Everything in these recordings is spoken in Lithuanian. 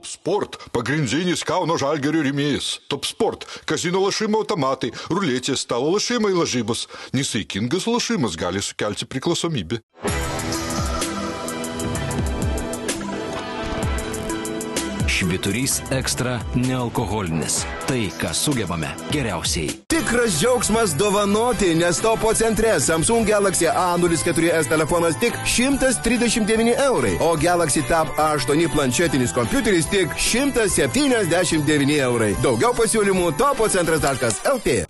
Top Sport – pagrindinis Kauno žalgerio rėmėjas. Top Sport – kazino lašimo automatai, ruletės, stalo lašimai lažybos. Nesaikingas lašimas gali sukelti priklausomybę. Šviturys ekstra nealkoholinis. Tai, ką sugebame geriausiai. Tikras džiaugsmas dovanoti, nes topo centre Samsung Galaxy A04s telefonas tik 139 eurai, o Galaxy Tab A8 planšetinis kompiuteris tik 179 eurai. Daugiau pasiūlymų topocentras.lt.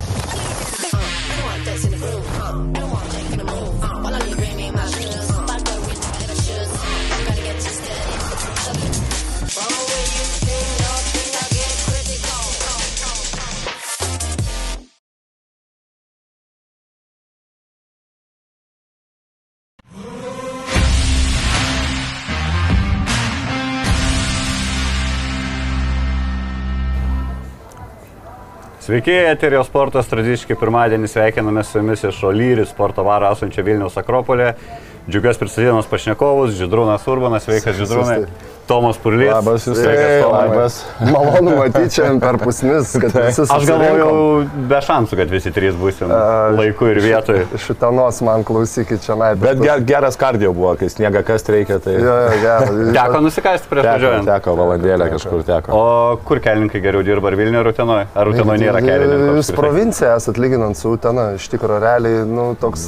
Sveiki, eterio sportas tradiciškai pirmadienį sveikiname su jumis iš Olyri sporto varo esančio Vilniaus Akropolė. Džiugios pristatydamas pašnekovus, Židrūnas Urbanas, sveikas Židrūnai. Tomas Purlys. Labas, jūs sveikas, Tomai. labas. Malonu matyti čia per pusnis, kad visi Aš galvojau be šansų, kad visi trys būsim laiku ir vietoje. Šitanos man klausykit čia, na, Bet ger, geras kardio buvo, kai sniega kas reikia, tai Jo, jo, gerai. Teko nusikasti prieš važiuojant. teko valandėlę kažkur teko. O kur kelininkai geriau dirba, ar Vilniuje, ar Utenoje? Ar Utenoje nėra kelininkų? Jūs provincija esat lyginant su Utena, iš tikrųjų realiai, nu, toks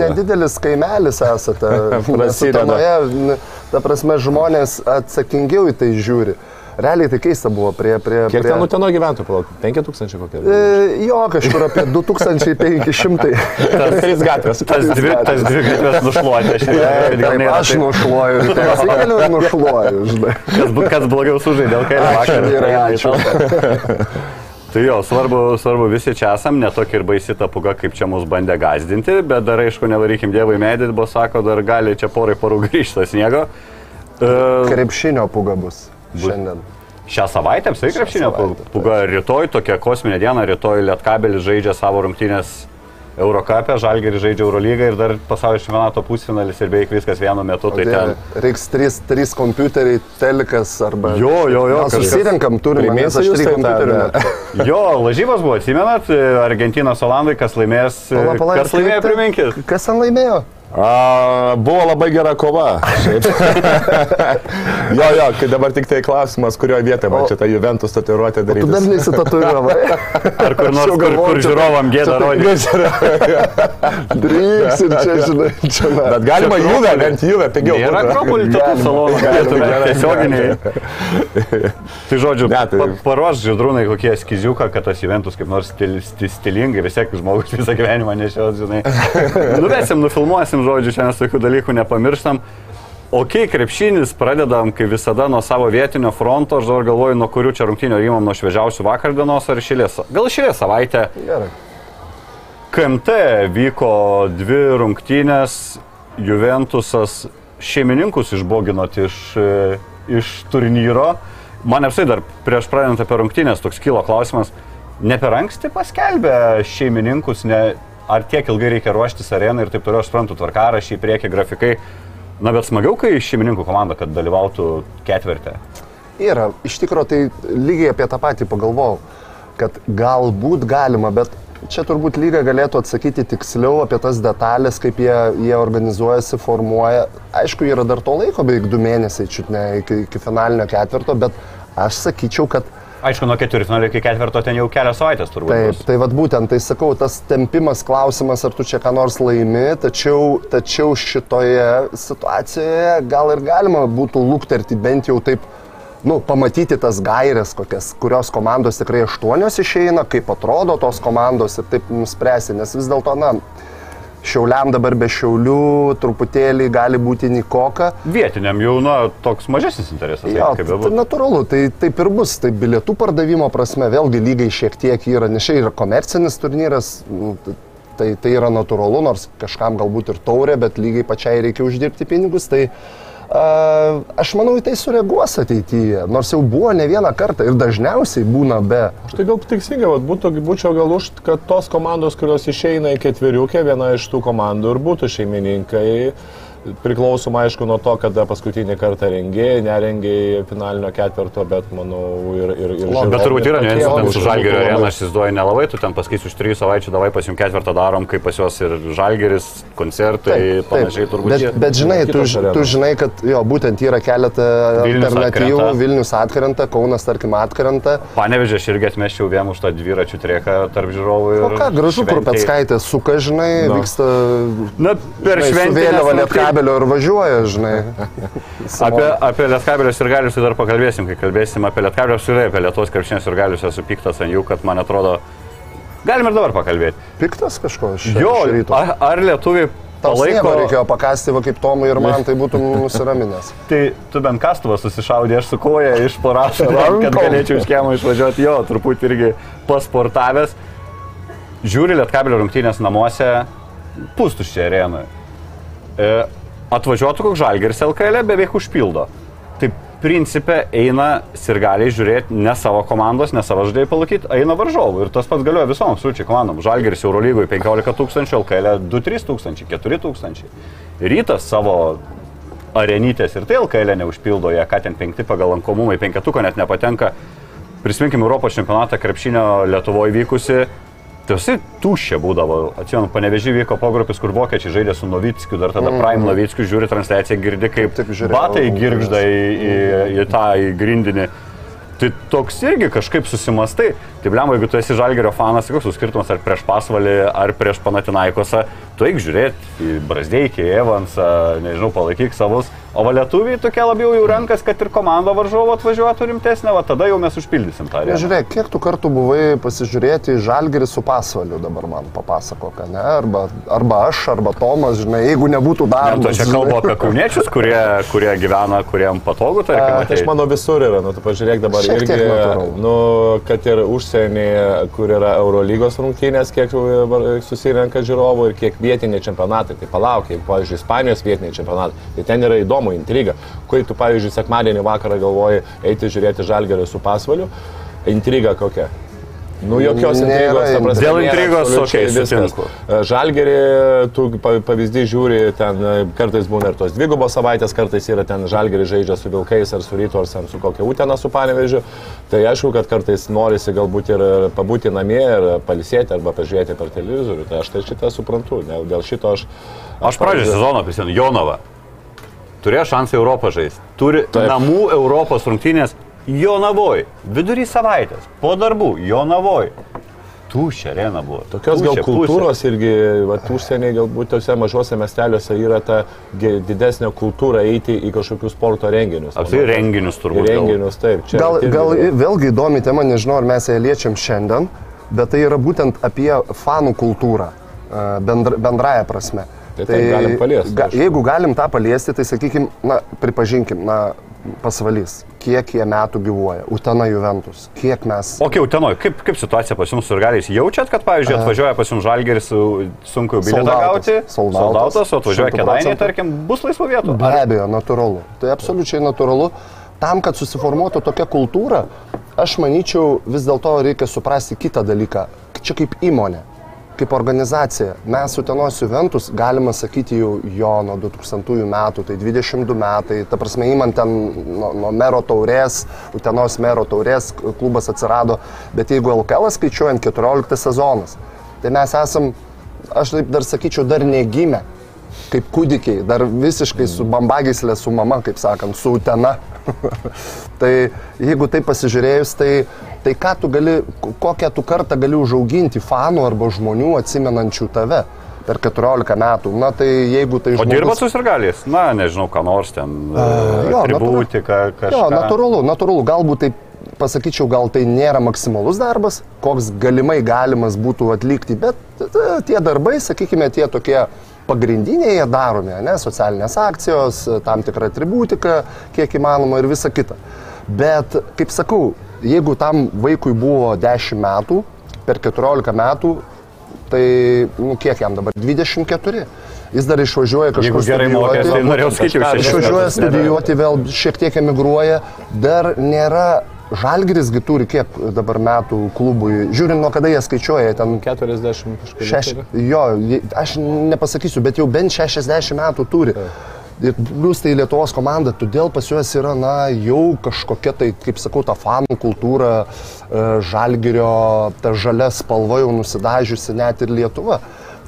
nedidelis kaimelis esate. Prasideda. Ta prasme, žmonės atsakingiau į tai žiūri. Realiai tai keista buvo prie... prie Kiek prie... ten Uteno gyventojų, palauk, 5000 kokie? E, Jo, kažkur apie 2500. Trys gatvės. Tas dvi, tas dvi gatvės nušluoti, aš nežinau, gal Taip, aš nušluoju, persikeliu ir nušluoju, žinai. Kas, kas blogiau sužaidė, Ačiū, vakar. ačiū. Tai jo, svarbu, svarbu visi čia esam, netokia ir baisi ta puga, kaip čia mus bandė gazdinti, bet dar aišku, nevarykim dievai medį, buvo sako, dar gali čia porai parų grįžtas sniego. Uh, Krepšinio puga bus šiandien. šią savaitę apsai krepšinio savaitę, puga, rytoj tokia kosminė diena, rytoj Lietkabelis žaidžia savo rungtynės Eurocapė, Žalgeris žaidžia Eurolygą ir dar pasaulio čempionato pusfinalis ir beveik viskas vienu metu. Tai ten... Reiks trys, trys kompiuteriai, telikas arba... Jo, jo, jo, Gal kažkas- susirenkam, turime, nes Priminsiu aš trijų tai kompiuterių. neturiu. Jo, lažybos buvo, atsimenat, Argentinos Olandai, kas laimės, Pala, pala, kas laimėjo, priminkit. Kas ten laimėjo? A, buvo labai gera kova. Jo, jo, kai dabar tik tai klausimas, kurioje vietoje man čia tą Juventus tatuiruotę Tu dar daryti. nesitatuiravai. Ar kur nors, kur, kur žiūrovam gėda rodyti. Dryks ir čia, žinai, čia. na. Bet galima Juve, bent Juve pigiau. Būtų. Akropolį salonų, galima, galėtume tiesioginiai. Tai žodžiu, Ne, tai- pa, paruoš žydrūnai kokie skiziuką, kad tas Juventus kaip nors stil, stil, stilingai, vis tiek žmogus visą gyvenimą nešios, žinai. Nuvesim, nufilmuosim, žodžiu, čia mes tokių dalykų nepamirštam. Ok, krepšinis pradedam, kaip visada, nuo savo vietinio fronto, aš dabar galvoju, nuo kurių čia rungtynio įmam, nuo šviežiausių vakar dienos ar šilės. Gal šilės savaitę. Gerai. KMT vyko dvi rungtynės, Juventusas šeimininkus išboginot iš, e, iš turnyro. Man apsai dar prieš pradedant apie rungtynės toks kilo klausimas, ne per anksti paskelbė šeimininkus, ne, ar tiek ilgai reikia ruoštis arenai ir taip toliau, aš suprantu, tvarkarašiai, prieki grafikai. Na bet smagiau, kai šeimininkų komanda, kad dalyvautų ketvirtė. Yra, iš tikrųjų, tai lygiai apie tą patį pagalvojau, kad galbūt galima, bet čia turbūt lyga galėtų atsakyti tiksliau apie tas detalės, kaip jie, jie organizuojasi, formuoja. Aišku, yra dar to laiko, beveik du mėnesiai, čiut ne iki, iki finalinio ketvirto, bet aš sakyčiau, kad Aišku, nuo ketvirtfinalio iki ketvirto ten jau kelias savaitės turbūt. Taip, bus. tai vad būtent, tai sakau, tas tempimas klausimas, ar tu čia ką nors laimi, tačiau, tačiau šitoje situacijoje gal ir galima būtų lūkterti bent jau taip, nu, pamatyti tas gairias, kokias, kurios komandos tikrai aštuonios išeina, kaip atrodo tos komandos ir taip nuspręsti, nes vis dėlto, na, Šiauliam dabar be šiaulių truputėlį gali būti Nikoka. Vietiniam jau nu, toks mažesnis interesas. Jo, kaip tai bebūtų. natūralu, tai taip ir bus. Tai bilietų pardavimo prasme vėlgi lygai šiek tiek yra, nes čia yra komercinis turnyras, nu, tai, tai yra natūralu, nors kažkam galbūt ir taurė, bet lygiai pačiai reikia uždirbti pinigus. Tai a, aš manau, į tai sureaguos ateityje, nors jau buvo ne vieną kartą ir dažniausiai būna be. Aš tai gal teisingai, vat, būtų, būčiau gal už, kad tos komandos, kurios išeina į ketveriukę, viena iš tų komandų ir būtų šeimininkai. Priklausoma aišku nuo to, kada paskutinį kartą rengėjai, nerengėjai finalinio ketvirto, bet manau ir... ir, ir Bet žiūrovai turbūt yra, nes su Žalgerio arena aš įsivaizduoju nelabai, tu ten pasakysi už trijų savaičių, davai pas jums ketvirtą darom, kaip pas juos ir Žalgeris, koncertai, panašiai turbūt. Bet, bet žinai, tu, arenos. tu žinai, kad jo, būtent yra keletą Vilnius alternatyvų. atkrenta. Vilnius atkrenta, Kaunas, tarkim, atkrenta. Panevežė aš irgi atmeščiau vien už tą dviračių trieką tarp žiūrovų. O ir ką, gražu, kur. Petskaitė suka, žinai, Nu. vyksta Na, per šventę. vėliava lietkabelio ir važiuoja, žinai. Apie, apie Lietkabelius ir galius dar pakalbėsim, kai kalbėsim apie Lietkabelius ir apie Lietuvos krepšinės ir galius esu piktas ant jų, kad man atrodo, galim ir dabar pakalbėti. Piktas kažko iš Jo, ryto. ar, ar lietuviai palaiko... reikėjo pakasti, va kaip Tomui ir man, tai būtum nusiraminęs. Tai tu bent kastuvą susišaudė, aš su koja iš parašo, kad galėčiau iš kiemo išvažiuoti, jo, truputį irgi pasportavęs. Žiūri Lietkabelio rungtynės namuose, pustuščiai arenoje. E, atvažiuotų koks žalgeris LKL beveik užpildo. Tai principė eina sirgaliai žiūrėti ne savo komandos, ne savo žaidėjai palaikyti, eina varžovų. Ir tas pats galioja visom absoliučiai komandom. Žalgeris Eurolygoje 15 tūkstančių, LKL 2-3 tūkstančiai, 4 tūkstančiai. Rytas savo arenytės ir tai LKL neužpildo, jie ką ten penkti pagal lankomumą, į penketuką net nepatenka. Prisiminkime Europos čempionatą krepšinio Lietuvoje vykusi. Visi tuščia būdavo. Atsimenu, panevežį vyko pogrupis, kur vokiečiai žaidė su Novickiu, dar tada Prime Novickiu žiūri transliaciją, girdi kaip Taip, žiūrėjau. batai girgžda į, į, į tą į grindinį. Tai toks irgi kažkaip susimastai. Tai blem, jeigu tu esi žalgerio fanas, koks skirtumas ar prieš pasvalį, ar prieš panatinaikosą, tu eik žiūrėti į Brasdeikį, Evansą, nežinau, palaikyk savus. O lietuviai tokie labiau jau rankas, kad ir komanda varžovo atvažiuotų rimtesnė, va tada jau mes užpildysim tą. areną. Nežiūrėk, kiek tu kartų buvai pasižiūrėti į žalgerį su pasvaliu dabar man papasakok, ne? Arba, arba aš, arba Tomas, žinai, jeigu nebūtų Ne, darbas. tu čia kalbu apie kauniečius, kurie, kurie gyvena, kuriem patogu, tarkim. Tai aš manau visur yra, nu tu pažiūrėk dabar Šiek irgi, nu, kad ir užsienyje, kur yra Eurolygos rungtynės, kiek susirenka žiūrovų ir kiek vietiniai čempionatai. Tai palauk, jeigu, pavyzdžiui, Ispanijos vietiniai čempionatai, tai ten yra įdomu, intriga. Kai tu, pavyzdžiui, sekmadienį vakarą galvoji eiti žiūrėti žalgerio su pasvaliu, intriga kokia. Nu, jokios intrigos, ta prasme. Dėl intrigos, okei, viskas. sutinku. E, Žalgerį, tu pa- pavyzdį žiūri, ten e, kartais būna ir tos dvigubos savaitės, kartais yra ten žalgerį žaidžia su Vilkais ar su Ryto ar ten su kokia Utena su Panevežiu. Tai aišku, kad kartais norisi galbūt ir pabūti namie ir palisėti arba pažiūrėti per televizorių. Tai aš tai šitą suprantu. Dėl šito aš... Aš pradžią sezoną prisimenu, Jonava. Turėjo šansą Europą žaisti. Turi Taip. namų Europos rungtynės Jonavoj. Vidury savaitės. Po darbų Jonavoj. Tuščia arena buvo. Tokios gal Tuščia, kultūros irgi, va, užsieniai galbūt tose mažose miesteliuose yra ta didesnė kultūra eiti į kažkokius sporto renginius. Apsai renginius Į turbūt. gal. renginius, taip. Čia Gal, irgi- gal vėlgi įdomi tema, nežinau, ar mes ją liečiam šiandien, bet tai yra būtent apie fanų kultūrą e, bendra, bendraja prasme. Tai taip, galim paliesti, aišku. jeigu galim tą paliesti, tai sakykim, na, pripažinkim, na, pasvalys, kiek jie metų gyvuoja, Utena Juventus, kiek mes... O kaip Utenoj, kaip, kaip situacija pas jums su galiais? Jaučiat, kad, pavyzdžiui, atvažiuoja pas jums žalgeris, su- sunku bilietą gauti, soldautas, o atvažiuoja 100%. kėdainiai, tarkim, bus laisvų vietų. Be abejo, natūralu. Tai absoliučiai natūralu. Tam, kad susiformuotų tokia kultūra, aš manyčiau, vis dėlto reikia suprasti kitą dalyką. Čia kaip įmonė, kaip organizacija. Mes Utenos Juventus, galima sakyti, jau jo nuo 2000 metų, tai 22 metai. Ta prasme, įman ten nuo, nuo mero taurės, Utenos mero taurės klubas atsirado. Bet jeigu LKL skaičiuojant 14 sezonas, tai mes esam, aš taip dar sakyčiau, dar negimę kaip kūdikiai, dar visiškai su bambagislė, su mama, kaip sakant, su utena. tai jeigu tai pasižiūrėjus, tai, tai ką tu gali, kokią tu kartą gali užauginti fanų arba žmonių atsimenančių tave per 14 metų. Na tai jeigu tai O dirbat su sirgaliais? Na, nežinau, ką nors ten. jo, Atributika, kažkas. Jo, natūralu, natūralu, galbūt tai pasakyčiau, gal tai nėra maksimalus darbas, koks galimai galimas būtų atlikti, bet e, tie darbai, sakykime, tie tokie pagrindiniai jie daromi, ne, socialinės akcijos, tam tikra atributika, kiek įmanoma ir visa kita. Bet, kaip sakau, jeigu tam vaikui buvo 10 metų, per 14 metų, tai, nu, kiek jam dabar? 24. Jis dar išvažiuoja kažkur Jeigu gerai mokės, tai norėjau šešis Išvažiuoja studijuoti, vėl šiek tiek emigruoja, dar nėra Žalgirisgi turi kiek dabar metų klubui, žiūrint nuo kada jie skaičiuoja, ten 40 kažkaip. Šeš, jo, aš nepasakysiu, bet jau bent 60 metų turi. Ir plus tai Lietuvos komanda, todėl pas juos yra, na, jau kažkokia tai, kaip sakau, ta fanų kultūra, e, žalgerio, ta žalia spalva jau nusidažiusi net ir Lietuva.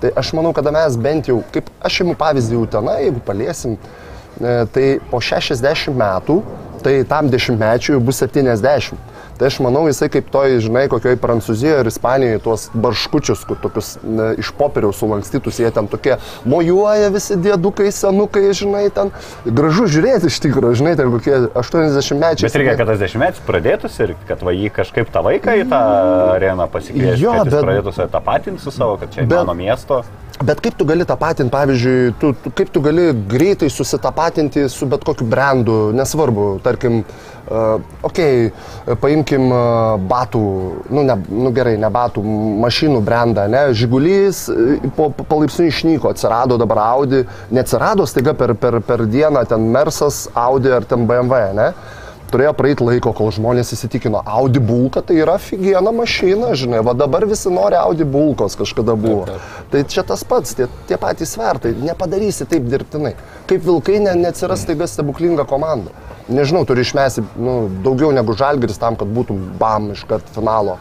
Tai aš manau, kada mes bent jau, kaip aš imu pavyzdį Utena, jeigu paliesim, e, tai po 60 metų, tai tam dešimtmečiui bus 70. Tai aš manau, jisai kaip toj, žinai, kokioj Prancūzijoje ir Ispanijoje tuos barškučius, kur tokius ne, iš popieriaus sulankstytus, jie ten tokie mojuoja visi dėdukai, senukai, žinai, ten gražu žiūrėti iš tikrųjų, žinai, ten kokie 80 mečiai. Bet reikia, kad tas dešimtmetis pradėtųsi ir kad va jį kažkaip tą vaiką į tą areną pasikviesti. Jo, bet- pradėtų save tapatinti su savo, kad čia Bet- mano miesto. Bet kaip tu gali tapatinti, pavyzdžiui, tu, tu, kaip tu gali greitai susitapatinti su bet kokiu brandu, nesvarbu, tarkim, uh, okay, paimkim uh, batų, nu, ne, nu gerai, ne batų, mašinų brandą, ne, žygulys e, po, po, palaipsniui išnyko, atsirado dabar Audi, neatsirado staiga per, per, per dieną ten Mersas, Audi ar ten BMW, ne? Turėjo praeiti laiko, kol žmonės įsitikino, Audi bulka tai yra figiena mašina, žinai, va dabar visi nori Audi bulkos kažkada buvo. Tai čia tas pats, tie, tie patys svertai, nepadarysi taip dirbtinai. Kaip vilkai ne, neatsiras taiga stebuklinga komanda. Nežinau, turi išmesti nu, daugiau negu žalgeris tam, kad būtų bam iškart finalo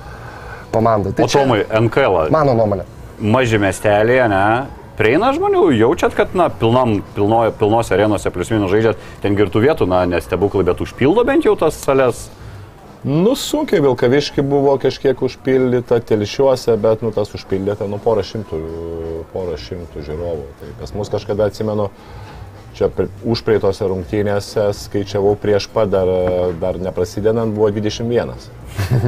komanda. Tai O Tomai, NKL. mano nuomonė. Maži miestelėje, ne? Prieina žmonių, jaučiat, kad, na, pilnam, pilno, pilnos arenose plius minus žaidžiat, ten girtų vietų, na, nestebuklai, bet užpildo bent jau tas salės. Nu, sunkiai Vilkaviški buvo kažkiek užpildyta telšiuose, bet, nu, tas užpildyta, nu, porą šimtų, porą šimtų žiūrovų. Tai pas mus kažkada atsimenu, čia pri- užpraeitose rungtynėse skaičiavau prieš pat dar, dar neprasidedant, buvo 21.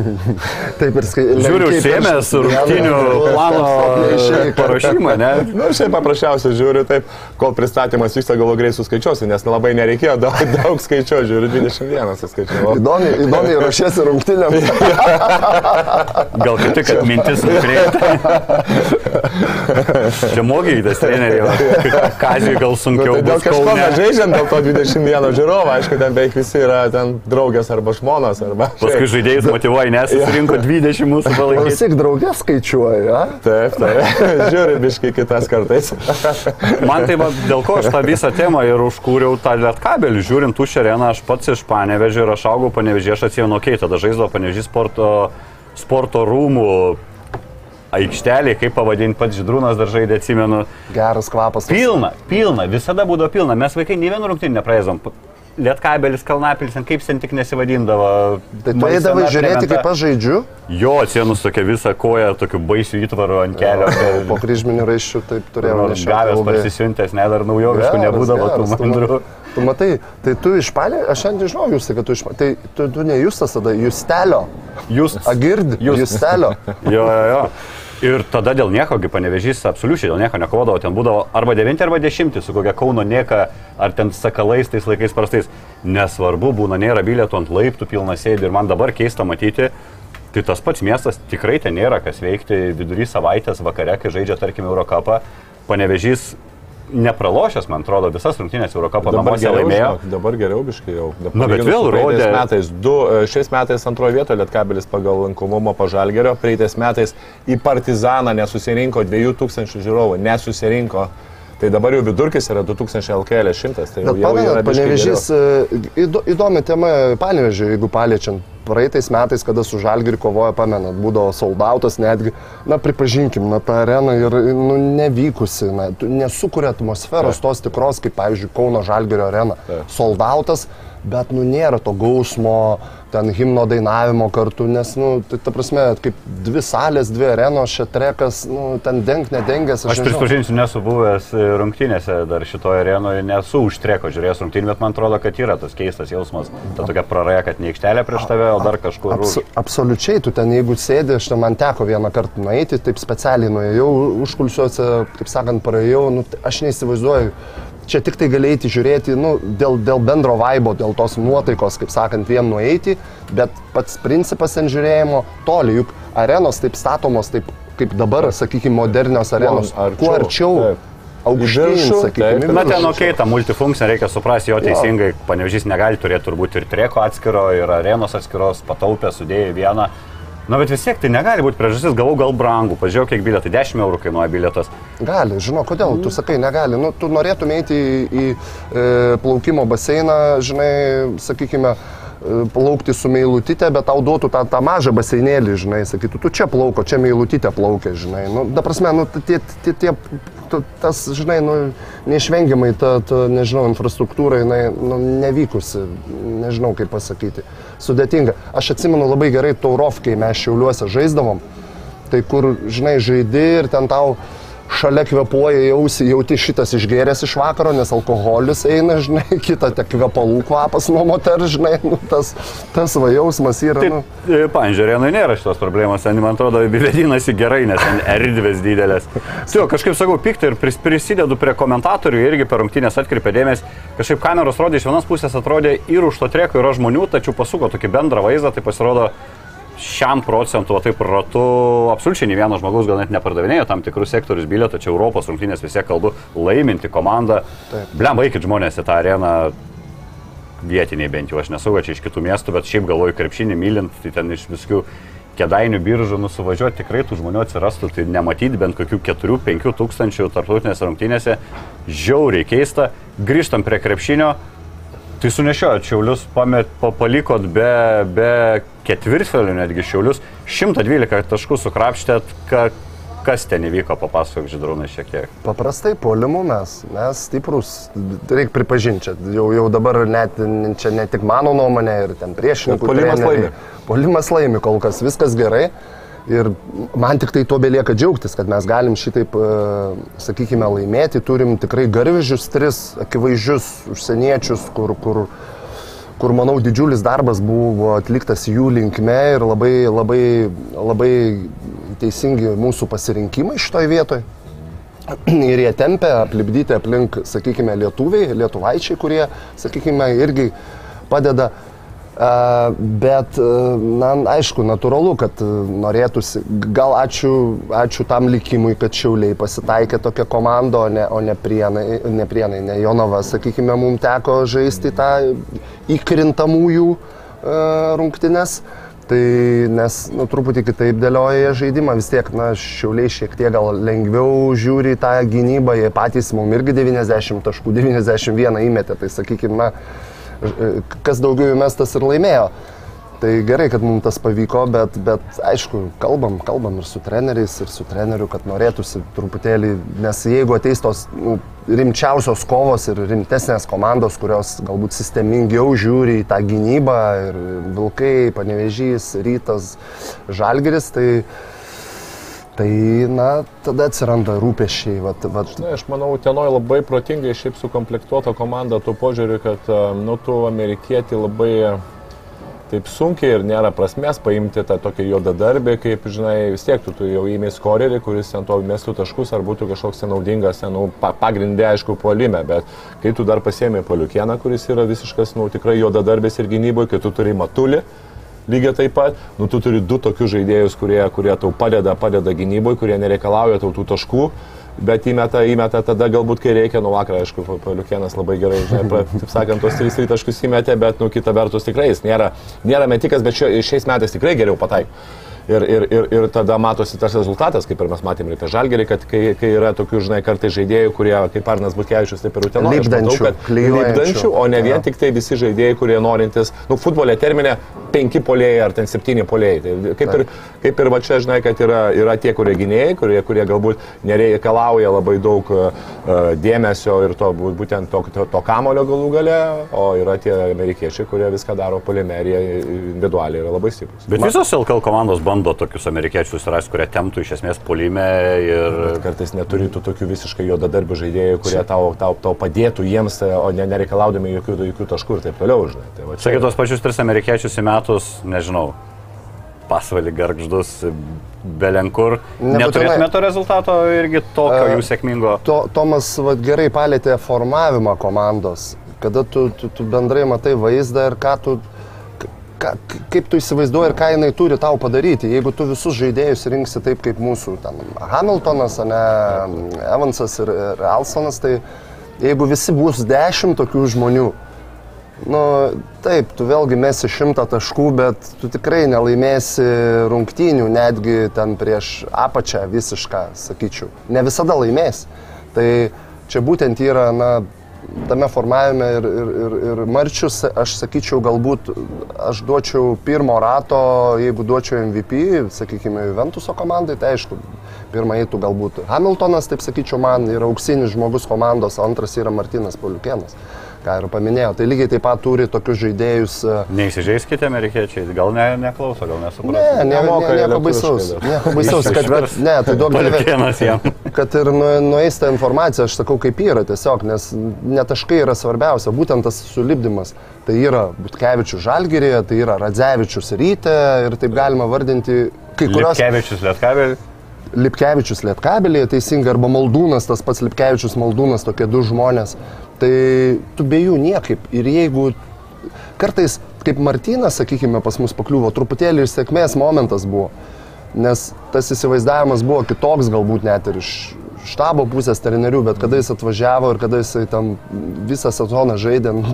Taip ir skai... Žiūriu, užsiemęs rungtinių plano paruošimą, ne? Na, nu, šiaip paprasčiausiai žiūriu taip, kol pristatymas vyksta, galvo greit suskaičiuosiu, nes labai nereikėjo daug, daug skaičiuoti, žiūriu, 21 suskaičiavau. Įdomiai, įdomiai ruošiasi rungtynėm. Gal kaip tik, kad mintis nukreipta. Čia mokytas treneriai, va. Kazijui gal Nu, sunkiau tai dėl kažko Kaune. mes žaidžiam, dėl to 21 žiūrovų, aišku, ten beveik visi yra ten draugės arba žmonos, arba... Paskui žaidėjus motivuoja, nes susirinko 20 mūsų O palaikyti. vis tiek draugės skaičiuoja. a? Taip, taip, žiūri biškai kitas kartais. Man tai va, dėl ko aš tą visą temą ir užkūriau tą lietkabelį. Žiūrint tuščią areną, aš pats iš Panevežio ir aš augau Panevežė, aš atsimenu, okei, okay, tada žaisdavo Panevežį sporto, sporto rūmų aikštelė, kaip pavadinti, pats Židrūnas dar žaidė, atsimenu. Geras kvapas. Pilna, pilna, visada būdavo pilna. Mes vaikai nei vienų rungtynį nepraeizom. Lietkabelis, Kalnapilis, kaip ten tik nesivadindavo. Tai tu eidavai žiūrėti, kaip aš žaidžiu, Jo, atsienus tokia visa koja, tokiu baisiu įtvaru ant kelio. po kryžminių raiščių taip turėjau Nors nešioti gavęs parsisiuntęs, net dar naujoviškų nebūdavo tų mandrų. ma- Tu matai, tai tu iš palė, aš šiandien žinau jūs, kad tu iš palė, tai tu, tu ne jūs tas tada, jūs stelio, Jūs. agird, Jūs. jūs stelio. Jo, jo, jo. Ir tada dėl nieko, kaip panevežys, absoliučiai dėl nieko nekovodavo, ten būdavo arba 9 arba 10 su kokia Kauno nieka, ar ten sakalais tais laikais prastais. Nesvarbu, būna nėra bilietų ant laiptų, pilna sėdi ir man dabar keista matyti. Tai tas pats miestas tikrai ten nėra kas veikti vidury savaitės vakare, kai žaidžia, tarkim, Eurocapą. Panevežys nepralošęs, man atrodo, visas rungtynės Eurocapą namuose laimėjo. žinok, dabar geriau biškai jau. Dabar Na, bet palyginus vėl rodė- Metais, du, e, šiais metais antroje vietoje Lietkabelis pagal lankomumą pažalgerio, praeitais metais į Partizaną nesusirinko 2000 žiūrovų, nesusirinko. Tai dabar jau vidurkis yra 2000 LKL 100, tai jau, Bet jau yra pamenat, panevežys, įdo, įdomi tema panevežiui, jeigu paliečiant. Praeitais metais, kada su Žalgiriu kovojo, pamenat, būdavo soldautas netgi, na pripažinkim, na ta arena ir nu, nevykusi, na, nesukuria atmosferos tos tikros, kaip pavyzdžiui Kauno Žalgirio arena. Soldautas, bet nu nėra to gausmo, ten himno dainavimo kartu, nes, nu, tai ta prasme, kaip dvi salės, dvi arenos, čia trekas, nu, ten deng, nedengęs. Aš nežinau. prisipažinsiu, nesu buvęs e, rungtynėse dar šitoje arenoje, nesu užtreko žiūrėjęs rungtynį, bet man atrodo, kad yra tas keistas jausmas. Ta tokia praraja, kad ne aikštelė prieš tave, o dar kažkur. Abs už. absoliučiai, tu ten jeigu sėdi, aš ten man teko vieną kartą nueiti, taip specialiai nuėjau, užkulsiuose, kaip sakant, praėjau, nu, aš neįsivaizduoju. Čia tik tai galėjai žiūrėti, nu, dėl, dėl bendro vaibo, dėl tos nuotaikos, kaip sakant, vien nueiti, bet pats principas ten žiūrėjimo toli, juk arenos taip statomos, taip kaip dabar, sakykime, modernios arenos, arčiau, kuo arčiau. taip. aukštyn, sakykime. Na, ten viršų. ok, ta multifunkcija reikia suprasti jo teisingai. Panevežys negali turėti turbūt ir treko atskiro, ir arenos atskiros, pataupę sudėjai vieną. Na, bet vis tiek tai negali būti priežastis, galų gal brangų. Pažiūrėjau, kiek bilietai 10 eurų kainuoja bilietas. Gali, žinau, kodėl, tu sakai, negali. Nu, tu norėtum eiti į, į e, plaukimo baseiną, žinai, sakykime, e, plaukti su meilutytė, bet tau duotų tą, tą mažą baseinėlį, žinai, sakytų, tu čia plauko, čia meilutytė plaukia, žinai. Nu, da prasme, nu, tie, tie, tie, tas, žinai, nu, neišvengiamai ta, ta, nežinau, infrastruktūra, jinai, nu, nevykusi, nežinau kaip pasakyti, sudėtinga. Aš atsimenu labai gerai Taurov, kai mes šiauliuose žaisdavom, tai kur, žinai, žaidi ir ten tau šalia kvepuoja jausi, jauti šitas išgėręs iš vakaro, nes alkoholis eina, žinai, kita tik kvepalų kvapas nuo moters, žinai, nu, tas, tas va jausmas yra, Tai, nu, panžiūrėnai, nėra šitos problemos, ten, man atrodo, vadinasi gerai, nes ten erdvės didelės. Tai kažkaip sakau, piktai ir pris- prisidedu prie komentatorių, irgi per rungtynės atkreipė dėmesį, kažkaip kameros rodė, iš vienos pusės atrodė ir už to treko yra žmonių, tačiau pasuko tokį bendrą vaizdą, tai pasirodo šiam procentu, o taip ratu, absoliučiai nei vieno žmogaus gal net nepardavinėjo tam tikrus sektorius bilietų, tačiau Europos rungtynės vis tiek kalbu, laiminti komandą. Blem, vaikit žmonės į tą areną, vietiniai bent jau, aš nesu, čia iš kitų miestų, bet šiaip galvoju, krepšinį mylint, tai ten iš viskių kėdainių biržų nusuvažiuoti tikrai tų žmonių atsirastų, tai nematyti bent kokių 4-5 tūkstančių tarptautinėse rungtynėse, žiauriai keista. Grįžtam prie krepšinio, tai sunešiojot šiaulius, pamet, pa, palikot be, be ketvirtfelių netgi šiaulius, 112 taškų sukrapštėt, ka, kas ten įvyko, papasakok žydrūnai šiek tiek. paprastai polimu mes, mes stiprus, reikia pripažinti, čia jau, jau dabar net, čia ne tik mano nuomonė ir ten priešininkų. Bet puolimas treneriai. laimi. Polimas laimi, kol kas viskas gerai. Ir man tik tai to belieka džiaugtis, kad mes galim šitaip, e, sakykime, laimėti. Turim tikrai garvežius, tris akivaizdžius užsieniečius, kur, kur, kur, manau, didžiulis darbas buvo atliktas jų linkme ir labai, labai, labai teisingi mūsų pasirinkimai šitoje vietoje. Ir jie tempia aplipdyti aplink, sakykime, lietuviai, lietuvaičiai, kurie, sakykime, irgi padeda. A, Bet, na, aišku, natūralu, kad norėtųsi, gal ačiū, ačiū tam likimui, kad šiauliai pasitaikė tokia komanda, o ne, o ne prienai, ne prienai, ne Jonava, sakykime, mums teko žaisti tą įkrintamųjų rungtynes. Tai nes, nu, truputį kitaip dėlioja žaidimą, vis tiek, na, šiauliai šiek tiek gal lengviau žiūri į tą gynybą, jie patys mums irgi 90 taškų, 91 įmetė, tai sakykime, na, kas daugiau įmestas ir laimėjo. Tai gerai, kad mums tas pavyko, bet, bet aišku, kalbam, kalbam ir su treneriais, ir su treneriu, kad norėtųsi truputėlį, nes jeigu ateis tos nu, rimčiausios kovos ir rimtesnės komandos, kurios galbūt sistemingiau žiūri į tą gynybą ir Vilkai, Panevežys, Rytas, Žalgeris, tai, tai na, tada atsiranda rūpešiai. Vat, vat, Na, aš manau, tenoj labai protingai šiaip sukomplektuota komanda tuo požiūriu, kad, e, nu, tu amerikietį labai taip sunkiai ir nėra prasmės paimti tą tokį juodą darbį, kaip, žinai, vis tiek tu, tu jau įmė skorerį, kuris ant to mestų taškus, ar būtų kažkoks naudingas, nu, pa, pagrindė, aišku, puolime, bet kai tu dar pasiemi poliukieną, kuris yra visiškas, nu, tikrai juoda darbis ir gynyboje, kai tu turi matulį, lygiai taip pat, nu, tu turi du tokius žaidėjus, kurie, kurie tau padeda, padeda gynyboje, kurie nereikalauja tau tų taškų. Bet įmeta, įmeta tada galbūt, kai reikia, nu vakar, aišku, Paliukienas labai gerai, žinai, taip sakant, tos trys taškus įmetė, bet, nu, kita vertus tikrai jis nėra, nėra metikas, bet šio, šiais metais tikrai geriau pataiko. Ir, ir, ir, ir tada matosi tas rezultatas, kaip ir mes matėme ir apie Žalgerį, kad kai, kai yra tokių, žinai, kartai žaidėjų, kurie, kaip Arnas Butkevičius, taip ir Utenoje, Lipdančių, lipdančių, o ne vien tik tai visi žaidėjai, kurie norintys, nu, futbolė terminė penki polėjai ar ten septyni polėjai. Tai kaip, ir, kaip ir va čia, žinai, kad yra, yra tie, kurie gynėjai, kurie, kurie galbūt nereikalauja labai daug uh, dėmesio ir to, bū- būtent to, to, to kamulio galų gale, o yra tie amerikiečiai, kurie viską daro polimerija individualiai, yra labai stiprus. Bet visos LKL komandos bando tokius amerikiečius rasti, kurie temtų iš esmės polime ir... Kartais neturi tų tokių visiškai juodadarbių žaidėjų, kurie tau, tau, tau padėtų jiems, o ne nereikalaudami jokių, jokių taškų ir taip toliau, žinai. Tai va čia- Sakai, tos pačius tris amerikiečius į metus, nežinau, pasvalį garždus, belenkur. Neturėtume to rezultato irgi tokio jų sėkmingo. To, Tomas vat, gerai palėtė formavimą komandos, kada tu, tu, tu bendrai matai vaizdą ir ką tu, ka, kaip tu įsivaizduoji ir ką jinai turi tau padaryti. Jeigu tu visus žaidėjus rinksi taip kaip mūsų ten, Hamiltonas, ne, Evansas ir, ir Alsonas, tai jeigu visi bus dešimt tokių žmonių, nu, taip, tu vėlgi mesi šimtą taškų, bet tu tikrai nelaimėsi rungtynių, netgi ten prieš apačią visišką, sakyčiau. Ne visada laimėsi. Tai čia būtent yra, na, tame formavime ir, ir, ir, ir Marčius, aš sakyčiau, galbūt aš duočiau pirmo rato, jeigu duočiau MVP, sakykime, Juventuso komandai, tai aišku, pirmą eitų galbūt Hamiltonas, taip sakyčiau, man yra auksinis žmogus komandos, antras yra Martinas Poliukienas ką ir paminėjo. Tai lygiai taip pat turi tokius žaidėjus. e, Neįsižeiskite amerikiečiai, gal ne, neklauso, gal nesupranta. Ne, ne, Nemoka ne, nieko baisaus. Nieko baisaus, kad, kad, ne, tai Palkienas jam. kad ir nu, nueis ta informacija, aš sakau, kaip yra tiesiog, nes ne taškai yra svarbiausia, būtent tas sulibdymas. Tai yra Butkevičių Žalgirėje, tai yra Radzevičius Ryte ir taip galima vardinti kai kurios... Kevičius Lietkavė. Lipkevičius Lietkabelėje, teisingai, arba Maldūnas, tas pats Lipkevičius Maldūnas, tokie du žmonės. Tai tu be jų niekaip. Ir jeigu kartais, kaip Martynas, sakykime, pas mus pakliuvo, truputėlį ir sėkmės momentas buvo. Nes tas įsivaizdavimas buvo kitoks galbūt net ir iš štabo pusės trenerių, bet kada jis atvažiavo ir kada jisai tam visą sezoną žaidė, nu,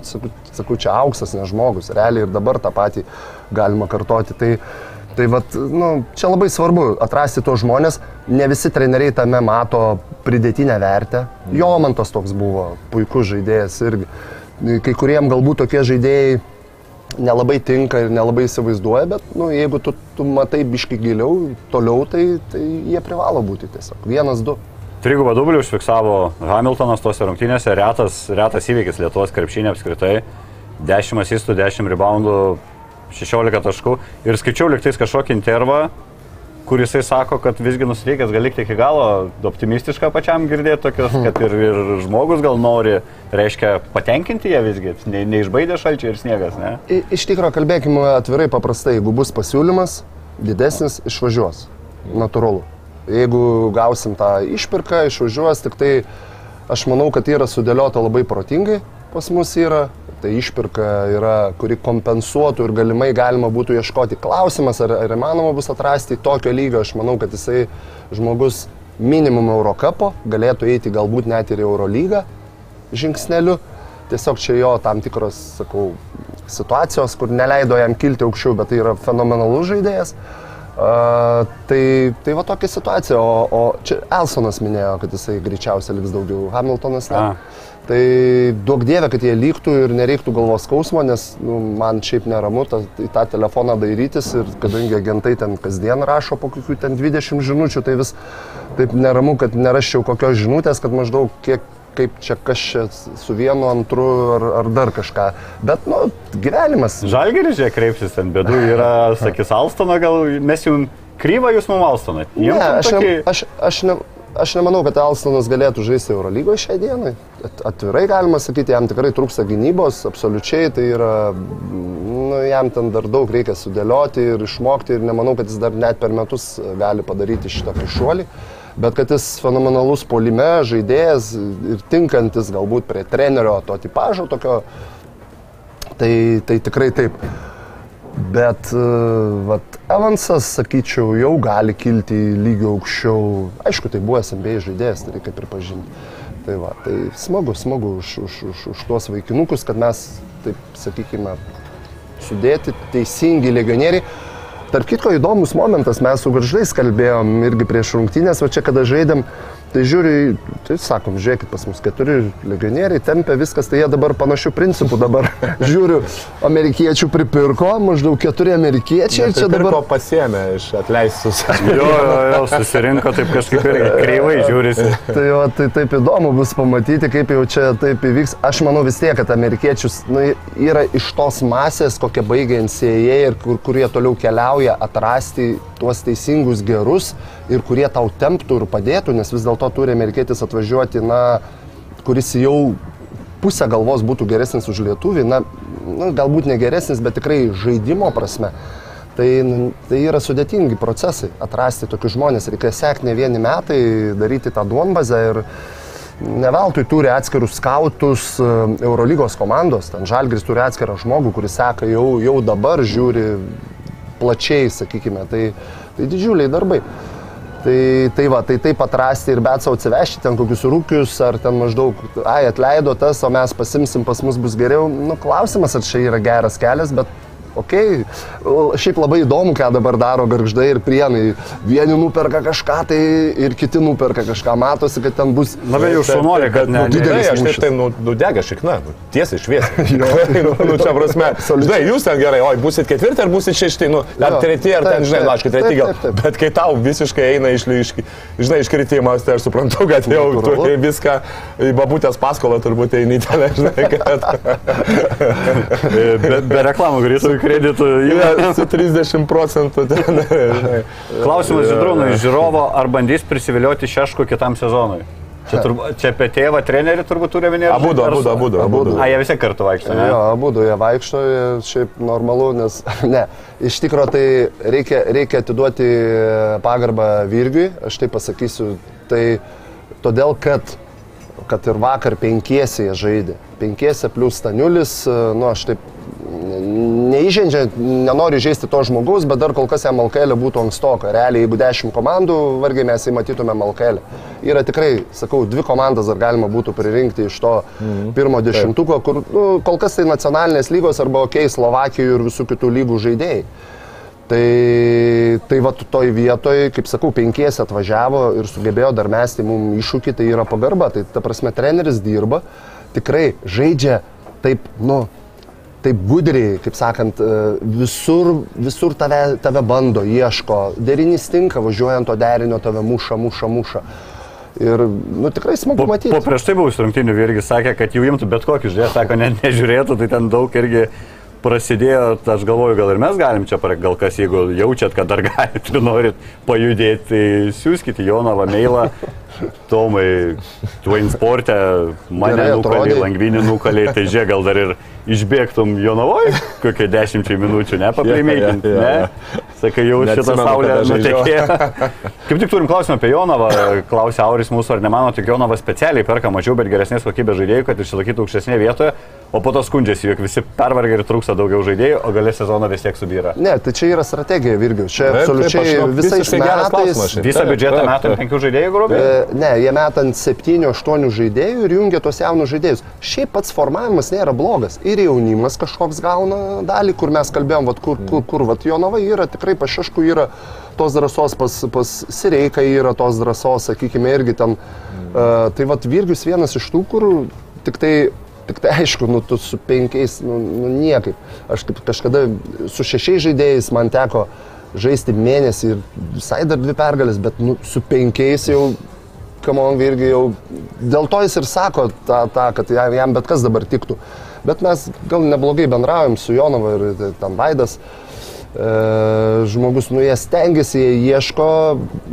sakau, čia auksas, ne žmogus, realiai ir dabar tą patį galima kartoti. Tai, tai vat, nu, čia labai svarbu atrasti tos žmonės, ne visi treneriai tame mato pridėtinę vertę. Jomantas toks buvo, puikus žaidėjas irgi. Kai kuriem galbūt tokie žaidėjai nelabai tinka ir nelabai įsivaizduoja, bet nu, jeigu tu, tu matai biški giliau, toliau, tai, tai jie privalo būti tiesiog. Vienas, du. Trigubą dublį užfiksavo Hamiltonas tose rungtynėse, retas, retas įvykis Lietuvos krepšinė apskritai. 10 asistų, 10 reboundų, 16 taškų. Ir skaičiau liktais kažkokį intervą, kur jisai sako, kad visgi nusiteikęs gali likti iki galo, optimistišką pačiam girdėti tokius, kad ir, ir žmogus gal nori, reiškia, patenkinti ją visgi, ne, neišbaidė šalčiai ir sniegas, ne? I- Iš tikrųjų, kalbėkime atvirai, paprastai, jeigu bus pasiūlymas didesnis, išvažiuos. Natūralu. Jeigu gausim tą išpirką, išvažiuos, tik tai aš manau, kad yra sudėliota labai protingai pas mus yra. Tai išpirka yra, kuri kompensuotų ir galimai galima būtų ieškoti. Klausimas, ar, ar įmanoma bus atrasti tokio lygio, aš manau, kad jisai žmogus minimum Eurocapo galėtų eiti galbūt net ir Eurolygą žingsneliu. Tiesiog čia jo tam tikros, sakau, situacijos, kur neleido jam kilti aukščiau, bet tai yra fenomenalus žaidėjas. Uh, tai, tai va tokia situacija, o, o čia Elsonas minėjo, kad jisai greičiausiai liks daugiau, Hamiltonas ne. A. Tai duok dievę, kad jie liktų ir nereiktų galvos skausmo, nes nu, man šiaip neramu ta, į tą telefoną dairytis ir kadangi agentai ten kasdien rašo po kokių ten 20 žinučių, tai vis taip neramu, kad neraščiau kokios žinutės, kad maždaug kiek kaip čia kas čia su vienu, antru ar, ar dar kažką. Bet, nu, gyvenimas. Žalgeris čia kreipsis ten, bėdų yra, sakys Alstoną, gal mes jums kryvą jūs mums Alstoną. Ne, aš, ne, aš, aš, ne, aš nemanau, kad Alstonas galėtų žaisti Eurolygoje šią dieną. At, atvirai galima sakyti, jam tikrai trūksta gynybos, absoliučiai, tai yra, nu, jam ten dar daug reikia sudėlioti ir išmokti ir nemanau, kad jis dar net per metus gali padaryti šitą šuolį. Bet kad jis fenomenalus polime, žaidėjas ir tinkantis galbūt prie trenerio to tipažo tokio, tai, tai tikrai taip. Bet uh, vat, Evansas, sakyčiau, jau gali kilti lygio aukščiau. Aišku, tai buvo SMB žaidėjas, tai reikia pripažinti. Tai, va, tai smagu, smagu už, už, už, už tuos vaikinukus, kad mes, taip sakykime, sudėti teisingi legionieriai. Tarp kitko įdomus momentas, mes su garžais kalbėjom irgi prieš rungtynės, o čia kada žaidėm, tai žiūri, tai sakom, žiūrėkit, pas mus keturi legionieriai tempia viskas, tai jie dabar panašių principų dabar žiūriu, amerikiečių pripirko, maždaug keturi amerikiečiai ir čia dabar pasiemė iš atleistus. Jo, jo, jo, susirinko taip kažkaip ir kreivai žiūrisi. Tai, jo, tai taip įdomu bus pamatyti, kaip jau čia taip įvyks. Aš manau vis tiek, kad amerikiečius nu, yra iš tos masės, kokie baigia NCAA ir kur, kurie toliau keliauja, atrasti tuos teisingus gerus ir kurie tau temptų ir padėtų, nes vis dėlto turi amerikietis atvažiuoti, na, kuris jau pusę galvos būtų geresnis už lietuvį, na, nu, galbūt ne geresnis, bet tikrai žaidimo prasme. Tai, nu, tai yra sudėtingi procesai. Atrasti tokius žmonės reikia sekti ne vieni metai, daryti tą duombazę ir, neveltui turi atskirus skautus e, Eurolygos komandos, ten Žalgris turi atskirą žmogų, kuris seka jau, jau dabar, žiūri plačiai, sakykime, tai, tai didžiuliai darbai. Tai, tai va, tai taip atrasti ir bet savo atsivežti ten kokius rūkius, ar ten maždaug, ai, atleido tas, o mes pasimsim, pas mus bus geriau. Nu, klausimas, ar čia yra geras kelias, bet Ok, šiaip labai įdomu, ką dabar daro garždai ir prienai. Vieni nuperka kažką tai ir kiti nuperka kažką. Matosi, kad ten bus... Na, bet jau šaunuolė, kad ne. Nu, didelis, aš taip, tai nu, nudega šikna, nu, tiesiai šviesiai. nu, nu, čia prasme, žinai, jūs ten gerai, oi, busit ketvirti ar busit šešti, nu, ar treti, ar ten, žinai, na, aš treti gal. Bet kai tau visiškai eina iš, iš, žinai, iškritimas, tai aš suprantu, kad jau tu viską, į babutės paskolą turbūt eini ten, žinai, kad... be, be reklamų grįžtų kreditų. Ja, su 30 procentų. Ten, Klausimas Židrūnui, žiūrovo, ar bandys prisivilioti šeškų kitam sezonui? Čia, turb, čia apie tėvą trenerį turbūt turi minėti. Abu, abu, abu, abu. A, jie visi kartu vaikšto, ne? Jo, abu jie vaikšto, šiaip normalu, nes, ne, iš tikrųjų tai reikia, reikia atiduoti pagarbą Virgiui, aš tai pasakysiu, tai todėl, kad kad ir vakar penkiesi jie žaidė. Penkiesi plus Staniulis, nu aš taip neįžeidžia, nenori žaisti to žmogus, bet dar kol kas Malkelė būtų ankstoka. Realiai, jeigu dešimt komandų, vargiai mes įmatytume Malkelę. Yra tikrai, sakau, dvi komandas dar galima būtų pririnkti iš to mhm. pirmo dešimtuko, kur nu, kol kas tai nacionalinės lygos arba OK, Slovakijų ir visų kitų lygų žaidėjai. Tai, tai va toj vietoj, kaip sakau, penkiesi atvažiavo ir sugebėjo dar mesti mums iššūkį, tai yra pagarba. Tai ta prasme, treneris dirba, tikrai žaidžia taip, nu, taip gudriai, kaip sakant, e, visur, visur tave, tave bando, ieško, derinys tinka, važiuojant to derinio tave muša, muša, muša. Ir nu, tikrai smagu matyti. Po, po prieš tai buvusių rungtynių irgi sakė, kad jau imtų bet kokį žaidėją, sako, net nežiūrėtų, tai ten daug irgi prasidėjo, aš galvoju, gal ir mes galim čia, gal kas, jeigu jaučiat, kad dar galite ir norit pajudėti, tai siūskite Jonavą mailą. Tomai, Twain Sport'e mane nukalė, langvinį nukalė, tai žiūrėk, gal dar ir išbėgtum Jonavoje kokią dešimčiai minučių, ne, paprimėginti, yeah, yeah, yeah. ne? Sakai, jau šitą saulę nutekėjo. Kaip tik turim klausimą apie Jonavą, klausė Auris mūsų, ar nemano, tik Jonavą specialiai perka mažiau, bet geresnės kokybės žaidėjų, kad išsilaikytų aukštesnėje vietoje o po to skundžiasi, jog visi pervargia ir trūksta daugiau žaidėjų, o galės sezoną vis tiek subyra. Ne, tai čia yra strategija, Virgiu. Čia taip, absoliučiai visais metais. Visą biudžetą metant penkių žaidėjų grubiai? Ne, jie metant septynių, aštuonių žaidėjų ir jungia tos jaunus žaidėjus. Šiaip pats formavimas nėra blogas. Ir jaunimas kažkoks gauna dalį, kur mes kalbėjom, vat, kur, kur, kur vat, Jonava yra, tikrai pašešku yra tos drąsos, pas, pas Sireikai yra tos drąsos, sakykime, irgi ten. Uh, tai vad Virgius vienas iš tų, kur tik tai Tik tai aišku, nu, tu su penkiais, nu, nu niekaip. Aš kaip kažkada su šešiais žaidėjais man teko žaisti mėnesį ir visai dar dvi pergalės, bet nu, su penkiais jau, kamon irgi jau, dėl to jis ir sako tą, tą kad jam bet kas dabar tiktų. Bet mes gal neblogai bendraujam su Jonava ir ten Vaidas. E, žmogus, nu jie stengiasi, jie ieško,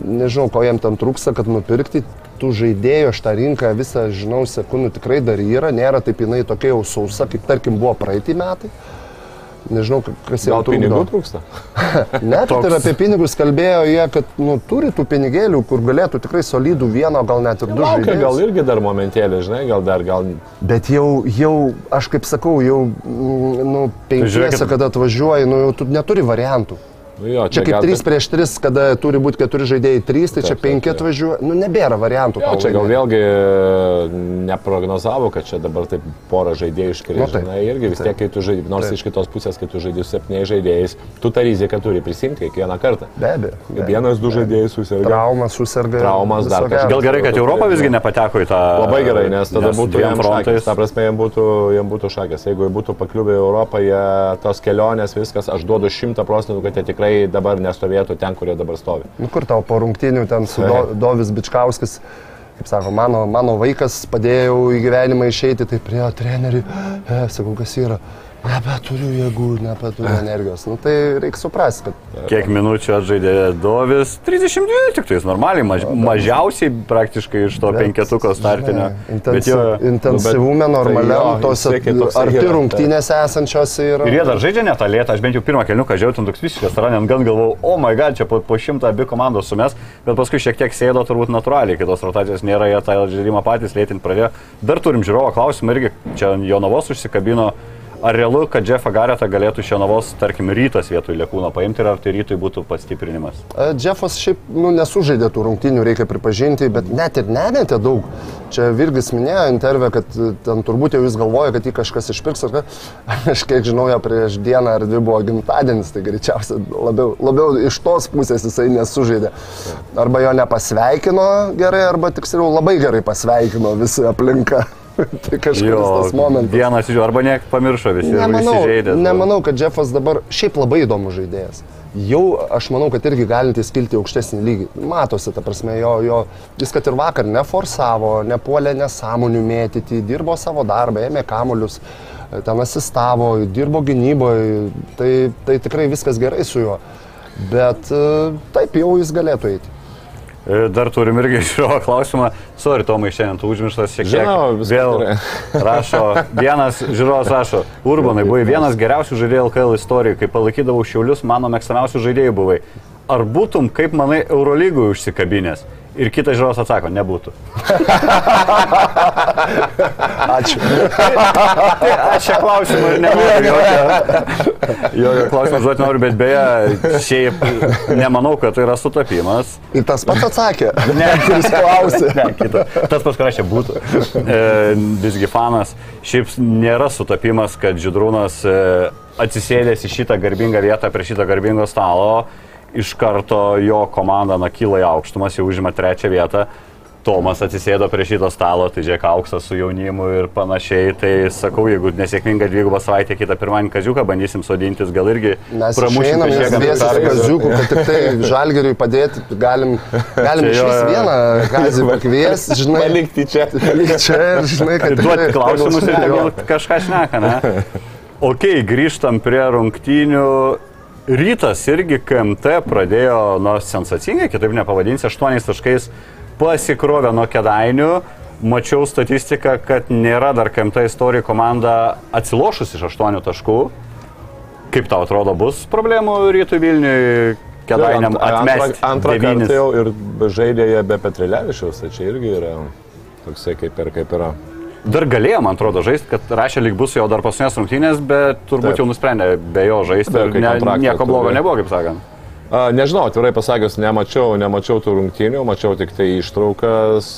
nežinau, ko jiem ten trūksta, kad nupirkti tų žaidėjų, aš tą rinką visą žinau, sekundų tikrai dar yra, nėra taip jinai tokia jau sausa, kaip tarkim buvo praeitį metai. Nežinau, kas jau trūksta. pinigų trūksta. ne, bet ir apie pinigus kalbėjo jie, kad nu, turi tų pinigėlių, kur galėtų tikrai solidų vieno, gal net ir du žaidėjus. Gal irgi dar momentėlį, žinai, gal dar gal. Bet jau, jau aš kaip sakau, jau, mm, nu, penkiese, kada atvažiuoji, nu, jau tu neturi variantų. Nu jo, čia, čia kaip 3 prieš 3, kada turi būti 4 žaidėjai 3, tai taip, čia 5 atvažiuoja. Nu, nebėra variantų. Jo, čia gal vėlgi neprognozavo, kad čia dabar taip porą žaidėjų iškris. Nu, tai, Na, irgi vis tiek, kai tu žaidži, nors taip. iš kitos pusės, kai tu žaidži su 7 žaidėjais, tu tą riziką turi prisimti kiekvieną kartą. Be abejo. Be Vienas, du žaidėjai susirga. Traumas susirga. Traumas dar kažkas. Gal gerai, kad Europą visgi nepateko į tą. Labai gerai, nes tada nes būtų jam frontais. Ta prasme, jam būtų, jam būtų šakės. Jeigu būtų pakliuvę į Europą, jie tos kelionės, viskas, aš duodu 100 procentų, kad jie tikrai dabar nestovės stovėtų ten, kur jie dabar stovi. Nu, kur tau po rungtinių ten su Do, Dovis Bičkauskis, kaip sako, mano, mano vaikas padėjau į gyvenimą išeiti, tai prie trenerių, e, sakau, kas yra. Nebeturiu jėgų, nebeturiu energijos. Nu, tai reikia suprasti, kad Kiek minučių atžaidė Dovis? 32 tik tais, normaliai, maž, mažiausiai praktiškai iš to penketuko startinio. Bet intensyv, jo, intensyvume tai normaliam, jo, tos vis tiek toksai arti rungtynėse esančiose yra. Ir jie dar žaidžia net tą lėtą, aš bent jau pirmą keliuką žiūrėjau, ten toks visiškas ranen, gan galvojau, o oh my god, čia po, po šimtą abi komandos sumes, bet paskui šiek tiek sėdo turbūt natūraliai, kitos rotacijos nėra, jie tą žaidimą patys lėtinti pradėjo. Dar turim žiūrovo klausimą irgi, čia Jonavos užsikabino. Ar realu, kad Jeffą Garetą galėtų iš Jonavos, tarkim, rytas vietoj Lekūno paimti ir ar tai rytui būtų pastiprinimas? E, Jeffas šiaip nu, nesužaidė tų rungtynių, reikia pripažinti, bet net ir nemetė daug. Čia Virgis minėjo intervę, kad e, ten turbūt jau jis galvoja, kad jį kažkas išpirks. ar ką. Aš kiek žinau, jo prieš dieną ar dvi buvo gimtadienis, tai greičiausiai labiau, labiau iš tos pusės jisai nesužaidė. Arba jo nepasveikino gerai, arba tiksliau labai gerai pasveikino visi aplinka. tai kažkuris tas momentas. vienas iš jų, arba niek pamiršo visi. Nemanau, buvo. nemanau, kad Jeffas dabar šiaip labai įdomus žaidėjas. Jau aš manau, kad irgi galintis kilti aukštesnį lygį. Matosi, ta prasme, jo, jo, jis kad ir vakar neforsavo, nepuolė nesąmonių mėtyti, dirbo savo darbą, ėmė kamuolius, ten asistavo, dirbo gynyboje, tai, tai tikrai viskas gerai su juo. Bet e, taip jau jis galėtų eiti. E, Dar turim irgi žiūrovo klausimą. Sorry, Tomai, šiandien tu užmirštas šiek tiek. Žinau, Vėl rašo, vienas žiūrovas rašo, Urbanai, buvai vienas geriausių žaidėjų LKL istorijų, kai palaikydavau šiaulius, mano mėgstamiausių žaidėjų buvai. Ar būtum, kaip manai, Eurolygų užsikabinės? Ir kitas žiūrovas atsako, nebūtų. Ačiū. Tai aš šią klausimą ir nenoriu jokio, jokio klausimą žodžiu noriu, bet beje, šiaip nemanau, kad tai yra sutapimas. Ir tas pats atsakė. Ne, kuris klausė. Ne, kita. Tas pats parašė būtų. E, visgi fanas. Šiaip nėra sutapimas, kad Židrūnas e, atsisėdęs į šitą garbingą vietą prie šito garbingo stalo, iš karto jo komanda nakyla į aukštumas, jau užima trečią vietą. Tomas atsisėdo prie šito stalo, tai žiūrėk auksas su jaunimu ir panašiai. Tai sakau, jeigu nesėkminga dvigubą savaitę kitą pirmąjį kaziuką, bandysim sodintis, gal irgi pramušim išeinam, nes kažkiek dviesi su pergalės. Kaziuku, kad tik tai žalgeriui padėti, galim, galim Čia iš vis vieną kazį pakviesti, žinai. Palikti čia. Palikti čia ir žinai, kad Ir duoti klausimus ir kažką šneka, ne? Ok, grįžtam prie rungtynių. Rytas irgi KMT pradėjo nuo sensacingai, kitaip nepavadinsi, 8 taškais pasikrovė nuo kedainių. Mačiau statistiką, kad nėra dar KMT istorijų komanda atsilošus iš 8 taškų. Kaip tau atrodo, bus problemų rytų Vilniui kedainiam atmesti? Antrą kartą jau ir žaidė be Petrilevičiaus, tai čia irgi yra toksai kaip ir kaip yra. Dar galėjo, man atrodo, žaisti, kad rašė lyg bus jo dar paskutinės rungtynės, bet turbūt Taip. jau nusprendė be jo žaisti. Ne, nieko blogo nebuvo, kaip sakant. Nežinau, atvirai pasakius, nemačiau, nemačiau tų rungtynių, mačiau tik tai ištraukas,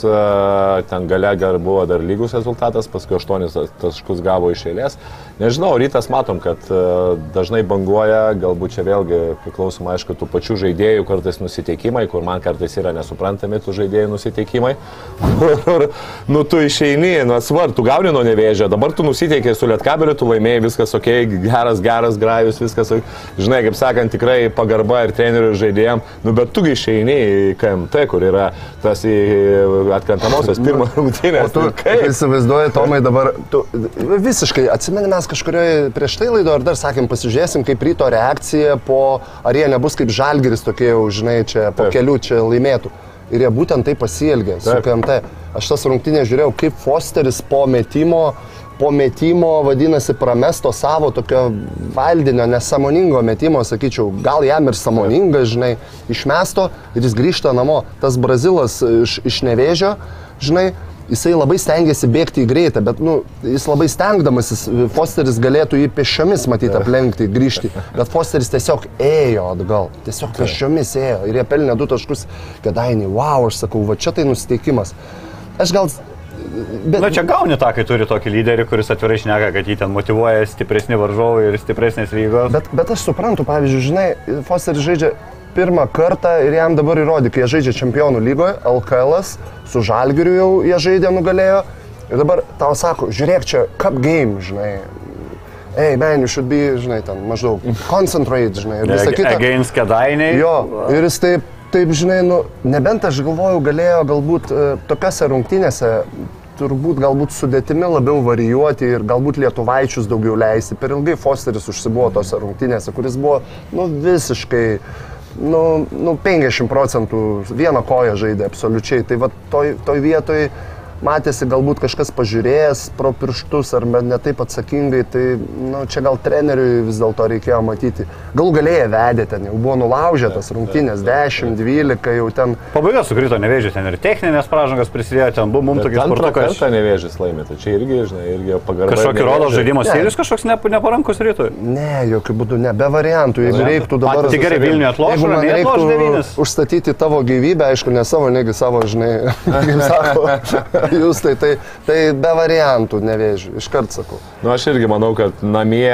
ten gale gar buvo dar lygus rezultatas, paskui 8 taškus gavo iš eilės. Nežinau, rytas matom, kad dažnai banguoja, galbūt čia vėlgi priklausoma, aišku, tų pačių žaidėjų kartais nusiteikimai, kur man kartais yra nesuprantami tų žaidėjų nusiteikimai. Kur, nu, tu išeini, nu, svar, tu gauni nuo nevėžio, dabar tu nusiteikė su lietkabeliu, tu laimėjai, viskas ok, geras, geras grajus, viskas, žinai, kaip sakant, tikrai pagarba ir trenerių ir žaidėjim, nu, bet tu išeini į KMT, kur yra tas į atkrentamosios pirmo O rungtynės. tu Nu, kaip? įsivaizduoji, Tomai, dabar, tu visiškai, atsimeni, mes kažkurioje prieš tai laido ar dar sakėm, pasižiūrėsim, kaip ryto reakcija po, ar jie nebus kaip žalgeris tokie jau, žinai, čia po Taip. kelių čia laimėtų. Ir jie būtent taip pasielgė su. KMT. Aš tas rungtynės žiūrėjau, kaip Fosteris po metimo, po metimo, vadinasi, pramesto savo tokio valdinio, nesąmoningo metimo, sakyčiau, gal jam ir sąmoninga, žinai, išmesto ir jis grįžta namo. Tas brazilas iš, iš nevėžio, žinai, jisai labai stengiasi bėgti į greitą, bet nu, jis labai stengdamasis, Fosteris galėtų jį pešiomis matyti aplenkti, grįžti, bet Fosteris tiesiog ėjo atgal, tiesiog pešiomis ėjo ir jie pelnė du taškus, kedainiai, wow, aš sakau, va čia tai nusiteikimas. Aš gal... Bet, Na čia gauni tą, kai turi tokį lyderį, kuris atvirai šneka, kad jį ten motivuoja stipresni varžovai ir stipresnės lygos. Bet, bet aš suprantu, pavyzdžiui, žinai, Fosteris žaidžia pirmą kartą ir jam dabar įrodė, kai jie žaidžia čempionų lygoje, LKL, su Žalgiriu jau jie žaidė, nugalėjo. Ir dabar tau sako, žiūrėk čia, cup game, žinai. Ei, man, you should be, žinai, ten maždaug concentrate, žinai, ir visą kitą. Against kedainiai. Jo, ir jis taip, taip, žinai, nu, nebent aš galvojau, galėjo galbūt e, tokiose rungtynėse turbūt galbūt sudėtimi labiau varijuoti ir galbūt lietuvaičius daugiau leisti. Per ilgai Fosteris užsibuvo tose rungtynėse, kuris buvo nu, visiškai nu, nu, 50 procentų vieną koją žaidė absoliučiai. Tai va toj, toj vietoj matėsi galbūt kažkas pažiūrėjęs pro pirštus ar ne taip atsakingai, tai nu, čia gal treneriui vis dėlto reikėjo matyti. Galų galėje vedė ten, jau buvo nulaužę tas rungtynės 10, 12, jau ten. Pabaiga sukrito nevėžį, ten ir techninės pražangas prisidėjo, ten buvo mums tokie sportukai. kartą nevėžys laimė, tai čia irgi, žinai, irgi pagarba. Kažkokį rodo žaidimo Ne. stilius kažkoks ne, neparankus rytui. Ne, jokių būdų, ne, be variantų. Jeigu reiktų dabar... Tai gerai, Vilniuje atloš, Jeigu reiktų užstatyti tavo gyvybę, aišku, ne savo, negi savo, žinai, kaip sako, jūs tai, tai, tai be variantų nevėžiu, iškart sakau. Nu, aš irgi manau, kad namie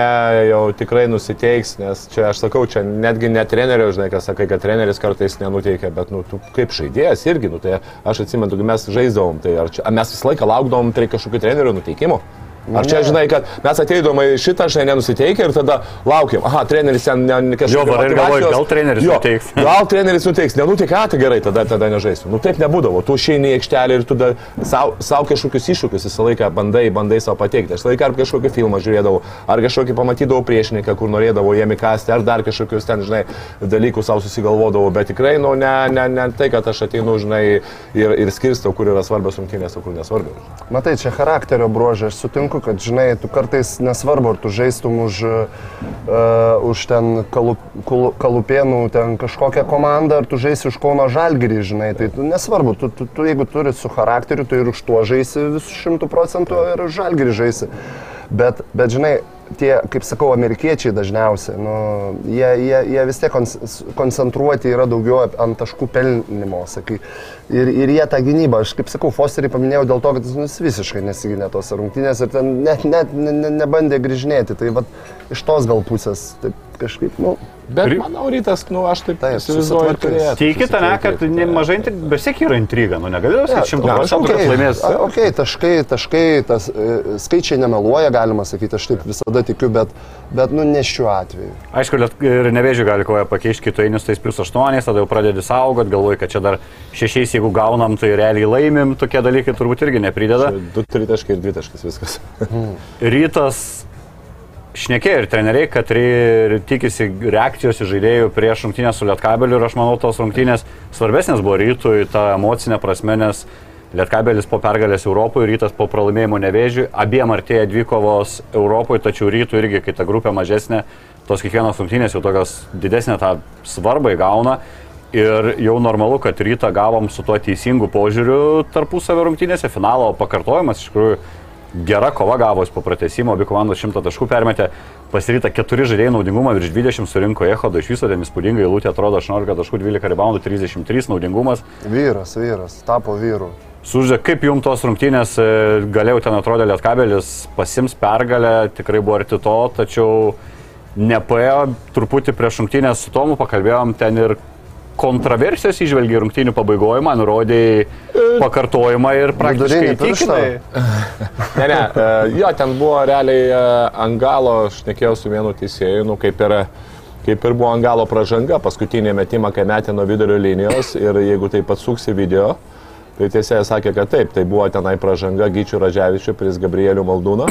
jau tikrai nusiteiks, nes čia aš sakau, čia netgi ne trenerio, žinai, kas sakai, kad treneris kartais nenuteikia, bet, nu, tu kaip žaidėjas irgi, nu, tai aš atsimenu, mes žaisdavom, tai ar, čia, mes visą laiką laukdavom tai kažkokių trenerių nuteikimo. Ar čia, žinai, kad mes ateidom į šitą, žinai, nenusiteikę ir tada laukiam, aha, treneris ten ne, ne kažkas. Jo, varai ir galvoji, gal treneris nuteiks. Gal treneris nuteiks, nenuteikia, tai gerai, tada, tada nežaisiu. Nu taip nebūdavo, tu išeini į aikštelę ir tu savo kažkokius iššūkius visą laiką bandai, bandai savo pateikti. Aš laiką ar kažkokį filmą žiūrėdavau, ar kažkokį pamatydavau priešininką, kur norėdavau jiem įkasti, ar dar kažkokius ten, žinai, dalykus savo susigalvodavau, bet tikrai, nu, ne, ne, ne tai, kad aš ateinu, žinai, ir, ir skirstau, kur yra svarbios rungtynės, o kur nesvarbios. Matai, čia charakterio bruožė, aš sutinku, kad, žinai, tu kartais nesvarbu, ar tu žaistum už, uh, už ten kalup, kalupėnų ten kažkokią komandą, ar tu žaisi už Kauno Žalgirį, žinai, tai tu, nesvarbu, tu, tu, tu jeigu turi su charakteriu, tai ir už tuo žaisi visų šimtų procentų ir už Žalgirį žaisi. Bet, bet, žinai, tie, kaip sakau, amerikiečiai dažniausiai, nu, jie, jie, jie vis tiek koncentruoti yra daugiau ant taškų pelnimo, sakai. Ir, ir jie tą gynybą, aš kaip sakau, Fosterį paminėjau dėl to, kad jis nu, visiškai nesiginė tos rungtynės ir ten net, net ne, ne, nebandė grįžinėti. Tai vat, iš tos gal pusės taip kažkaip, nu, Bet Ry- manau, rytas, nu, aš taip Taip, įsivaizduoju, turėtų Teikite, ne, kad nemažai, bet vis tiek yra intriga, nu negali sakyti šimtų procentų, kad okei, laimės. okei, taškai, taškai, tas e, skaičiai nemeluoja, galima sakyti, aš taip visada tikiu, bet, bet nu, ne šiuo atveju. Aišku, ir nevėžiu gali koją pakeisti kitų einius tais plus 8, tada jau pradedi saugot, galvoji, kad čia dar šešiais, jeigu gaunam, tai realiai laimim, tokie dalykai turbūt irgi neprideda. Du tritaškai ir dvitaškas viskas. Rytas šnekėjo ir treneriai, kad ri- tikisi reakcijos į žaidėjų prieš rungtynę su Lietkabeliu ir aš manau, tos rungtynės svarbesnės buvo rytui tą emocinę prasme, nes Lietkabelis po pergalės Europoje, rytas po pralaimėjimo nevėžiui, abiem artėja dvikovos Europoje, tačiau rytų irgi, kai ta grupė mažesnė, tos kiekvienos rungtynės jau tokios didesnė tą svarbą įgauna. Ir jau normalu, kad rytą gavom su tuo teisingu požiūriu tarpusavio rungtynėse, finalo pakartojimas iš tikrųjų gera kova gavos po pratesimo, abi komandos 100 taškų permetė, pasiryta 4 žaidėjai naudingumą, virš 20 surinko Ehodo, iš viso ten įspūdingai, Lūtė atrodo 18 taškų, 12 reboundų, 33 naudingumas. Vyras, vyras, tapo vyru. Sužė, kaip jums tos rungtynės, e, galėjau ten atrodė Lietkabelis, pasims pergalę, tikrai buvo arti to, tačiau nepaėjo truputį prieš rungtynės su Tomu, pakalbėjom ten ir kontroversijos išvelgiai rungtynių pabaigoje, man rodė pakartojimą ir praktiškai įtikinai. Ne, ne, e, jo, ten buvo realiai e, ant galo, aš nekėjau su vienu teisėju, nu kaip ir, kaip ir buvo ant galo pražanga, paskutinė metimą, kai metė nuo vidurio linijos ir jeigu taip atsuksi video, tai teisėjas sakė, kad taip, tai buvo tenai pražanga Gyčių Radžiavičių prieš Gabrielių Maldūną.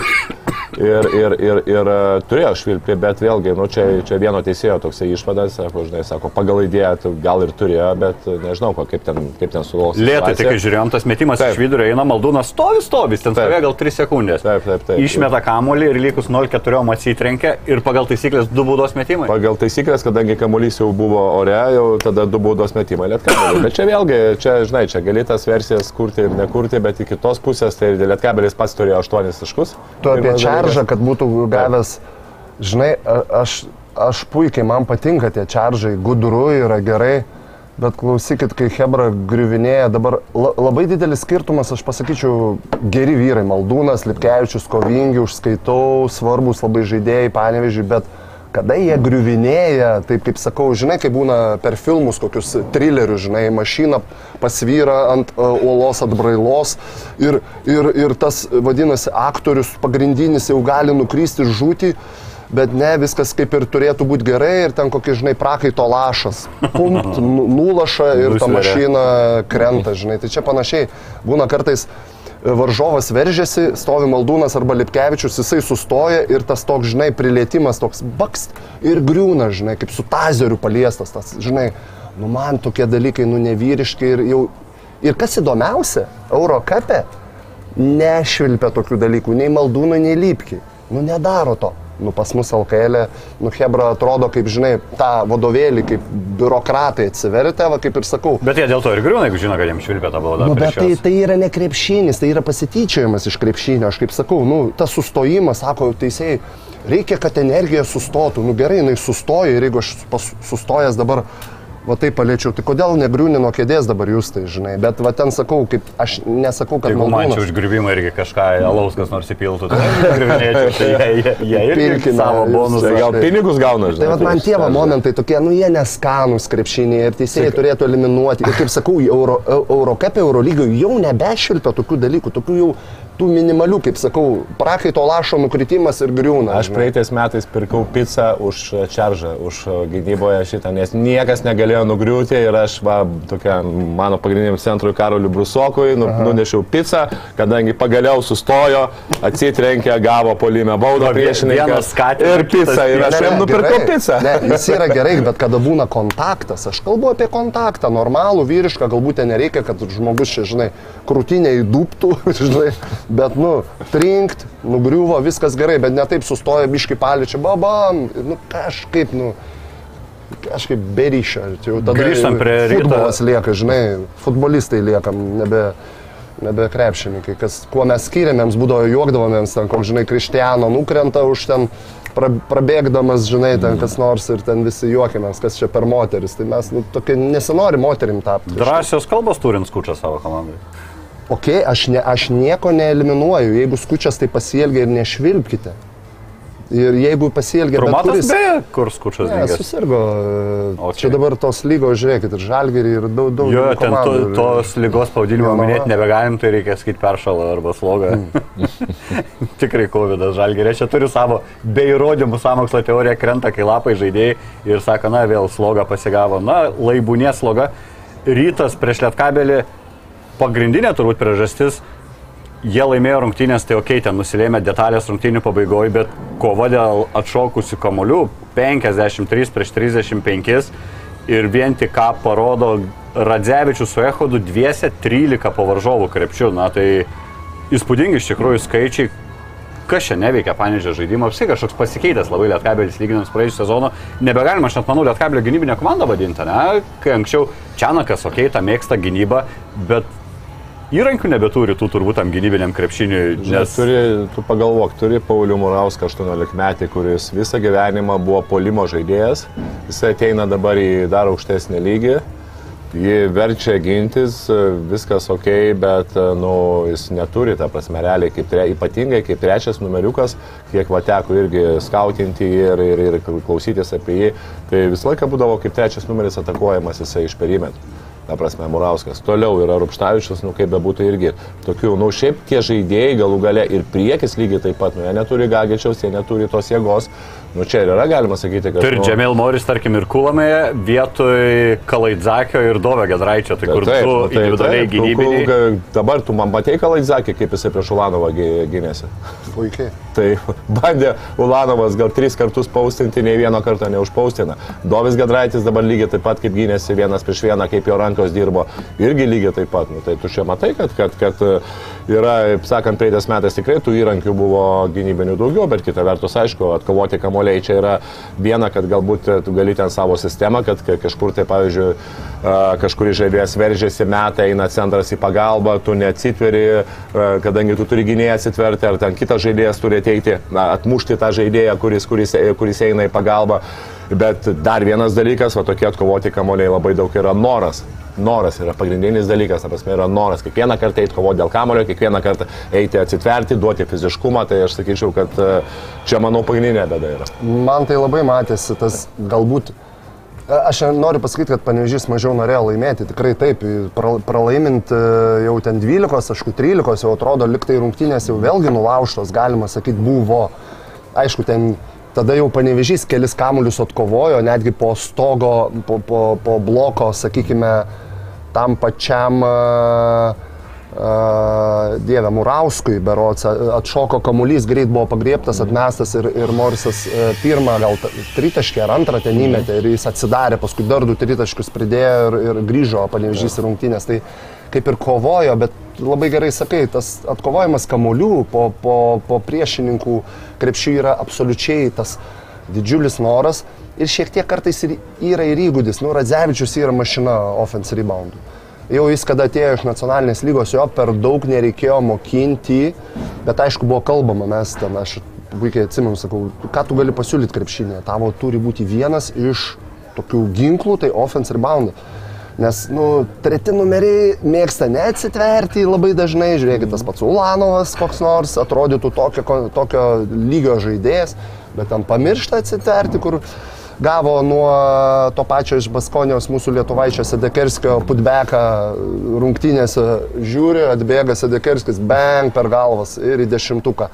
Ir, ir, ir, ir e, turėjo švilpti, bet vėlgi, nu, čia, čia vieno teisėjo toksai išvadas, sako, žinai, sako, pagal idėją gal ir turėjo, bet nežinau, ko, kaip ten, kaip ten sulos. Lietai, tai kai žiūrėjom, tas metimas Taip. iš vidurio eina, maldūnas stovi, stovi, ten Taip. stovėjo gal 3 sekundės. Taip, taip, taip. Išmeta kamuolį ir likus 0-4 atsitrenkia ir pagal taisyklės du baudos metimai. Pagal taisyklės, kadangi kamuolys jau buvo ore, jau tada du baudos metimai lietkabeliui. Bet čia vėlgi, čia, žinai, čia gali tas versijas kurti ir nekurti, bet iki tos pusės, tai lietkabelis pats turėjo 8 taškus. Tu apie Pirmas čaržą, kad būtų gavęs, žinai, aš, aš puikiai, man patinka tie čaržai, gudru yra gerai, bet klausykit, kai Hebra griuvinėja, dabar la, labai didelis skirtumas, aš pasakyčiau, geri vyrai, Maldūnas, Lipkevičius, kovingi, užskaitau, svarbus labai žaidėjai, panevežiai, bet kada jie griuvinėja, taip kaip sakau, žinai, kai būna per filmus kokius trilerius, žinai, mašina pasvyra ant uh, uolos atbrailos ir, ir, ir tas, vadinasi, aktorius pagrindinis jau gali nukrysti žūti. Bet ne, viskas kaip ir turėtų būti gerai ir ten kokie, žinai, prakaito lašas. Pumt, nu- nulaša ir ta mašina krenta, žinai. Tai čia panašiai būna kartais, varžovas veržiasi, stovi Maldūnas arba Lipkevičius, jisai sustoja ir tas toks, žinai, prilietimas toks bakst ir griūna, žinai, kaip su tazeriu paliestas, tas, žinai, nu man tokie dalykai, nu nevyriški ir jau... Ir kas įdomiausia, Eurokapė nešvilpia tokių dalykų, nei Maldūnui, nei Lypkiai. Nu nedaro to. Nu, pas mus LKL, nu, Hebra atrodo, kaip žinai, tą vadovėlį, kaip biurokratai atsivertė, va, kaip ir sakau. Bet jie dėl to ir griūna, jeigu žino, kad jiems švilpia tą baudą. Nu, bet tai, tai yra ne krepšinis, tai yra pasityčiojimas iš krepšinio. Aš kaip sakau, nu, tas sustojimas, sako teisėjai, reikia, kad energija sustotų. Nu gerai, jinai sustoja ir jeigu aš pas- sustojęs dabar, va taip paliečiau, tai kodėl negriūni nuo kėdės dabar jūs tai, žinai. Bet va ten sakau, kaip aš nesakau, kad Jeigu man čia Maldūnas- už grįbimą irgi kažką alaus kas nors įpiltų, tai griuvinėčiau, tai jie, jie, irgi savo bonusą. Tai gal pinigus gauna, žinai. Tai vat man tie va momentai tokie, nu jie neskanus krepšiniai ir teisėjai turėtų eliminuoti. Ir kaip sakau, Euro, Eurocap, Eurolygoje jau nebešilpia tokių dalykų, tokių jau tų minimalių, kaip sakau, prakaito lašo nukritimas ir griūna. Aš praeitais metais pirkau pizzą už čaržą, už gynyboje šitą, nes niekas negalėjo nugriūti ir aš, va, tokia mano pagrindiniam centrui Karoliu Brusokui, nu, nunešiau pizzą, kadangi pagaliau sustojo, atsitrenkė, gavo polime baudą skatino, ir pizzą. Ir aš jam ne, nupirkau pizzą. Ne, jis yra gerai, bet kada būna kontaktas, aš kalbu apie kontaktą, normalų, vyrišką, galbūt ten nereikia, kad žmogus čia, žinai, krūtinė įdūptų, žinai, bet, nu, trinkt, nugriuvo, viskas gerai, bet ne taip sustoja biški paličia, babam, nu, kažkaip, nu, kažkaip beryšia. Jau tada Grįžtam prie ryto. Futbolas lieka, žinai, futbolistai liekam, nebe, nebe krepšininkai, kas, kuo mes skiriamėms, būdavo juokdavomėms, ten, koks, žinai, Krištiano nukrenta už ten pra, prabėgdamas, žinai, ten kas nors ir ten visi juokiamės, kas čia per moteris. Tai mes, nu, tokie nesinori moterim tapti. Drąsios kalbos turint skučią savo komandai. Ok, aš, ne, aš nieko neeliminuoju, jeigu skučias tai pasielgia ir nešvilpkite. Ir jeigu pasielgia, bet Rumatas kuris... beje, kur skučias Ne, susirgo. O Čia dabar tos lygos, žiūrėkit, ir žalgerį, ir daug, daug Jo, ten to, tos lygos pavadinimo Jonava. minėti nebegalim, tai reikia sakyti peršalą arba slogą. Tikrai COVID žalgerė. Čia turi savo be įrodymų samokslo teoriją, krenta, kai lapai žaidėjai ir sako, na vėl slogą pasigavo. Na, laibūnė sloga. Rytas prieš lietkabelį pagrindinė turbūt priežastis. Jie laimėjo rungtynės, tai ok, ten nusilėmė detalės rungtynių pabaigoje, bet kova dėl atšokusių kamolių 53 prieš 35 ir vien tik ką parodo Radzevičius su Ehodu dviese 13 po varžovų krepšių. Na tai įspūdingi iš tikrųjų skaičiai. Kas čia neveikia panėžė žaidimo, apsi kažkoks pasikeitęs labai Lietkabelis lyginant su praėjusiu sezonu. Nebegalima, aš net manau, Lietkabelio gynybinę komandą vadinti, ne? Kai anksčiau Čianakas, okei, okay, tą mėgsta gynybą, bet įrankių nebeturi tų turbūt tam gynybiniam krepšiniui, Nes nes turi, tu pagalvok, turi Paulių Murauską 18 metį, kuris visą gyvenimą buvo polimo žaidėjas, jis ateina dabar į dar aukštesnį lygį, jį verčia gintis, viskas ok, bet nu, jis neturi, ta prasme, realiai, kaip tre, ypatingai kaip trečias numeriukas, kiek va teko irgi skautinti ir, ir, ir klausytis apie jį, tai visą laiką būdavo kaip trečias numeris atakuojamas jisai iš perimetrų. Ta prasme, Murauskas. Toliau yra Rupštavičius, nu kaip bebūtų irgi tokių, nu šiaip tie žaidėjai galų gale ir priekis lygiai taip pat, nu jie neturi Gagičiaus, jie neturi tos jėgos. Nu čia ir yra galima sakyti, kad... turi nu, Džemil Moris, tarkim, ir Kulamėje vietoj Kalaidzakio ir Dovio Gedraičio, tai kur Taip, du nu, tai individualiai taip, tu- gynybiniai. ku- Dabar tu man matei Kalaidzakį, kaip jisai prieš Ulanovą gy- gynėsi. Puikiai. Tai bandė Ulanovas gal tris kartus paustinti, nei vieno karto neužpaustina. Dovis Gedraitis dabar lygiai taip pat kaip gynėsi vienas prieš vieną, kaip jo rankos dirbo, irgi lygiai taip pat. Nu, tai tu čia matai, kad, kad, kad e, yra, sakant, praeitais metais tikrai tų įrankių buvo gynybinių daugiau, bet kita vertus, aišku, atkovoti kamuoliai čia yra viena, kad galbūt e, tu gali ten savo sistemą, kad ka- kažkur tai, pavyzdžiui, a, kažkuris žaidėjas veržiasi, metai, eina centras į pagalbą, tu neatsitveri, a, kadangi tu turi gynėją atsitverti, ar ten kitas žaidėjas turi ateiti, na, atmušti tą žaidėją, kuris, kuris, kuris eina į pagalbą. Bet dar vienas dalykas, va tokie atkovoti kamuoliai labai daug yra noras. Noras yra pagrindinis dalykas, ta prasme yra noras kiekvieną kartą eiti kovoti dėl kamulio, kiekvieną kartą eiti atsitverti, duoti fiziškumą, tai aš sakyčiau, kad e, čia manau pagrindinė bėda yra. Man tai labai matėsi tas galbūt. Aš noriu pasakyti, kad Panežys mažiau norėjo laimėti. Tikrai taip, pra- pralaimint e, jau ten 12, aišku, 13, jau atrodo, liktai rungtynės jau vėlgi nulaužtos, galima sakyti, buvo. Aišku, ten tada jau Panežys kelis kamuolius atkovojo, netgi po stogo, po, po, po bloko, sakykime, tam pačiam, e, Uh, Dieve, Murauskui berots atšoko kamuolys, greit buvo pagrieptas, atmestas ir, ir Morisas uh, pirmą gal tritaškį ar antrą ten įmetė ir jis atsidarė, paskui dar du tritaškius pridėjo ir, ir grįžo panevežys į rungtynės. Tai kaip ir kovojo, bet labai gerai sakai, tas atkovojimas kamuolių po, po, po priešininkų krepšių yra absoliučiai tas didžiulis noras ir šiek tiek kartais ir yra ir įgūdis. Nu, Radzevičius yra mašina offense reboundų. Jau jis, kada atėjo iš nacionalinės lygos, jo per daug nereikėjo mokinti, bet aišku buvo kalbama, mes ten, aš puikiai atsimenu, sakau, ką tu gali pasiūlyti krepšinėje, tavo turi būti vienas iš tokių ginklų, tai offense rebound. Nes, nu, treti numeriai mėgsta neatsitverti labai dažnai, žiūrėkit, tas pats Ulanovas koks nors atrodytų tokio, tokio lygio žaidėjas, bet tam pamiršta atsitverti, kur gavo nuo to pačio iš Baskonijos mūsų lietuvaičio Sedekerskio putbeką rungtynėse, žiūri, atbėga Sedekerskis, bang per galvas ir į dešimtuką.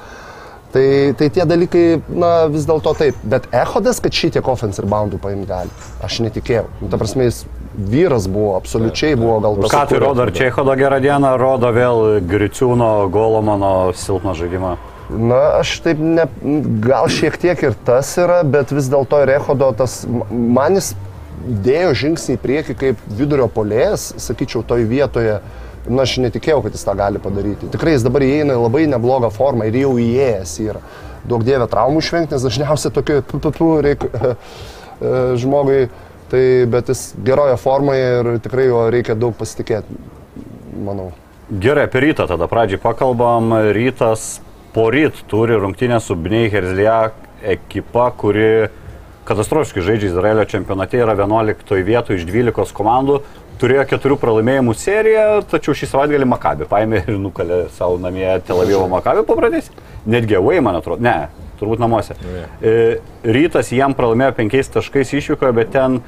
Tai, tai tie dalykai, na vis dėlto taip, bet Ehodas, kad šitiek offense ir boundų paimti gali, aš netikėjau. Nu, ta prasme, jis vyras buvo, absoliučiai buvo gal tas. Ką tai rodo, ar Čehodo gerą dieną, rodo vėl Griciūno, Golomano silpną žaidimą? Na, aš taip, ne, gal šiek tiek ir tas yra, bet vis dėlto ir Ehodo tas, man jis dėjo žingsnį į priekį kaip vidurio polės, sakyčiau, toj vietoje. Na, aš netikėjau, kad jis tą gali padaryti. Tikrai jis dabar įeina į labai neblogą formą ir jau įėjęs yra. Daug dievė traumų išvengti, nes dažniausiai tokiu pupupu reikia žmogui. Tai, bet jis geroje formoje ir tikrai jo reikia daug pasitikėti, manau. Gerai, apie rytą tada pradžiai pakalbam. Rytas po ryt turi rungtynę su Bnei Herzliak ekipa, kuri katastrofiškai žaidžia Izraelio čempionate, yra 11 vietoje iš 12 komandų. Turėjo keturių pralaimėjimų seriją, tačiau šį savaitgalį Makabį paėmė ir nukalė savo namie Tel Avivo Makabį pabradės. Netgi away, man atrodo. Ne, turbūt namuose. E, Rytas jam pralaimėjo penkiais taškais išvykoje, bet ten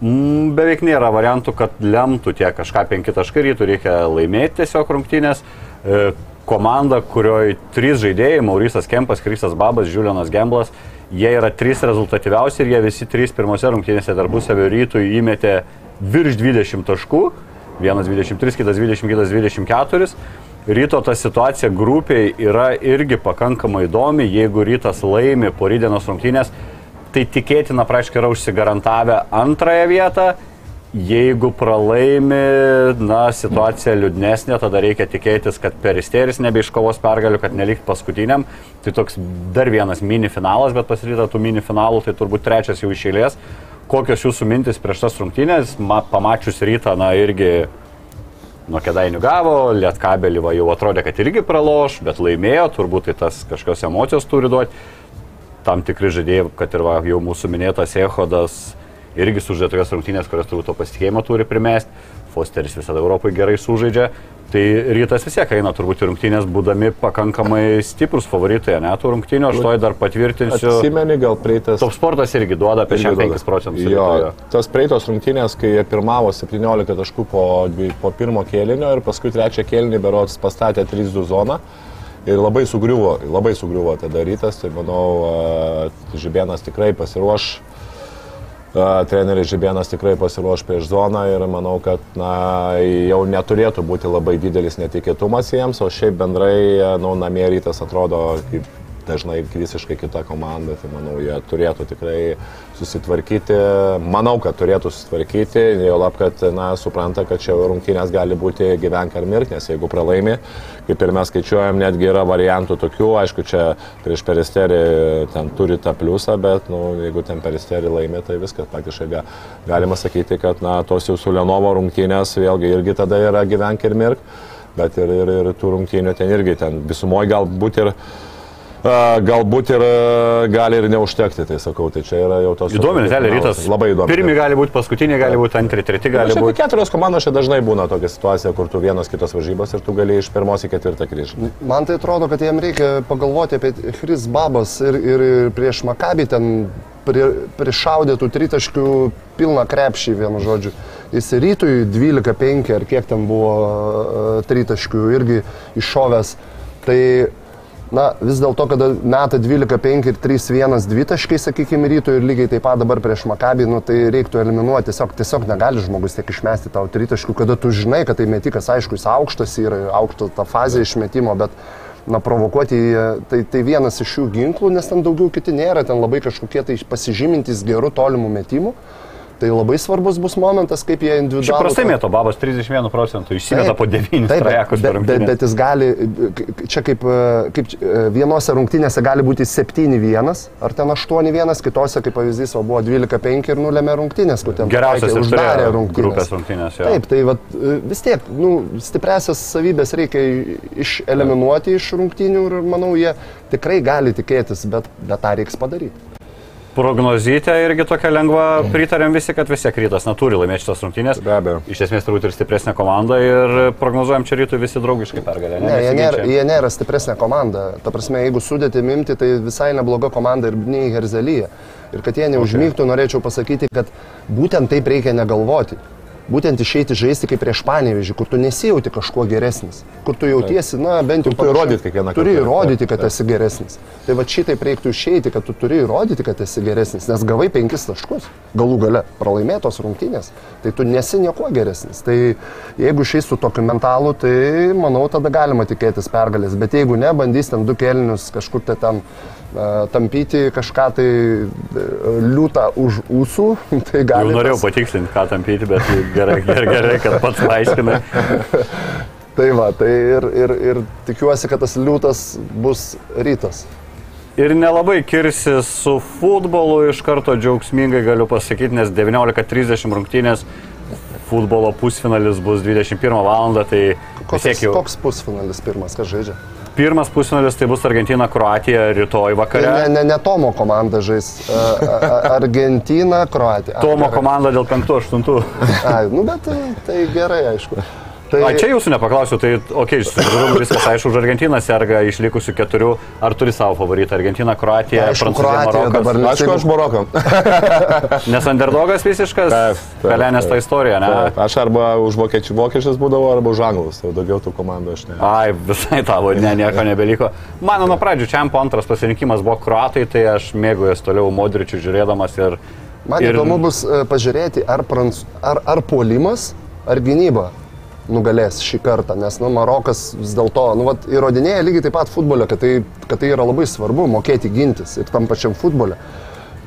mm, beveik nėra variantų, kad lemtų tie kažką penki taškai rytų, reikia laimėti tiesiog rungtynės. E, Komanda, kurioje trys žaidėjai - Maurysas Kempas, Krisas Babas, Žiulianas Gemblas, jie yra trys rezultatyviausi ir jie visi trys pirmose rungtynėse tarpusavio rytų įmetė virš 20 taškų. Vienas 23, kitas 20, kitas 24. Ryto ta situacija grupiai yra irgi pakankamai įdomi. Jeigu rytas laimi po rydienos rungtynės, tai tikėtina praaiškiai yra užsigarantavę antrąją vietą. Jeigu pralaimi, na, situacija liūdnesnė, tada reikia tikėtis, kad peristeris nebeiškovos pergalių, kad nelikti paskutiniam. Tai toks dar vienas mini finalas, bet pasiryta tų mini finalų, tai turbūt trečias jau iš eilės. Kokios jūsų mintis prieš tas rungtynės, ma, pamačius rytą, na, irgi nuo kedainių gavo, lietkabelį va, jau atrodė, kad irgi praloš, bet laimėjo, turbūt tai tas kažkokios emocijos turi duoti. Tam tikri žaidėjai, kad ir va, jau mūsų minėtas Ehodas irgi sužaidė tokias rungtynės, kurios turbūt to pasitikėjimo turi primesti. Fosteris visada Europoje gerai sužaidžia. Tai rytas vis tiek eina turbūt rungtynės, būdami pakankamai stiprus favoritai, ne tų rungtynių, aš to dar patvirtinsiu. Atsimeni, gal prieitas. Top sportas irgi duoda apie Irgi duoda. 5 procentus. Jo, rytoj, jo. tas praeitos rungtynės, kai jie pirmavo 17 taškų po, po pirmo kėlinio ir paskui trečią kėlinį berots pastatė 3-2 zoną. Ir labai sugriuvo, labai sugriuvo tada rytas, tai manau, Žibėnas tikrai pasiruoš, a, treneris Žibėnas tikrai pasiruoš prieš zoną ir manau, kad na, jau neturėtų būti labai didelis netikėtumas jiems, o šiaip bendrai, nu, namie rytas atrodo kaip dažnai visiškai kita komanda, tai manau, jie turėtų tikrai susitvarkyti, manau, kad turėtų susitvarkyti, jau lab, kad, na, supranta, kad čia rungtynės gali būti gyvenk ar mirk, nes jeigu pralaimi, kaip ir mes skaičiuojam, netgi yra variantų tokių, aišku, čia prieš peristerį ten turi tą pliusą, bet, nu, jeigu ten peristerį laimė, tai viskas praktiškai ga, galima sakyti, kad, na, tos jau su Lenovo rungtynės vėlgi irgi tada yra gyvenk ir mirk, bet ir, ir, ir tų rungtynių ten irgi, ten visumoje galbūt ir Galbūt ir gali ir neužtekti, tai sakau, tai čia yra jau tos... Įdomi, Zelė, rytas. Labai įdomi. Pirmi gali būti, paskutiniai gali būti, antri, treti gali Gali būti. keturios komandos čia dažnai būna tokia situacija, kur tu vienos kitos varžybos ir tu gali iš pirmos į ketvirtą grįžti. Man tai atrodo, kad jiem reikia pagalvoti apie Chris Babas ir, ir ir prieš Makabį ten pri, prišaudėtų tritaškių pilną krepšį, vienu žodžiu. Jis rytui 12-5 ar kiek ten buvo tritaškių irgi iššovęs. Tai Na, vis dėlto, kada meta 12-5 ir 3-1 dvitaškai, sakykime, ryto ir lygiai taip pat dabar prieš Makabį, nu, tai reiktų eliminuoti. Tiesiog, tiesiog negali žmogus tiek išmesti tau tritaškų, kada tu žinai, kad tai metikas, aišku, jis aukštas yra, aukšta ta fazė išmetimo, bet na, provokuoti, tai, tai vienas iš jų ginklų, nes ten daugiau kiti nėra, ten labai kažkokie tai pasižymintis gerų tolimų metimų. Tai labai svarbus bus momentas, kaip jie individualiai. Šiaip prastai mėto, babas 31 procentų, išsimeta po 9 trajekus per bet, bet, rungtynę. bet jis gali, čia kaip, kaip vienose rungtynėse gali būti 7-1, ar ten 8-1, kitose, kaip pavyzdys, o buvo 12-5 ir nulėmė rungtynės, kur ten Geriausias uždarė rungtynės. grupės rungtynės. jo. Taip, tai vat, vis tiek, nu, stipresias savybės reikia išeliminuoti iš rungtynių ir manau, jie tikrai gali tikėtis, bet, bet tą reiks padaryti. Prognozytė irgi tokia lengva, pritarėm visi, kad vis tiek rytas neturi laimėti šitas rungtynės. Be abejo. Iš esmės turbūt ir stipresnė komanda ir prognozuojam čia rytui visi draugiškai pergalę. Ne, jie nėra, jie nėra stipresnė komanda. Ta prasme, jeigu sudėti mimti, tai visai nebloga komanda ir nei Herzelyje. Ir kad jie neužmygtų, okay. norėčiau pasakyti, kad būtent taip reikia negalvoti. Būtent išeiti žaisti kaip prieš panėvežį, kur tu nesijauti kažkuo geresnis. Kur tu jautiesi, na, bent jau... Kur tu įrodyt kiekvieną Turi kartą. įrodyti, Taip, kad esi geresnis. Tai va šitaip reiktų išeiti, kad tu turi įrodyti, kad esi geresnis, nes gavai penkis taškus, galų gale pralaimėtos rungtynės, tai tu nesi niekuo geresnis. Tai jeigu išeis su tokiu mentalu, tai manau, tada galima tikėtis pergalės. Bet jeigu ne, bandys ten du kelnius kažkur tai ten tampyti kažką tai e, liūtą už ūsų, tai Jau norėjau tas- patikslinti, ką tampyti, bet gerai, gerai, gerai kad pats paaiškinai. Tai va, tai ir, ir, ir tikiuosi, kad tas liūtas bus rytas. Ir nelabai kirsis su futbolu, iš karto džiaugsmingai galiu pasakyti, nes 19.30 rungtynės futbolo pusfinalis bus 21 val. tai Koks, jau. koks pusfinalis pirmas, kas žaidžia? Pirmas pusfinalis tai bus Argentina, Kroatija rytoj vakare. ne, ne, ne Tomo komanda žais. A, a, Argentina, Kroatija. A, Tomo komanda dėl 5-8. Ai, nu bet tai, tai gerai, aišku. Tai, A čia jūsų nepaklausiu, tai okei, okay, susidūrum viskas aišku, už Argentiną serga išlikusių keturių, ar turi savo favoritą Argentiną, Kroatiją, Aišku, Prancūziją, Kroatija dabar Marokas. Aišku, aš Moroko. Nes underdogas visiškas, Taip, taip, pelenės ta taip. istorija, ne? Aš arba už vokiečių vokiečius būdavau, arba už anglus. Tai daugiau tų komandų aš ne. Ai, visai tavo, ne, nieko nebeliko. Mano nuo pradžių čia po antras pasirinkimas buvo kruatai, tai aš mėgaujuos toliau modričių žiūrėdamas ir... man ir įdomu bus e, pažiūrėti, ar, pranc... ar, ar puolimas, ar gynyba nugalės šį kartą, nes nu, Marokas vis dėlto nu, vat, įrodinėja lygiai taip pat futbole, kad tai, kad tai yra labai svarbu mokėti gintis ir tam pačiam futbole.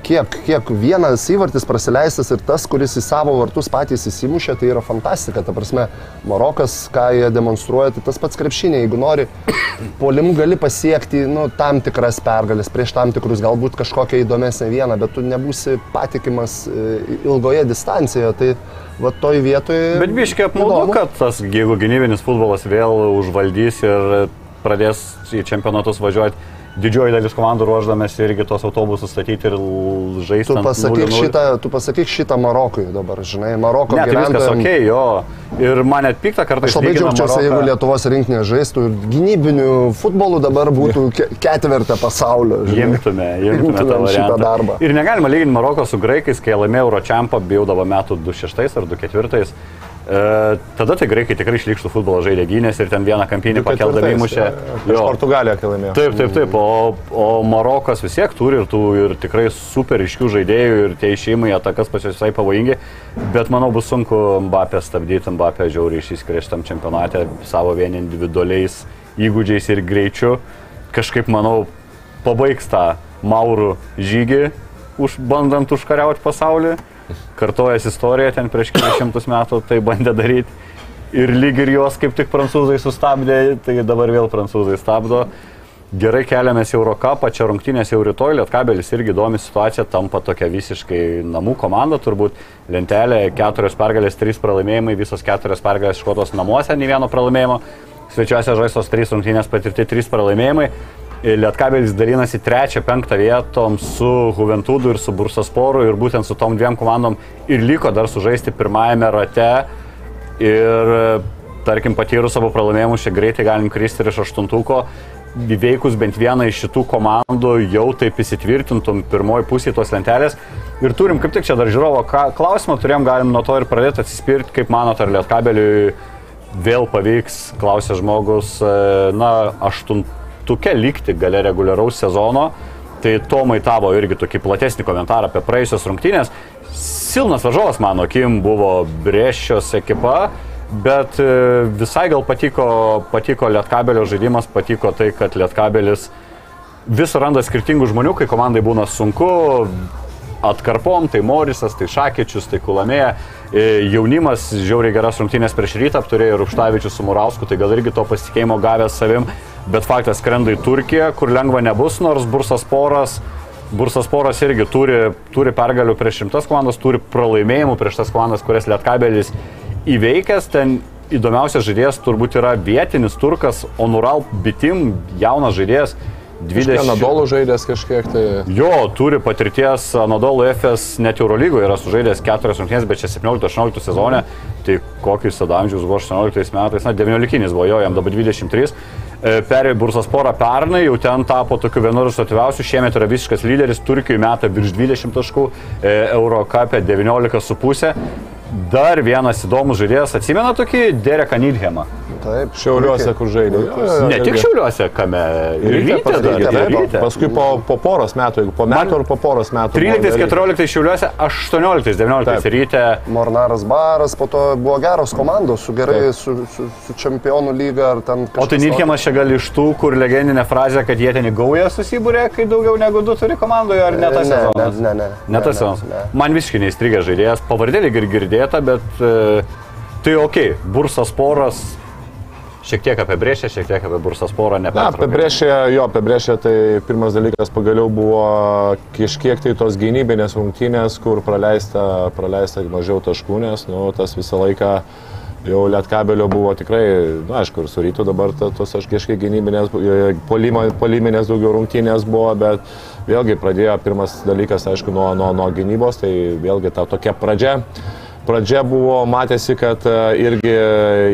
Kiek, kiek vienas įvartis praleistas ir tas, kuris į savo vartus patys įsimušė, tai yra fantastika. Ta prasme, Marokas, ką jie demonstruoja, tai tas pats krepšinė. Jeigu nori, polimu gali pasiekti nu, tam tikras pergalės prieš tam tikrus, galbūt kažkokią įdomesnę vieną, bet tu nebūsi patikimas e, ilgoje distancijoje. Tai va toj vietoje... Bet biškiai apmaudu, kad tas, jeigu gynybinis futbolas vėl užvaldys ir pradės į čempionatus važiuoti, didžioji dalis komandų ruoždamėsi irgi tos autobusus statyti ir žaisti. Tu pasakyk, 0-0. šitą, tu pasakyk šitą Marokui dabar, žinai, Maroko Ne, tai viskas gyventojam- ok, jo. Ir man net pikta kartais. Aš labai džiaugčiausi, jeigu Lietuvos rinktinė žaistų ir gynybinių futbolų dabar būtų ke- ketvirtė pasaulio. Imtume, imtume tą šitą darbą. Ir negalima lyginti Maroko su graikais, kai laimėjo Euročempą, bijau metų 26 ar 24. E, tada tai graikai tikrai išlikštų futbolo žaidė gynės ir ten vieną kampinį pakeldami įmušė. Iš Portugaliją, kai laimėjo. Taip, taip, taip, o, o Marokas vis tiek turi ir tų ir tikrai super iškių žaidėjų ir tie išėjimai atakas pas juos visai pavojingi, bet manau bus sunku Mbappę stabdyti, Mbappę žiauriai išsiskiria šitam čempionate savo vien individualiais įgūdžiais ir greičiu. Kažkaip manau pabaigs tą Maurų žygį, už, bandant užkariauti pasaulį. Kartojas istorija, ten prieš kelius šimtus metų tai bandė daryti. Ir lyg ir juos kaip tik prancūzai sustabdė, tai dabar vėl prancūzai stabdo. Gerai keliamės į Eurocapą, čia rungtynės jau rytoj, Lietkabelis irgi įdomi situacija, tampa tokia visiškai namų komanda, turbūt lentelė, keturios pergalės, trys pralaimėjimai, visos keturios pergalės iškotos namuose, nei vieno pralaimėjimo, svečiuose žaistos trys rungtynės patirti, trys pralaimėjimai. Lietkabelis dalinasi trečią, penktą vietom su Juventudu ir su Bursasporu ir būtent su tom dviem komandom ir liko dar sužaisti pirmajame rate ir tarkim patyrus savo pralaimėjimus čia greitai galim kristi ir iš aštuntuko. Įveikus bent vieną iš šitų komandų jau taip įsitvirtintum pirmoji pusė tos lentelės. Ir turim kaip tik čia dar žiūrovo klausimą, turėjom galim nuo to ir pradėti atsispirti, kaip manote, ar Lietkabeliui vėl pavyks, klausė žmogus, e, na, aštunt, dešimtuke likti gale reguliaraus sezono. Tai Tomai tavo irgi tokį platesnį komentarą apie praėjusios rungtynės. Silnas varžovas, mano akim, buvo Brešios ekipa, bet e, visai gal patiko, patiko Lietkabelio žaidimas, patiko tai, kad Lietkabelis vis randa skirtingų žmonių, kai komandai būna sunku, atkarpom, tai Morisas, tai Šakečius, tai Kulamėja. E, Jaunimas žiauriai geras rungtynės prieš rytą apturėjo Rupštavičius su Murausku, tai gal irgi to pasitikėjimo gavęs savim, bet faktas skrenda į Turkiją, kur lengva nebus, nors Bursas Poras. Bursas Poras irgi turi, turi pergalių prieš šimtas komandas, turi pralaimėjimų prieš tas komandas, kurias Lietkabelis įveikęs. Ten įdomiausias žaidėjas turbūt yra vietinis turkas Onural Bitim, jaunas žaidėjas 20. Anadolų žaidęs kažkiek tai. Jo, turi patirties Anadolų FS net Eurolygoje yra sužaidęs 4 rungtynės, bet čia 17-18 sezone. Tai kokius Sadamdžius buvo 18 metais, na 19 buvo jo, jam dabar 23. E, perėjo Bursas porą pernai, jau ten tapo tokiu vienu rezultatyviausiu, šiemet yra visiškas lyderis, Turkijoje meta virš 20 taškų, e, Eurocapė 19,5. Dar vienas įdomus žaidėjas, atsimena tokį Dereką Nidhemą. Taip, Šiauliuose, kur žaidė. Ne tik Šiauliuose, kame. Ir ryte, ryte, ryte. Paskui po, po poros metų, jeigu po metų ar po poros metų. 13-14 Šiauliuose, 18-19 ryte. Mornaras Baras, po to buvo geros komandos, su gerai, su, su, su čempionų lyga ar ten. O tai Nitkemas čia gal iš tų, kur legendinė frazė, kad jie ten į gaują susibūrė, kai daugiau negu du turi komandoje, ar ne tas sezonas? Ne, ne, ne. Ne tas sezonas. Man visiškai neįstrigė žaidėjas, pavardėlį ir girdėta, bet e, tai ok, bursas poras, šiek tiek apibrėžė, šiek tiek apie bursą sporą, ne apie. Apibrėžė, jo, apibrėžė, tai pirmas dalykas pagaliau buvo kažkiek tai tos gynybinės rungtynės, kur praleista, praleista mažiau taškų, nes, nu, tas visą laiką jau Lietkabelio buvo tikrai, na, aišku, ir su rytu dabar tos aš kažkiek gynybinės, poliminės daugiau rungtynės buvo, bet vėlgi pradėjo pirmas dalykas, aišku, nuo, nuo, nuo gynybos, tai vėlgi ta tokia pradžia pradžia buvo, matėsi, kad e, irgi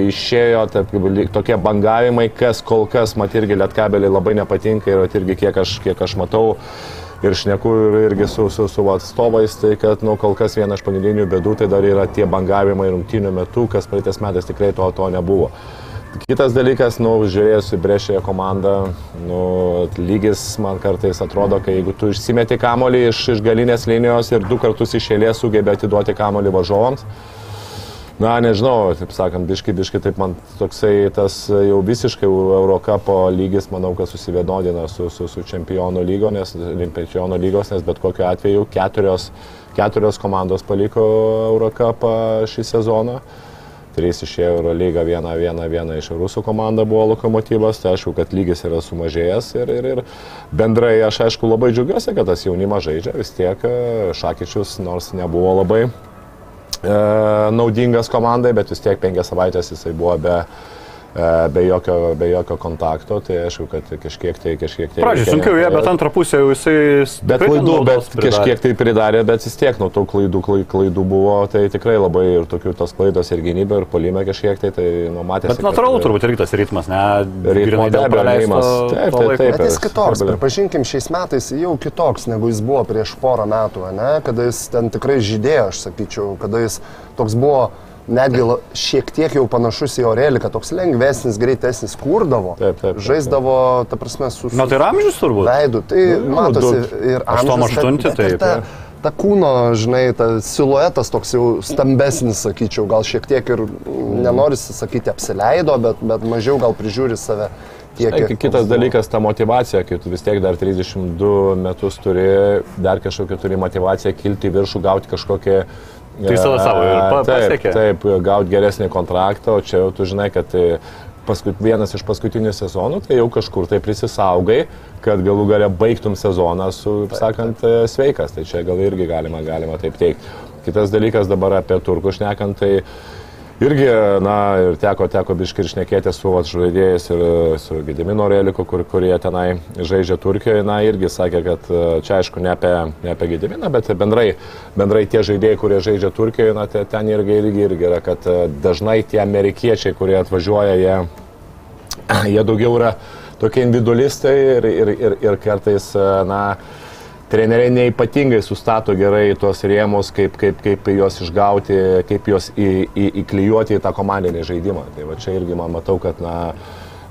išėjo taip, tokie bangavimai, kas kol kas, mat irgi lietkabeliai labai nepatinka ir irgi kiek aš, kiek aš matau ir šneku ir, irgi su, su, su atstovais, tai kad nu, kol kas viena iš pagrindinių bėdų tai dar yra tie bangavimai rungtynių metu, kas praeitais metais tikrai to, to nebuvo. Kitas dalykas, nu, žiūrėjus į brešėją komandą, nu, lygis man kartais atrodo, kai jeigu tu išsimeti kamolį iš, iš galinės linijos ir du kartus iš eilės sugebė atiduoti kamolį važiuovams, na, nežinau, taip sakant, biški, biški, taip man toksai tas jau visiškai Eurocapo lygis, manau, kad susivienodina su, su, su čempionų lygo, nes, čempionų lygos, nes bet kokiu atveju keturios, keturios komandos paliko Eurocapą šį sezoną trys išėjo Euro lygą, vieną, vieną, vieną iš rusų komandą buvo lokomotyvas, tai aišku, kad lygis yra sumažėjęs ir, ir, ir bendrai aš aišku labai džiaugiuosi, kad tas jaunimas žaidžia, vis tiek e, Šakyčius nors nebuvo labai e, naudingas komandai, bet vis tiek penkias savaitės jisai buvo be, be jokio, be jokio kontakto, tai aišku, kad kažkiek tai kažkiek tai... Pradžiai sunkiau, jie, bet antrą pusę jau jisai... Bet klaidų, bet pridarė. kažkiek tai pridarė, bet vis tiek nuo tų klaidų, klaidų buvo, tai tikrai labai ir tokių tos klaidos ir gynybė, ir polime kažkiek tai, tai nu, matėsi. Bet natūralu kad, turbūt irgi tas ritmas, ne? Ritmo dėl praleidimas. Taip, taip, taip. Bet jis kitoks, pripažinkim, šiais metais jau kitoks, negu jis buvo prieš porą metų, ne? Kada jis ten tikrai žydėjo, aš sakyčiau, kada jis toks buvo netgi šiek tiek jau panašus į Oreliką, toks lengvesnis, greitesnis, kurdavo, taip, taip, taip, žaisdavo, ta prasme, su... Na tai amžius turbūt. Veidu, tai nu, matosi ir amžius. 8-8, taip. Ta, ta kūno, žinai, ta siluetas toks jau stambesnis, sakyčiau, gal šiek tiek ir nenorisi sakyti apsileido, bet, bet mažiau gal prižiūri save. Tiek, kiek kitas dalykas, ta motivacija, kai tu vis tiek dar 32 metus turi, dar kažkokią turi motivaciją kilti į viršų, gauti kažkokią Tai savo savo ir pa, taip, pasiekė. Taip, gauti geresnį kontraktą, o čia jau tu žinai, kad tai paskut, vienas iš paskutinių sezonų, tai jau kažkur tai prisisaugai, kad galų gale baigtum sezoną su, taip, sakant, taip. sveikas. Tai čia gal irgi galima, galima taip teikti. Kitas dalykas dabar apie turkus šnekant, tai irgi, na, ir teko, teko biškai išnekėti su žaidėjais ir su Gedimino Reliku, kur, kurie tenai žaidžia Turkijoje, na, irgi sakė, kad e, čia aišku ne apie, ne apie Gediminą, bet bendrai, bendrai tie žaidėjai, kurie žaidžia Turkijoje, na, ten irgi, irgi, irgi yra, kad e, dažnai tie amerikiečiai, kurie atvažiuoja, jie, jie daugiau yra tokie individualistai ir, ir, ir, ir kartais, e, na, treneriai neipatingai sustato gerai tuos rėmus, kaip, kaip, kaip juos išgauti, kaip juos į, į, įklijuoti į tą komandinį žaidimą. Tai va čia irgi man matau, kad na,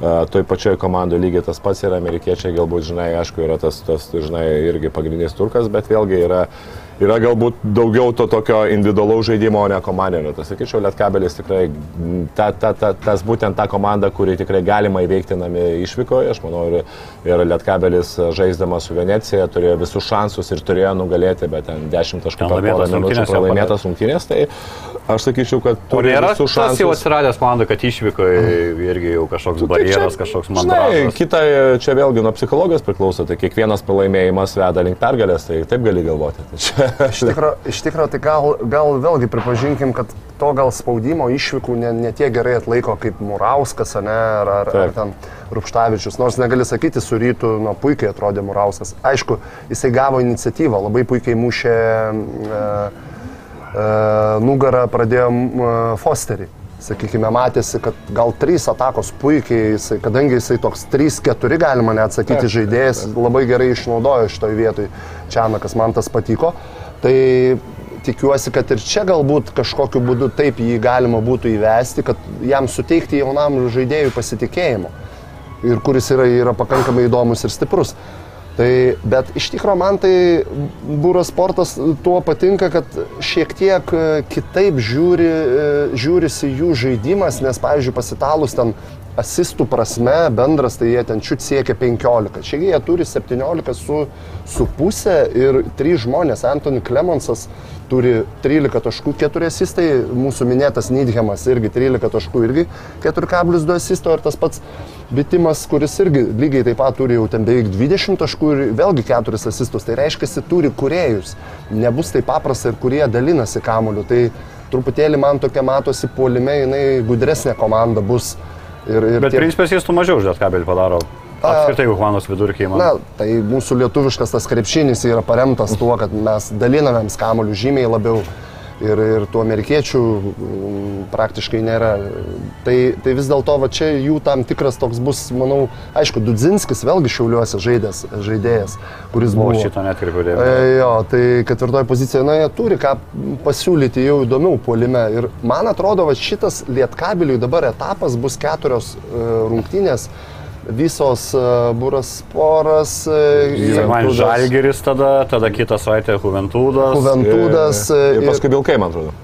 Uh, toj pačioje komandoje lygiai tas pats yra, amerikiečiai galbūt, žinai, aišku, yra tas, tas žinai, irgi pagrindinis turkas, bet vėlgi yra yra galbūt daugiau to tokio individualaus žaidimo, o ne komandinio. Tai sakyčiau, Lietkabelis tikrai ta, ta, ta, tas būtent ta komanda, kuri tikrai galima įveikti namie išvykoje. Aš manau, ir, ir Lietkabelis žaisdamas su Venecija turėjo visus šansus ir turėjo nugalėti, bet ten 10 taškų pralaimėtas rungtynės. Tai aš sakyčiau, kad turi visus šansus. Tas jau atsiradęs komanda, kad išvykoje irgi jau kažkoks nu, tai barjeras, kažkoks mandatas. Kita, čia vėlgi nuo psichologijos priklauso, tai kiekvienas pralaimėjimas veda link pergalės, tai taip gali galvoti. Tai čia iš tikrųjų, iš tikro, tai gal, gal vėlgi pripažinkim, kad to gal spaudimo išvykų ne, ne tiek gerai atlaiko kaip Murauskas, ne, ar, ar, ar ten Rupštavičius. Nors negali sakyti, su rytu nu, puikiai atrodė Murauskas. Aišku, jisai gavo iniciatyvą, labai puikiai mušė e, e, nugarą, pradėjo e, Fosterį sakykime, matėsi, kad gal trys atakos puikiai, jisai, kadangi jisai toks 3-4 galima net sakyti žaidėjas, labai gerai išnaudojo šitoje vietoje Čianakas, man tas patiko. Tai tikiuosi, kad ir čia galbūt kažkokiu būdu taip jį galima būtų įvesti, kad jam suteikti jaunam žaidėjui pasitikėjimo. Ir kuris yra, yra pakankamai įdomus ir stiprus. Tai, bet iš tikrųjų man tai būras sportas tuo patinka, kad šiek tiek e, kitaip žiūri, e, žiūrisi jų žaidimas, nes, pavyzdžiui, pasitalus ten asistų prasme bendras, tai jie ten čiut siekia 15. Čia jie turi 17 su, su pusė ir 3 žmonės. Antony Klemonsas turi 13 taškų, 4 asistai, mūsų minėtas Nidhemas irgi 13 taškų, irgi 4,2 asisto ir tas pats Bitimas, kuris irgi lygiai taip pat turi jau ten beveik 20 taškų ir vėlgi 4 asistus. Tai reiškia, jis turi kuriejus. Nebus taip paprasta ir kurie dalinasi kamuoliu. Tai truputėlį man tokia matosi puolime, jinai gudresnė komanda bus. Ir, ir Bet tie... principas jis tu mažiau už Lietkabelį padaro. Apskritai, jeigu komandos vidurkiai man. Na, tai mūsų lietuviškas tas krepšinis yra paremtas tuo, kad mes dalinamėms kamolių žymiai labiau ir, ir tų amerikiečių mm, praktiškai nėra. Tai, tai vis dėlto va čia jų tam tikras toks bus, manau, aišku, Dudzinskis vėlgi šiauliuose žaidės, žaidėjas, kuris buvo. O šito netkreipiu dėmesio. E, jo, tai ketvirtoje pozicijoje, na, jie turi ką pasiūlyti jau įdomiau polime. Ir man atrodo, va šitas lietkabiliui dabar etapas bus keturios uh, rungtynės visos uh, Būras Poras. Uh, man Žalgeris tada, tada kitą savaitę Juventūdas. Juventūdas. Ir, ir paskui Vilkai, man atrodo.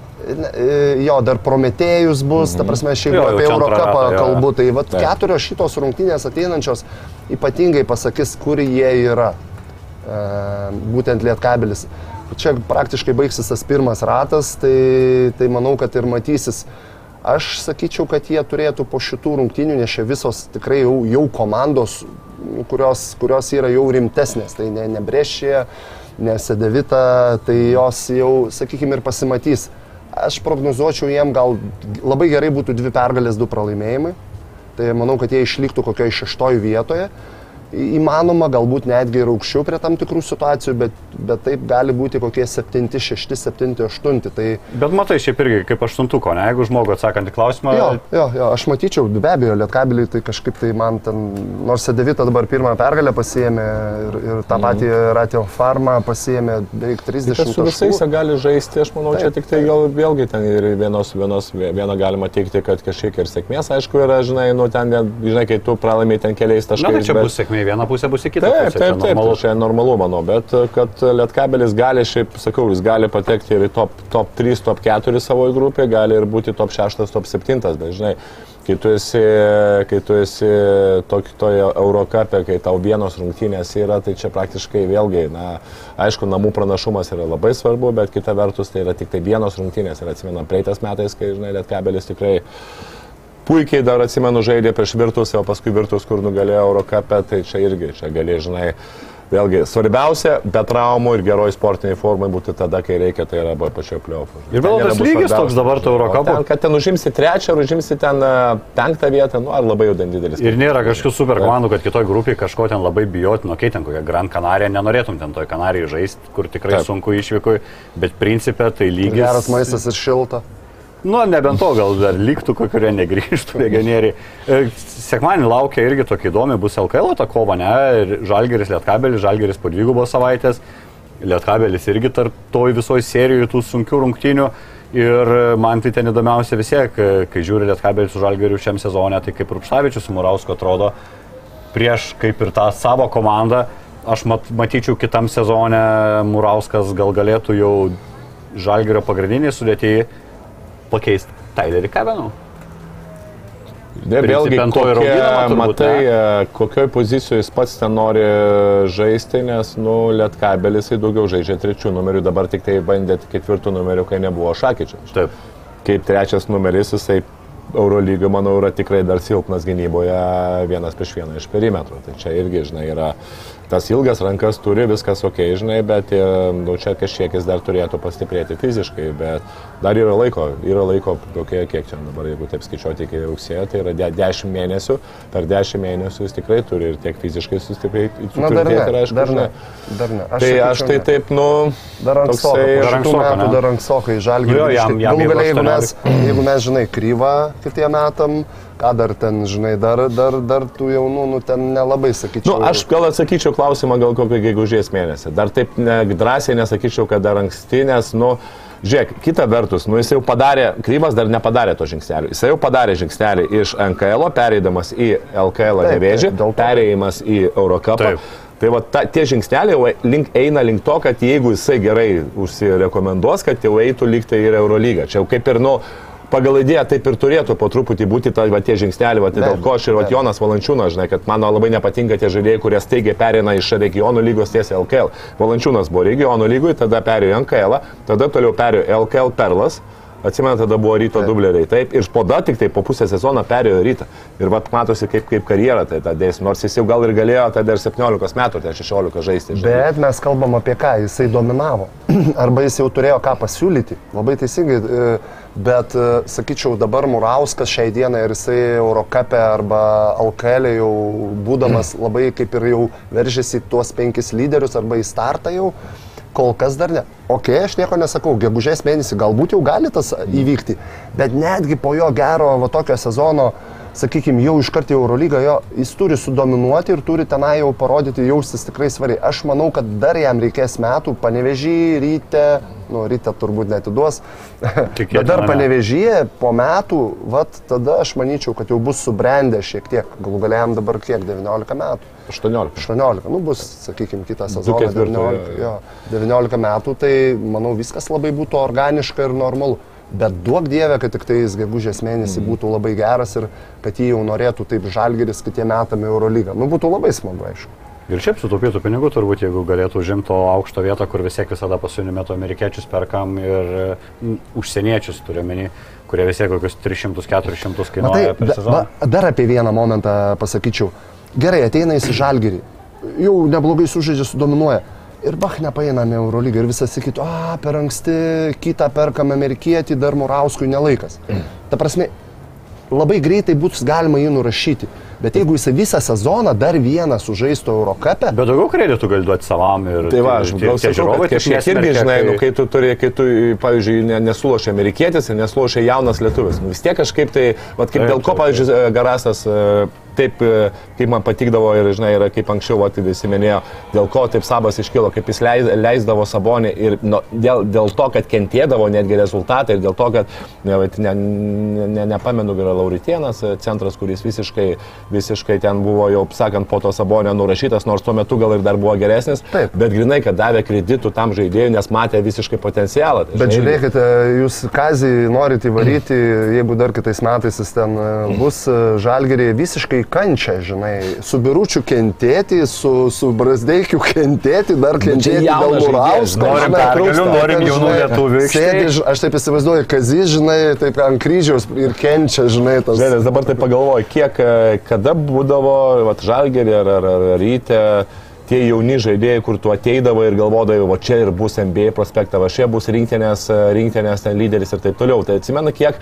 Jo, dar Prometėjus bus, mm -hmm. ta mhm. prasme, šiaip jo, apie Eurocapą kalbu, tai vat, keturios šitos rungtynės ateinančios ypatingai pasakys, kur jie yra. E, būtent Lietkabelis. Čia praktiškai baigsis tas pirmas ratas, tai, tai manau, kad ir matysis Aš sakyčiau, kad jie turėtų po šitų rungtynių, nes čia visos tikrai jau, jau komandos, kurios, kurios yra jau rimtesnės, tai ne, ne Brešė, ne Sedevita, tai jos jau, sakykime, ir pasimatys. Aš prognozuočiau jiem gal labai gerai būtų dvi pergalės, du pralaimėjimai. Tai manau, kad jie išliktų kokioje šeštoje vietoje įmanoma, galbūt netgi ir aukščiau prie tam tikrų situacijų, bet, bet taip gali būti kokie 7, 6, 7, 8. Tai... Bet matai, šiaip irgi kaip aštuntuko, ne, jeigu žmogų atsakant į klausimą. Jo, jo, jo, aš matyčiau, be abejo, lietkabelį tai kažkaip tai man ten, nors Sedevita dabar pirmą pergalę pasiemė ir, ir tą mm. patį Ratio Farmą pasiemė beveik 30 metų. Su visais gali žaisti, aš manau, taip, čia tik tai gal vėlgi ten ir vienos, vienos, vieną galima teikti, kad kažkiek ir sėkmės, aišku, yra, žinai, nu ten, žinai, kai tu pralaimėjai ten keliais taškais. Na, tai čia bet... bus sėkmė į vieną pusę, bus į kitą taip, pusę. Taip, taip, normalu. Čia normalu, manau, bet e, kad Lietkabelis gali, šiaip sakau, jis gali patekti ir į top, top 3, top 4 savo grupę, gali ir būti top 6, top 7, bet žinai, kai tu esi, kai tu esi tokį toje Eurocapė, kai tau vienos rungtynės yra, tai čia praktiškai vėlgi, na, aišku, namų pranašumas yra labai svarbu, bet kita vertus tai yra tik tai vienos rungtynės. Ir atsimenam, praeitais metais, kai, žinai, Lietkabelis tikrai puikiai dar atsimenu žaidė prieš Virtus, o paskui Virtus, kur nugalėjo Eurocapę, tai čia irgi, čia gali, žinai, vėlgi svarbiausia, be traumų ir geroj sportiniai formai būti tada, kai reikia, tai yra pačioje pliofų. Ir vėl tas lygis toks dabar to Eurocapo. Kad ten užimsi trečią, ar užimsi ten e, penktą vietą, nu ar labai jau ten didelis. Ir nėra kažkokių super komandų, kad kitoj grupiai kažko ten labai bijoti, nu, kai ten kokią Gran Canariją nenorėtum ten toj Kanarijai žaisti, kur tikrai Taip. sunku išvykui, bet principė tai lygis. Geras maistas ir šilta. Nu, nebent to, gal dar liktų, kurie negrįžtų legionieriai. E, sekmanį laukia irgi tokia įdomi bus LKL ta kova, ne? Ir Žalgeris Lietkabelis, Žalgeris po dvigubos savaitės, Lietkabelis irgi tarp toj visoji serijoje tų sunkių rungtynių. Ir man tai ten įdomiausia vis tiek, kai žiūri Lietkabelį su Žalgeriu šiam sezonė, tai kaip Rupštavičius su Murausko atrodo prieš kaip ir tą savo komandą. Aš mat, matyčiau kitam sezonė Murauskas gal galėtų jau Žalgerio pagrindinį sudėtį pakeisti Tylerį Kavenų. Ne, vėlgi, auginama turbūt, matai, ne? e, kokioj pozicijoje jis pats ten nori žaisti, nes, nu, Lietkabelis jisai daugiau žaidžia trečių numerių, dabar tik tai bandė ketvirtų numerių, kai nebuvo Šakyčio. Taip. Kaip trečias numeris, jisai Eurolygių, manau, yra tikrai dar silpnas gynyboje vienas prieš vieną iš perimetro. Tai čia irgi, žinai, yra tas ilgas rankas turi, viskas ok, žinai, bet e, nu, čia kažkiek jis dar turėtų pastiprėti fiziškai, bet dar yra laiko, yra laiko, tokie, kiek čia dabar, jeigu taip skaičiuoti iki rugsėjo, tai yra de- 10 mėnesių, per 10 mėnesių jis tikrai turi ir tiek fiziškai sustiprėti, Na, dar sutvirtėti, ir ne, aišku, dar ne. Dar ne. Tai aš tai ne. taip, nu, Dar ankstokai. Dar šitų ankstoka, metų ne? dar ankstokai jam Galų jeigu mes, 18. jeigu mes, žinai, kryvą kitiem metam, ką dar ten, žinai, dar, dar, dar tų jaunų, nu ten nelabai sakyčiau. Nu, aš gal atsakyčiau klausimą gal kokį gegužės mėnesį. Dar taip ne, drąsiai nesakyčiau, kad dar anksti, nes, nu, žiūrėk, kita vertus, nu, jis jau padarė, Kryvas dar nepadarė to žingsnelio. Jis jau padarė žingsnelį iš NKL, pereidamas į LKL nevėžį, pereidamas į Eurocapą. Taip. Tai va, ta, tie žingsneliai jau link, eina link to, kad jeigu jisai gerai užsirekomenduos, kad jau eitų lygtai ir Eurolygą. Čia jau kaip ir, nu, pagal idėją taip ir turėtų po truputį būti ta, va, tie žingsneliai, va, tai dėl ko aš ir va. Jonas Valančiūnas, žinai, kad man labai nepatinka tie žaidėjai, kurie staigiai perina iš regionų lygos tiesiai LKL. Valančiūnas buvo regionų lygui, tada perėjo NKL, tada toliau perėjo LKL Perlas. Atsimenu, tada buvo ryto dubleriai. Taip, ir po da tik tai po pusę sezono perėjo rytą. Ir vat matosi, kaip, kaip karjera tai tą dės. Nors jis jau gal ir galėjo tada ir 17 metų, tai 16 žaisti. žinai. Bet mes kalbam apie ką, jisai dominavo. Arba jis jau turėjo ką pasiūlyti. Labai teisingai. e, Bet, e, sakyčiau, dabar Murauskas šiai dienai, ar jisai Eurocapė arba LKL jau būdamas labai kaip ir jau veržėsi tuos penkis lyderius arba į startą jau, kol kas dar ne. Ok, aš nieko nesakau, gegužės mėnesį galbūt jau gali tas įvykti, bet netgi po jo gero va, tokio sezono sakykime, jau iš karto į Eurolygą, jo, jis turi sudominuoti ir turi tenai jau parodyti, jaustis tikrai svariai. Aš manau, kad dar jam reikės metų, panevežį, ryte, nu, ryte turbūt netiduos, bet dar ne. panevežyje po metų, vat tada aš manyčiau, kad jau bus subrendę šiek tiek, galų galėjom dabar kiek, 19 metų. 18. 18, nu bus, sakykime, kitą sezoną. ketvirto, 19, jo, 19 metų, tai manau viskas labai būtų organiška ir normalu. Bet duok dievę, kad tik tais gegužės mėnesį būtų labai geras ir kad jį jau norėtų taip žalgeris kitiem metam Eurolygą. Nu būtų labai smagu, aišku. Ir šiaip sutaupytų pinigų turbūt, jeigu galėtų užimti to aukšto vietą, kur vis tiek visada pasiūlymė metu amerikiečius perkam ir mm, užsieniečius turiuomenį, kurie vis tiek kokius 300-400 Matai, kainuoja per da, sezoną. va, dar apie vieną momentą pasakyčiau. Gerai, ateina į žalgerį, jau neblogai sužaidžia, sudominuoja. Ir bach nepaeiname Eurolygą ir visas sakytų, a, per anksti, kitą perkam amerikietį, dar Murauskui nelaikas. Ta prasme, labai greitai bus galima jį nurašyti. Bet jeigu jisai visą sezoną dar vieną sužaistų Eurocapę, Bet daugiau kreditų gali duoti savam ir Tai va, aš gal žiūrovai kad taip kažkiek irgi, žinai, nu, kai- kai tu turi, kai tu, pavyzdžiui, ne, nesulošia amerikietis ir nesulošia jaunas lietuvis. Nu, vis tiek kažkaip tai, vat, kaip Taip, dėl ko, pavyzdžiui, Garasas e, taip, e, kaip man patikdavo ir, žinai, ir kaip anksčiau, vat, visi minėjo, dėl ko taip sabas iškilo, kaip jis leis, leisdavo sabonį ir nu, dėl, dėl to, kad kentėdavo netgi rezultatai ir dėl to, kad, ne, vat, ne, ne, ne, nepamenu, yra Lauritienas, e, centras, kuris visiškai, visiškai ten buvo jau, sakant, po to sabonio nurašytas, nors tuo metu gal ir dar buvo geresnis, Taip. bet grinai, kad davė kreditų tam žaidėjui, nes matė visiškai potencialą. Tai, Bet žinai, žiūrėkite, jūs Kazį norite įvaryti, jeigu dar kitais metais jis ten e, bus žalgerį visiškai kančia, žinai, su biručiu kentėti, su, su brazdeikiu kentėti, dar kentėti dėl Murausko. norim pergalių, norim jaunų lietuvių. Sėdi, aš taip įsivaizduoju, Kazį, žinai, taip ant kryžiaus ir kenčia, žinai, tas. Žinai, dabar tai pagalvoju, kiek, e, kada būdavo, vat, žalgerį ar, ar, ar ryte, tie jauni žaidėjai, kur tu ateidavo ir galvodavai, va čia ir bus NBA prospektas, va čia bus rinktinės, e, rinktinės ten lyderis ir taip toliau. Tai atsimenu, kiek,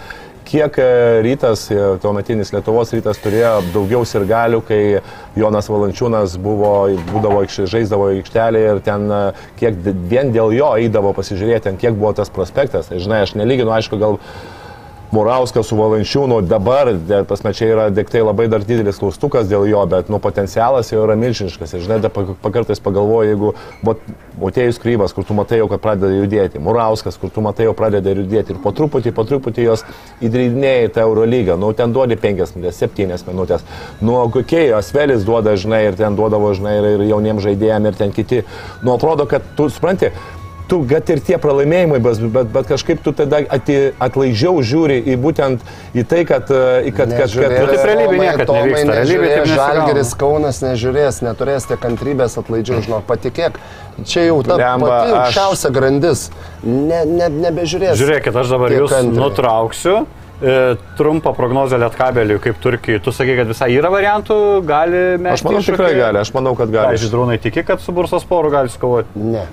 kiek e, rytas, e, tuometinis Lietuvos rytas turėjo daugiau sirgalių, kai Jonas Valančiūnas buvo, būdavo, žaisdavo aikštelėje ir ten kiek vien dėl jo eidavo pasižiūrėti, kiek buvo tas prospektas. Tai, žinai, aš nelyginu, aišku, gal Murauskas su Valančiūnu, dabar, pasme, čia yra dėktai labai dar didelis klaustukas dėl jo, bet nu, potencialas jau yra milžiniškas. Ir žinai, pakartais pagalvoju, jeigu Motėjus Kryvas, kur tu matai jau, kad pradeda judėti, Murauskas, kur tu matai jau pradeda judėti ir po truputį, po truputį jos įdreidinėjai tą Eurolygą, nu ten duodi 5 minutės, 7 minutės, nu kokie Asvelis duoda, žinai, ir ten duodavo, žinai, ir, ir jauniems žaidėjams, ir ten kiti. Nu atrodo, kad tu supranti, tu, kad ir tie pralaimėjimai, bet, bet, bet kažkaip tu tada ati, atlaidžiau žiūri į būtent į tai, kad... Į kad, kad, kad, Nu, taip realybė niekad nevyksta. Realybė taip Žalgeris Kaunas nežiūrės, neturės tiek kantrybės atlaidžiau, žinok, patikėk. Čia jau ta Blemba, pati aš- aukščiausia grandis. Ne, ne, nebežiūrės. Žiūrėkit, aš dabar jūs kantriai. nutrauksiu. E, trumpą prognozę Lietkabeliui, kaip Turkijai. Tu sakai, kad visai yra variantų, gali mes. aš manau, tikrai gali, aš manau, kad gali. Pavyzdžiui, dronai tiki, kad su Bursos poru gali skovoti. Ne.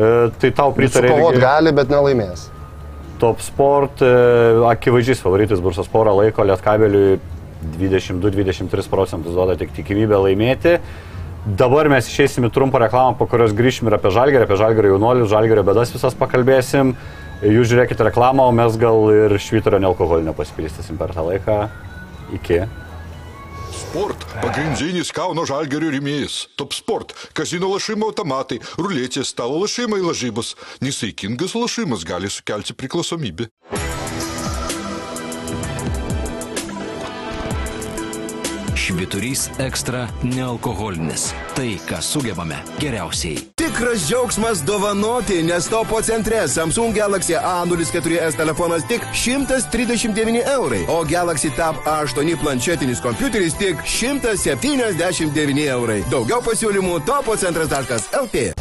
E, tai tau pritarė. Sukovot irgi gali, bet nelaimės. Top Sport, e, akivaizdžiais favoritais Bursos porą laiko Lietkabeliui 22-23 procentus duoda tik tikimybę laimėti. Dabar mes išeisim į trumpą reklamą, po kurios grįšim ir apie žalgerį, apie žalgerį jaunuolius, žalgerio bedas visas pakalbėsim. Jūs žiūrėkite reklamą, o mes gal ir švitorio nealkoholinio pasipilstysim per tą laiką. Iki. Sport – pagrindinis Kauno žalgerio rėmėjas. Top Sport – kazino lašimo automatai, ruletės, stalo lašimai lažybos. Nesaikingas lašimas gali sukelti priklausomybę. Šviturys ekstra nealkoholinis. Tai, ką sugebame geriausiai. Tikras džiaugsmas dovanoti, nes topo centre Samsung Galaxy A04s telefonas tik 139 eurai, o Galaxy Tab A8 planšetinis kompiuteris tik 179 eurai. Daugiau pasiūlymų topocentras.lt.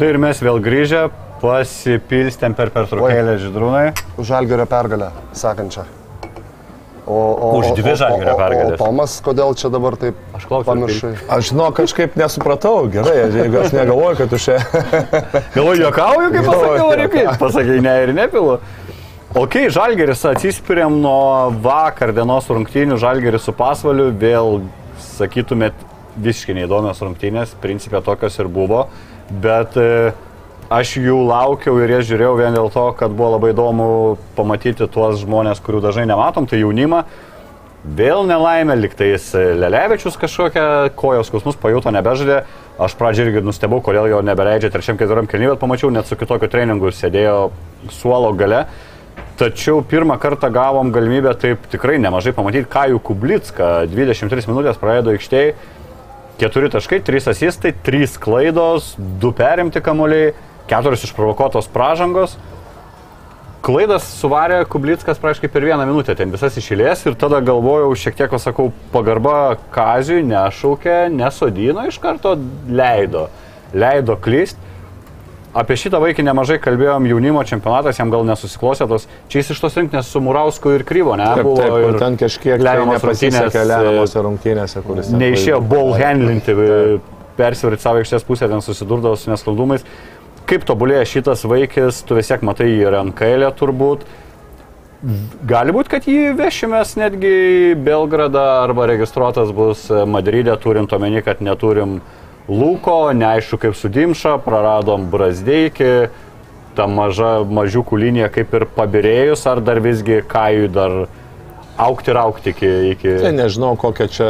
Štai ir mes vėl grįžę, pasipilstėm per pertraukėlę žydrūnai. Už Žalgerio pergalę, sakančią. O, o, Už dvi o- o- Žalgirio o- o-. O Tomas, kodėl čia dabar taip Aš klausiu, pamiršai? Aš žinau, kažkaip nesupratau, gerai, jeigu aš negalvoju, kad tu čia... Galvoju, juokauju, kaip Galvoju, pasakiau, ar juokauju. kaip? Pasakai, ne ir nepilu. Ok, Žalgeris atsispiriam nuo vakar dienos rungtynių, Žalgeris su pasvaliu, vėl sakytumėt visiškai neįdomios rungtynės, principė tokios ir buvo, bet e, aš jų laukiau ir jas žiūrėjau vien dėl to, kad buvo labai įdomu pamatyti tuos žmonės, kurių dažnai nematom, tai jaunimą. Vėl nelaimė, liktais Lelevičius kažkokią kojos skausmus pajuto, nebežaidė. Aš pradžiai irgi nustebau, kodėl jo nebeleidžia trečiam keturiam kelniui, bet pamačiau net su kitokiu treningu sėdėjo suolo gale. Tačiau pirmą kartą gavom galimybę taip tikrai nemažai pamatyti, ką jų Kublicka 23 minutės praleido aikštėje. 4 taškai, 3 asistai, 3 klaidos, 2 perimti kamuoliai, 4 išprovokuotos pražangos. Klaidas suvarė Kublickas praškai per vieną minutę, ten visas išėlės ir tada galvojau, šiek tiek, va, sakau, pagarba Kazijui nešaukė, nesodino iš karto, leido, leido klyst. Apie šitą vaikį nemažai kalbėjom, jaunimo čempionatas jam gal nesusiklosė tos, čia jis iš tos rinktinės su Murausku ir Kryvo, ne? Taip, buvo taip, ir ten kažkiek lemiamos rungtynės, lemiamose rungtynėse, kuris... neišėjo ball handlinti, persvaryti savo aikštės pusę, ten susidurdavo su nesklandumais. Kaip tobulėja šitas vaikis, tu vis tiek matai jį ir NKL turbūt. Gali būti, kad jį vešimės netgi į Belgradą arba registruotas bus Madride, turint omeny, kad neturim Lūko, neaišku kaip su Dimša, praradom Brasdeikį, ta maža mažiukų linija kaip ir pabirėjus, ar dar visgi Kajui dar aukti ir aukti iki... iki... Tai nežinau, kokia čia,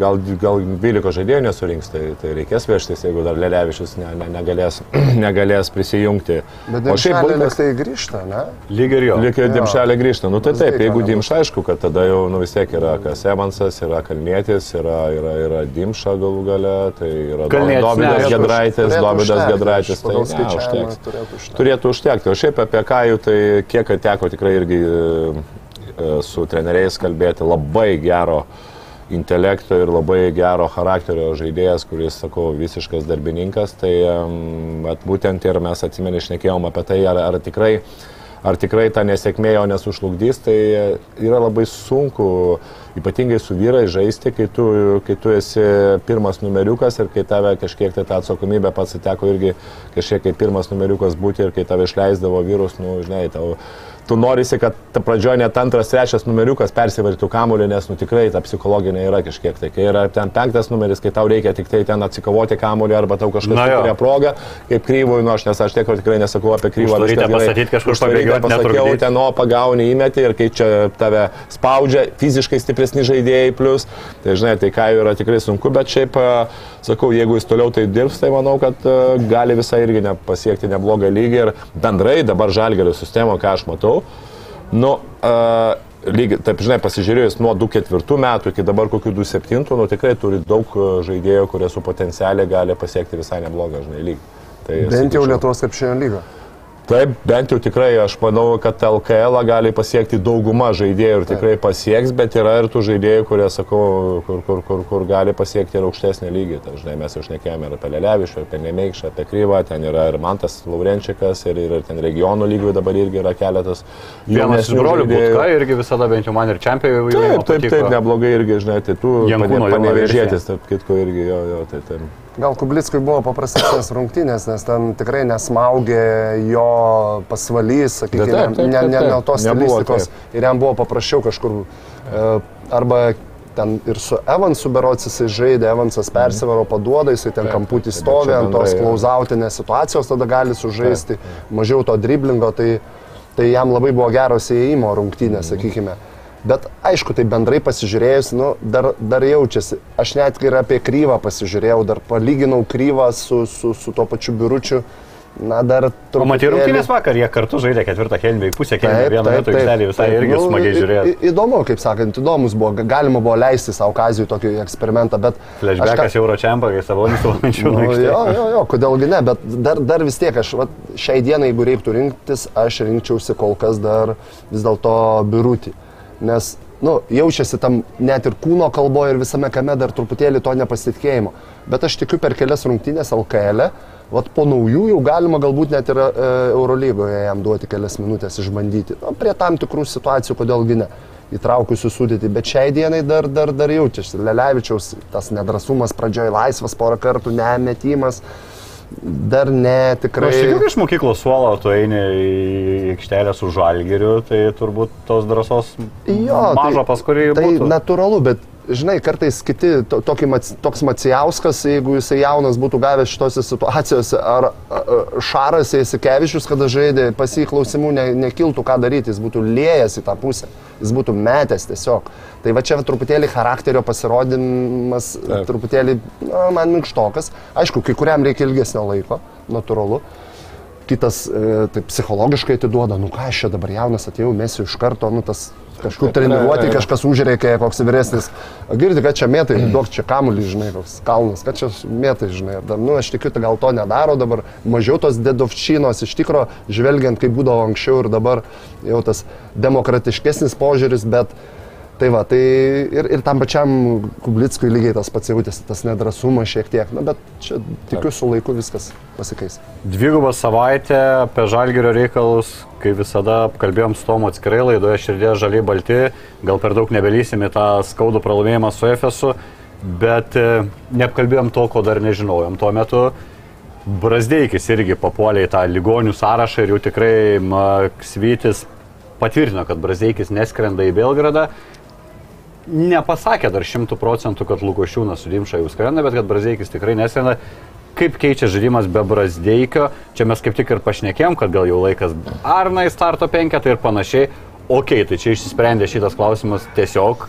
gal, gal 12 žaidėjų nesurinks, tai, tai reikės vežtis, jeigu dar Lelevičius ne, ne, negalės, negalės prisijungti. Bet o šiaip Bulkas tai grįžta, ne? lyg ir jo. Lyg ir Dimšelė grįžta. Nu tai taip, Brasdeikio jeigu. Dimša, aišku, kad tada jau nu, vis tiek yra kas Evansas, yra Kalnėtis, yra, yra, yra Dimša galų gale, tai yra Kalnietis, Dovydas Gedraitis, turėtų Dovydas užtekti, Gedraitis. Tai ne, užteks. turėtų užtekti. O šiaip apie Kajų, tai kiek teko tikrai irgi su treneriais kalbėti, labai gero intelekto ir labai gero charakterio žaidėjas, kuris, sakau, visiškas darbininkas. Tai būtent ir mes atsimeni, išnekėjom apie tai, ar, ar tikrai ar tikrai ta nesėkmė jo nesužlugdys, tai yra labai sunku, ypatingai su vyrai žaisti, kai tu, kai tu esi pirmas numeriukas ir kai tave kažkiek tai tą atsakomybę pats ateko irgi kažkiek kaip pirmas numeriukas būti ir kai tave išleisdavo vyrus, nu, žinai, tau tu norisi, kad ta pradžioje net antras, trečias numeriukas persivartų kamuolį, nes nu, tikrai ta psichologinė yra kažkiek tai. Kai yra ten penktas numeris, kai tau reikia tik tai ten atsikovoti kamuolį arba tau kažkas turi progą, kaip kryvui, nu aš nes aš tiek tikrai nesakau apie kryvą. Reikia pasakyti kažkur pabėgioti. Pasakiau, ten o pagauni įmetį ir kai čia tave spaudžia fiziškai stipresni žaidėjai plus, tai žinai, tai ką yra tikrai sunku, bet šiaip, sakau, jeigu jis toliau tai dirbs, tai manau, kad gali visai irgi ne, pasiekti neblogą lygį ir bendrai dabar žalgerio sistemo, ką aš matau. Nu, uh, lygiai, taip žinai, pasižiūrėjus nuo 2004 metų iki dabar kokių 2007, nu tikrai turi daug žaidėjų, kurie su potencialiai gali pasiekti visai neblogą, žinai, lygį. Tai, Bent sakyčiau, jau Lietuvos krepšinio lygą. Taip, bent jau tikrai aš manau, kad LKL gali pasiekti dauguma žaidėjų ir tikrai pasieks, bet yra ir tų žaidėjų, kurie, sakau, kur, kur, kur, kur gali pasiekti ir aukštesnį lygį. Tai, žinai, mes jau šnekėjome ir apie Lelevišą, apie Nemeikšą, apie Kryvą, ten yra ir Mantas Laurenčikas, ir, ir ten regionų lygių dabar irgi yra keletas. Vienas iš brolių Butka irgi visada bent jau man ir čempionai jau yra. Taip, taip, taip, neblogai irgi, žinai, tai tu panevėžėtis, tarp kitko irgi, jo, jo, tai taip. Gal Kublickui buvo paprastesnės rungtynės, nes ten tikrai nesmaugė jo pasvalys, sakykime, ne, ne, ne, ne tos stilistikos. ir jam buvo paprasčiau kažkur e, arba ten ir su Evansu berots jisai žaidė, Evansas persivaro paduoda, jisai ten kamputį stovi ant tos klauzautinės situacijos, tada gali sužaisti, mažiau to driblingo, tai, tai jam labai buvo geros įėjimo rungtynės, sakykime. Mm. Bet aišku, tai bendrai pasižiūrėjus, nu, dar, dar jaučiasi. Aš net ir apie kryvą pasižiūrėjau, dar palyginau kryvą su, su, su tuo pačiu biuručiu. Na, dar truputį. Pamatė rungtynės vakar, jie kartu žaidė ketvirtą kelmį, pusę kelmį, vieną metų aikštelį visai taip, irgi nu, smagiai žiūrėjo. Įdomu, kaip sakant, įdomus buvo, galima buvo leisti savo kazijų tokį eksperimentą, bet... Flashbackas ką... Euro Čempą, kai savo nusivalamančių. Nu, jo, jo, jo, kodėlgi ne, bet dar, dar vis tiek aš, va, šiai dienai, jeigu reiktų rinktis, aš rinkčiausi kol kas dar vis dėlto biurutį nes nu, jaučiasi tam net ir kūno kalboje ir visame kame dar truputėlį to nepasitikėjimo. Bet aš tikiu per kelias rungtynės LKL, e, vat po naujų jau galima galbūt net ir e, Eurolygoje jam duoti kelias minutės išbandyti. Nu, prie tam tikrų situacijų, kodėlgi ne įtraukusių sudėti, bet šiai dienai dar, dar, dar jaučiasi. Lelevičiaus tas nedrasumas pradžioje laisvas porą kartų, nemetimas. Dar ne, tikrai. Aš tikiu, iš mokyklos suolo tu eini į aikštelę su žalgeriu, tai turbūt tos drąsos jo, mažo tai, pas kurį. Tai būtų. natūralu, bet žinai, kartais kiti, to, tokį, toks Macijauskas, jeigu jisai jaunas būtų gavęs šitose situacijose, ar Šaras Eisikevičius, kada žaidė, pasiklausimų ne, nekiltų ką daryti, jis būtų lėjęs į tą pusę, jis būtų metęs tiesiog. Tai va čia truputėlį charakterio pasirodymas, Taip. truputėlį, na, man minkštokas. Aišku, kai kuriam reikia ilgesnio laiko, natūralu kitas e, taip psichologiškai atiduoda, nu ką aš čia dabar jaunas atėjau, mesiu iš karto, nu tas kažkur treniruoti, kažkas užreikė, koks vyresnis. Girdi, kad čia metai, duok čia kamuolį, žinai, koks kalnas, kad čia metai, žinai. Dar, nu, aš tikiu, tai gal to nedaro dabar. Mažiau tos dedovčinos iš tikro, žvelgiant, kaip būdavo anksčiau ir dabar jau tas demokratiškesnis požiūris, bet Tai va, tai ir, ir tam pačiam Kublickui lygiai tas pats jautėsi, tas nedrasumas šiek tiek, na bet čia tikiu su laiku viskas pasikeis. Dvigubą savaitę apie žalgerio reikalus, kaip visada, kalbėjom su Tomu atskirai laidoje širdė žaliai balti, gal per daug nebelysim į tą skaudų pralaimėjimą su Efesu, bet e, neapkalbėjom to, ko dar nežinojom. Tuo metu Brasdeikis irgi papuolė į tą ligonių sąrašą ir jau tikrai Svytis patvirtino, kad Brasdeikis neskrenda į Belgradą nepasakė dar šimtų procentų, kad Lukošiūnas su Dimša jau skrenda, bet kad Brazeikis tikrai neskrenda. Kaip keičia žaidimas be Brazdeikio, čia mes kaip tik ir pašnekėm, kad gal jau laikas Arnai starto penketą ir panašiai. Ok, tai čia išsisprendė šitas klausimas tiesiog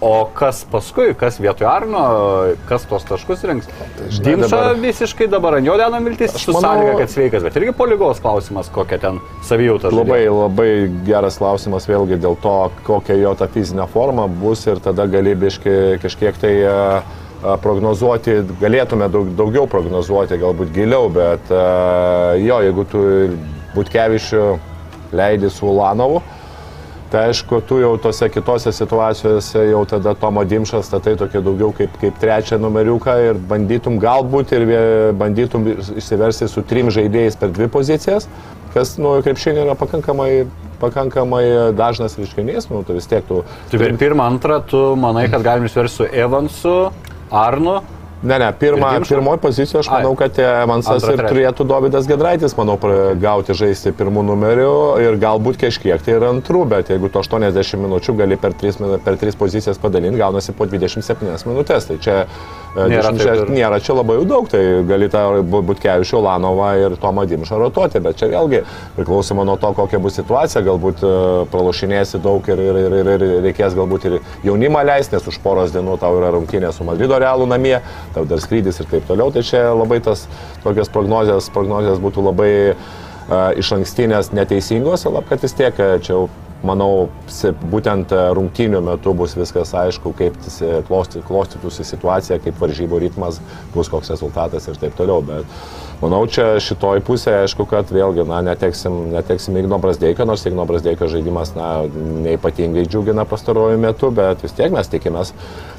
O kas paskui, kas vietoj Arno, kas tos taškus rinks? Tai Dimša dabar... visiškai dabar ant jo dena viltis, su manau... sąlyga, kad sveikas, bet irgi polygos klausimas, kokia ten savijauta. Labai, žaidė. labai geras klausimas vėlgi dėl to, kokia jo ta fizinė forma bus ir tada gali biški kažkiek tai uh, prognozuoti, galėtume daug, daugiau prognozuoti, galbūt giliau, bet uh, jo, jeigu tu Butkevičių leidi su Ulanovu, Tai aišku, tu jau tose kitose situacijose jau tada Tomo Dimšas statai tokia daugiau kaip, kaip trečią numeriuką ir bandytum galbūt ir bandytum išsiversti su trim žaidėjais per dvi pozicijas, kas, nu, krepšinė yra pakankamai pakankamai dažnas reiškinys, nu, tu vis tiek tu... Tai pir- pirmą, antrą, tu manai, kad galim išversti su Evansu, Arnu. Ne, ne, pirma, pirmoji pozicija, aš manau, kad Evansas ir turėtų Dovydas Gedraitis, manau, gauti žaisti pirmų numerių ir galbūt kažkiek tai ir antrų, bet jeigu tu 80 minučių gali per 3, per 3 pozicijas padalinti, gaunasi po 27 minutės. Tai čia e, Nėra 10 taip ir- nėra čia labai daug, tai gali tą Butkevičių, Lanovą ir Tomą Dimšą rotuoti, bet čia vėlgi priklausoma nuo to, kokia bus situacija, galbūt e, pralošinėsi daug ir, ir, ir, ir, ir reikės galbūt ir jaunimą leisti, nes už poros dienų tau yra rungtynė su Madrido realu namie, tau dar skrydis ir taip toliau, tai čia labai tas tokios prognozijas, prognozijas būtų labai uh, iš ankstinės neteisingos, lab kad vis tiek e, čia manau, būtent e, rungtynių metu bus viskas aišku, kaip klostytųsi situacija, kaip varžybų ritmas bus, koks rezultatas ir taip toliau. Bet manau, čia šitoj pusėje, aišku, kad vėlgi, na, neteksim, neteksim Igno Brasdeikio, nors Igno Brasdeikio žaidimas, na, neipatingai džiugina pastaruoju metu, bet vis tiek mes tikimės,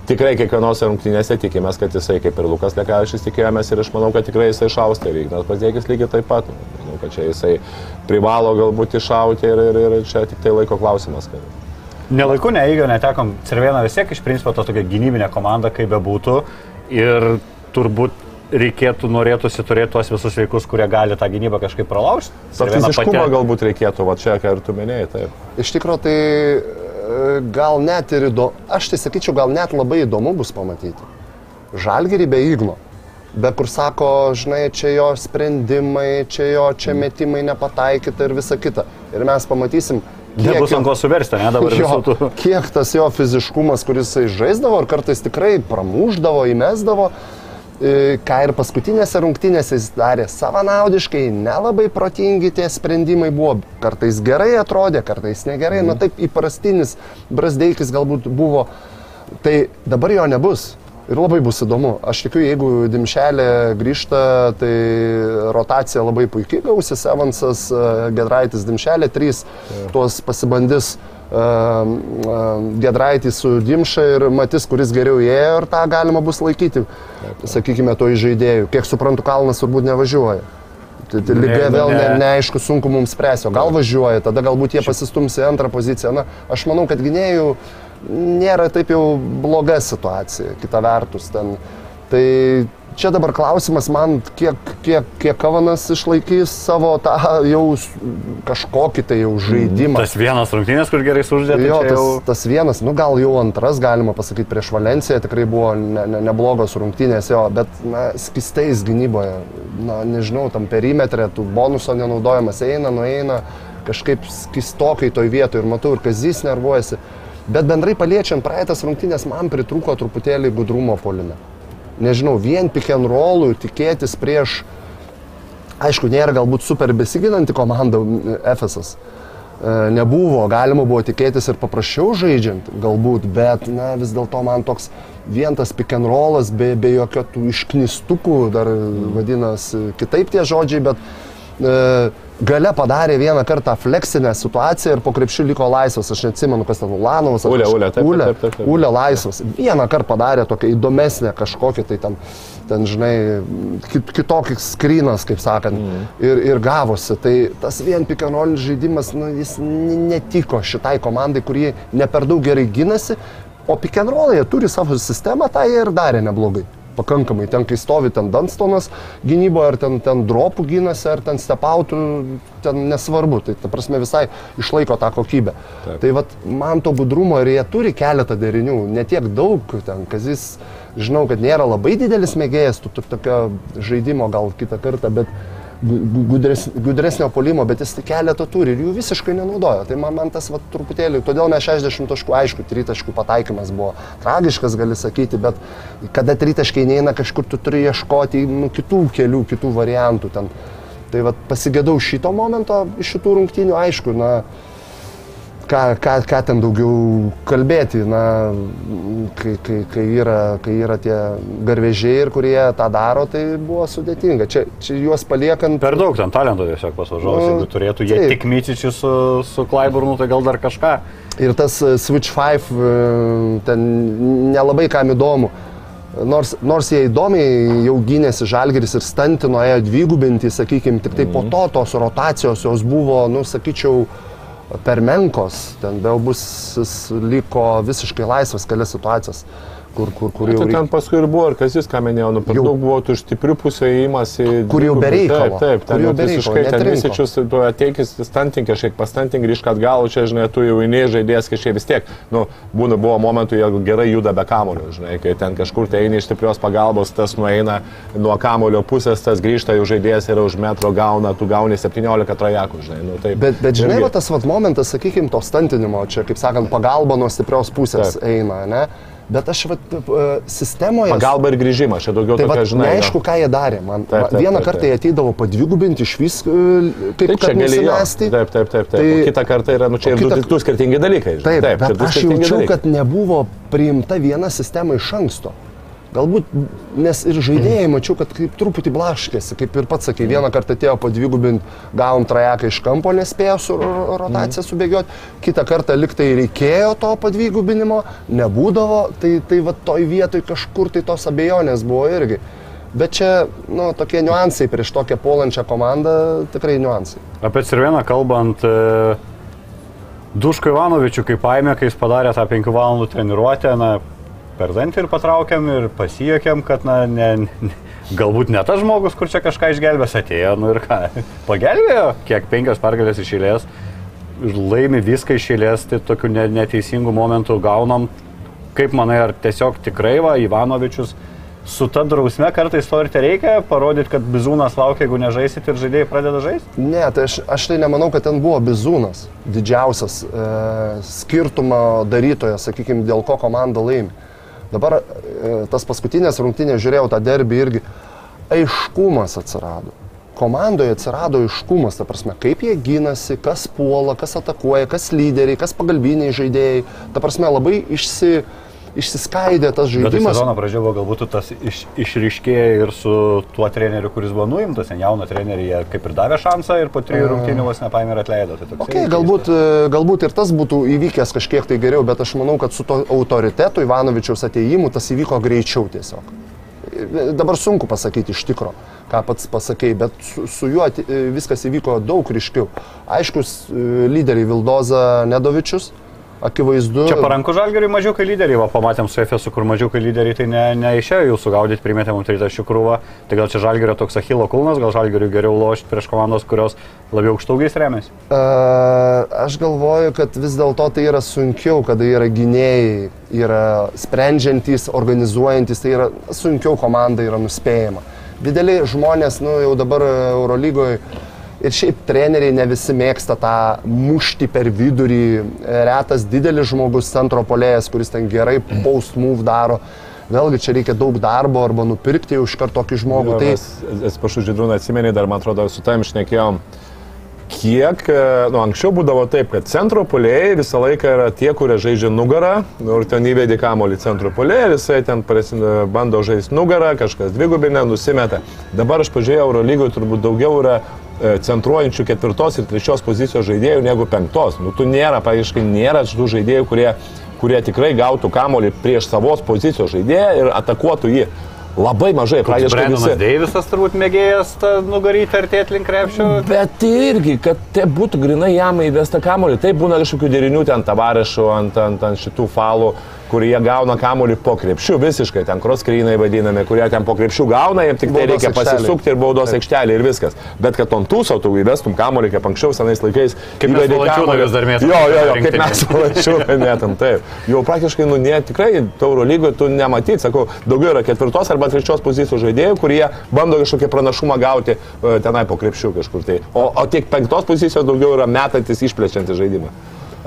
tikrai kiekvienose rungtynėse tikimės, kad jisai, kaip ir Lukas Lekavičius tikėjomės ir aš manau, kad tikrai jisai šaus, tai Ignas Brasdeikis lygiai taip pat. Manau, kad čia jisai privalo galbūt iššauti ir, ir, ir čia tik tai laiko klausimas. Kad... Nelaiku, neįgio, netekom. Cervena vis tiek iš principo ta tokia gynybinė komanda, kaip bebūtų. Ir turbūt reikėtų, norėtųsi turėti tuos visus veikus, kurie gali tą gynybą kažkaip pralaužti. To fiziškumo galbūt reikėtų, va čia, ką ir tu minėjai, taip. Iš tikrųjų, tai e, gal net ir įdomu, aš tai sakyčiau, gal net labai įdomu bus pamatyti. Žalgerį be įgno. Be kur sako, žinai, čia jo sprendimai, čia jo, čia metimai nepataikyta ir visa kita. Ir mes pamatysim, Nebus jo- ant ko suversti, ne dabar jo, visų tų. kiek tas jo fiziškumas, kuris jisai žaisdavo ir kartais tikrai pramuždavo, įmesdavo. E, Ką ir paskutinėse rungtynėse jis darė savanaudiškai, nelabai protingi tie sprendimai buvo. Kartais gerai atrodė, kartais negerai. Na taip įprastinis Brasdeikis galbūt buvo. Tai dabar jo nebus. Ir labai bus įdomu. Aš tikiu, jeigu Dimšelė grįžta, tai rotacija labai puikiai gausis. Evansas, e, Gedraitis, Dimšelė, trys tuos pasibandys. e, Gedraitis su Dimša ir Matis, kuris geriau ėjo ir tą galima bus laikyti, sakykime, to žaidėjų. Kiek suprantu, Kalnas turbūt nevažiuoja. Tai tai lyga Ne, vėl ne, ne. neaišku, sunku mums spręsti. O gal važiuoja, tada galbūt jie pasistums į antrą poziciją. Na, aš manau, kad gynėjų nėra taip jau bloga situacija, kita vertus. Ten. Tai čia dabar klausimas man, kiek, kiek, kiek Kavanas išlaikys savo tą jau kažkokį tai jau žaidimą. Tas vienas rungtynės, kur gerai suždė, tai Jo, tas, jau... tas vienas, nu gal jau antras, galima pasakyti, prieš Valenciją tikrai buvo ne, ne, neblogos rungtynės jo, bet na, skistais gynyboje, na nežinau, tam perimetrė, tų bonuso nenaudojamas, eina, nueina, kažkaip skistokai toj vietoje ir matau, ir kazys nervuojasi. Bet bendrai paliečiant praeitas rungtynės, man pritrūko truputėlį gudrumo polime. Nežinau, vien pick and rollų tikėtis prieš Aišku, nėra galbūt super besiginanti komanda FSS. E, Nebuvo, galima buvo tikėtis ir paprasčiau žaidžiant, galbūt, bet na, vis dėlto man toks vien tas pick and rollas, be, be jokio tų išknistukų, dar vadinasi kitaip tie žodžiai, bet e, gale padarė vieną kartą fleksinę situaciją ir po krepšių liko laisvas. Aš neatsimenu, kas ten Ulanovas. Ulė, Ulė, taip, Ulė, taip, taip, taip. Ulė laisvas. Vieną kartą padarė tokią įdomesnę kažkokią tai ten, ten žinai, kit, kitokį skrynas, kaip sakant, mm. ir, ir gavosi. Tai tas vien pikanolinis žaidimas, nu, jis netiko šitai komandai, kurie ne per daug gerai gynasi, o pikanrolai turi savo sistemą, tą jie ir darė neblogai. Pakankamai, ten kai stovi ten Dunstonas gynyboje, ar ten, ten dropų gynasi, ar ten stepautų, ten nesvarbu, tai ta prasme visai išlaiko tą kokybę. Taip. Tai vat, man to budrumo ir jie turi keletą derinių, ne tiek daug, ten, kas jis, žinau, kad nėra labai didelis mėgėjas, tu tokio žaidimo gal kitą kartą, bet gudres, gudresnio polimo, bet jis keletą turi ir jų visiškai nenaudojo. Tai man, man tas va, truputėlį, todėl mes 60 taškų, aišku, tritaškų pataikymas buvo tragiškas, gali sakyti, bet kada tritaškai neina kažkur, tu turi ieškoti nu, kitų kelių, kitų variantų ten. Tai va, pasigėdau šito momento iš šitų rungtynių, aišku, na, ką, ką, ką ten daugiau kalbėti, na, kai, kai, kai, yra, kai yra tie garvežiai ir kurie tą daro, tai buvo sudėtinga. Čia, čia juos paliekant. Per daug ten talento tiesiog pasvažiavus, Nu, jeigu turėtų jie taip. tik myčičių su, su Klaiburnu, tai gal dar kažką. Ir tas e, Switch 5 e, ten nelabai kam įdomu. Nors, nors jie įdomiai jau gynėsi žalgeris ir stantino ėjo dvigubinti, sakykime, tik tai po to tos rotacijos jos buvo, nu, sakyčiau, per menkos. Ten Beobus liko visiškai laisvas kelias situacijas kur, kur, kur jau... Tai ten paskui ir buvo, ir kas jis, ką minėjau, nu, per Jau- daug buvo tų stiprių pusė įimas į... Kur jau be reikalo. Taip, taip, ten jau visiškai, ten visičius, tu ateikis stantink kažkiek, pastantink grįžk atgal, čia, žinai, tu jau įnei žaidėjas kažkiek vis tiek, nu, būna, buvo momentų, jeigu gerai juda be kamulio, žinai, kai ten kažkur tai eini iš stiprios pagalbos, tas nueina nuo kamulio pusės, tas grįžta jau žaidėjas ir už metro gauna, tu gauni 17 trajakų, žinai, nu, taip. Bet, bet žinai, va, tas vat, momentas, sakykime, to stantinimo, čia, kaip sakant, pagalba nuo stiprios pusės Taip. eina, ne? Bet aš vat, e, sistemoje... Pagalba ir grįžimas, čia daugiau Tai tokia, žinai. neaišku, ką jie darė. Man Taip, taip, vieną taip, kartą taip. jie ateidavo padvigubinti iš vis, e, kaip Taip, čia kad gali jo. nusimesti. Taip, taip, taip. taip. Tai- Tai, kitą kartą yra, nu čia o ir du, du skirtingi dalykai. žinai. Taip, taip bet čia du aš jaučiau, dalykai. kad nebuvo priimta viena sistema iš anksto. Galbūt, nes ir žaidėjai mačiau, kad kaip truputį blaškėsi, kaip ir pats sakai, vieną kartą atėjo padvigubinti, gavom trajeką iš kampo, nespėjo su ro- rotacija subėgioti, kitą kartą liktai reikėjo to padvigubinimo, nebūdavo, tai, tai va toj vietoj kažkur tai tos abejonės buvo irgi. Bet čia, nu, tokie niuansai prieš tokią puolančią komandą, tikrai niuansai. Apie Cirveną kalbant, e, Duško Ivanovičių kaip paėmė, kai jis padarė tą 5 valandų treniruotę, na, per dantį ir patraukėm ir pasijokėm, kad, na, ne, ne, galbūt ne tas žmogus, kur čia kažką išgelbės atėjo, nu ir ką, pagelbėjo, kiek penkios pergalės išėlės, laimi viską išėlės, tai tokių ne, neteisingų momentų gaunam. Kaip manai, ar tiesiog tikrai va, Ivanovičius su ta drausme kartais to ir te reikia parodyti, kad bizūnas laukia, jeigu nežaisit ir žaidėjai pradeda žaisti? Ne, tai aš, aš tai nemanau, kad ten buvo bizūnas didžiausias e, skirtumo darytojas, sakykime, dėl ko komanda laimi. Dabar e, tas paskutinės rungtynės žiūrėjau tą derbį irgi. Aiškumas atsirado. Komandoje atsirado aiškumas, ta prasme, kaip jie gynasi, kas puola, kas atakuoja, kas lyderiai, kas pagalbiniai žaidėjai. Ta prasme, labai išsi, išsiskaidė tas Bet tai žaidimas. sezono pradžioje buvo galbūt tas iš, išryškėję ir su tuo treneriu, kuris buvo nuimtas, ten jauną trenerį, jie kaip ir davė šansą ir po trijų rungtynių vos nepaėmė ir atleido. Tai Okay, galbūt, e, galbūt ir tas būtų įvykęs kažkiek tai geriau, bet aš manau, kad su to autoritetu Ivanovičiaus ateimu tas įvyko greičiau tiesiog. E, Dabar sunku pasakyti iš tikro, ką pats pasakėjai, bet su, su juo e, viskas įvyko daug ryškiau. Aiškus lyderiai Vildoza Nedovičius, akivaizdu. Čia paranku žalgeriui mažiukai lyderiai, va, pamatėm su FSU, kur mažiukai lyderiai, tai ne, neišėjo jų sugaudyti, primėtė mums 30 krūvą. Tai gal čia žalgerio toks achilo kulnas, gal žalgeriui geriau lošti prieš komandos, kurios labiau aukštaugiais remiasi. E, Aš galvoju, kad vis dėlto tai yra sunkiau, kada yra gynėjai, yra sprendžiantys, organizuojantis, tai yra sunkiau komanda yra nuspėjama. Dideliai žmonės, nu jau dabar Eurolygoje ir šiaip treneriai ne visi mėgsta tą mušti per vidurį, retas didelis žmogus centro polėjas, kuris ten gerai post move daro. Vėlgi čia reikia daug darbo arba nupirkti jau iš karto tokį žmogų. Jo, Tai Atsiprašau, Židrūną atsimeni, dar man atrodo, su tam išnekėjom. Kiek, e, nu, anksčiau būdavo taip, kad centro polėjai visą laiką yra tie, kurie žaidžia nugarą, nu, ir ten įvedi kamolį centro polėją, ir jisai ten prasideda, bando žaisti nugarą, kažkas dvigubinę, nusimeta. Dabar aš pažiūrėjau, Eurolygoje turbūt daugiau yra e, centruojančių ketvirtos ir trečios pozicijos žaidėjų negu penktos. Nu, tu nėra, paaiškiai, nėra tų žaidėjų, kurie, kurie tikrai gautų kamolį prieš savos pozicijos žaidėją ir atakuotų jį. Labai mažai, praktiškai visi. Deivisas turbūt mėgėjas nugaryti artėti link krepšio. Bet tai irgi, kad tai būtų grinai jam įvesta kamolį, tai būna kažkokių derinių ten tavarešų ant, ant, ant šitų falų, kurie gauna kamolį po krepšių, visiškai ten kroskrynai vadinami, kurie ten po krepšių gauna, jiems tik tai Baudos reikia aikštelėj. pasisukti ir baudos aikštelė ir viskas. Bet kad ant tūso tu įvestum kamolį, kaip anksčiau senais laikais. Kaip mes kamuolį- vis dar mėtom Jo, jo, jo, kaip mes valančiūną mėtam, taip. Jau praktiškai, nu, ne, tikrai Tauro lygoje tu nematyt, sakau, daugiau yra ketvirtos arba trečios pozicijos žaidėjų, kurie bando kažkokį pranašumą gauti e, tenai po krepšių kažkur tai. O, o tiek penktos pozicijos daugiau yra metantis, išplečiantis žaidimą.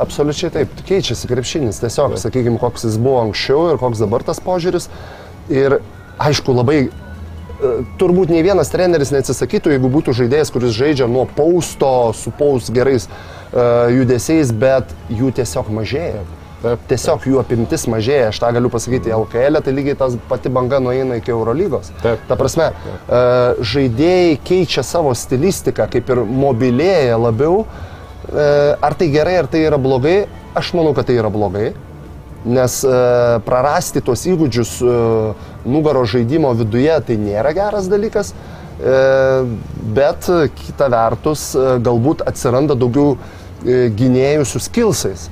Absoliučiai taip, keičiasi krepšinis, tiesiog, sakykime, koks jis buvo anksčiau ir koks dabar tas požiūris. Ir aišku, labai e, turbūt nei vienas treneris neatsisakytų, jeigu būtų žaidėjas, kuris žaidžia nuo pausto, su paus gerais uh, judesiais, bet jų tiesiog mažėja. Taip, Tiesiog jų apimtis mažėja, aš tą galiu pasakyti, LKL, tai lygiai tas pati banga nueina iki Eurolygos. Taip. Ta prasme, e, žaidėjai keičia savo stilistiką, kaip ir mobilėja labiau. E, Ar tai gerai, ar tai yra blogai? Aš manau, kad tai yra blogai. Nes e, prarasti tuos įgūdžius e, nugaro žaidimo viduje tai nėra geras dalykas, e, bet kita vertus e, galbūt atsiranda daugiau e, gynėjų su skilsais.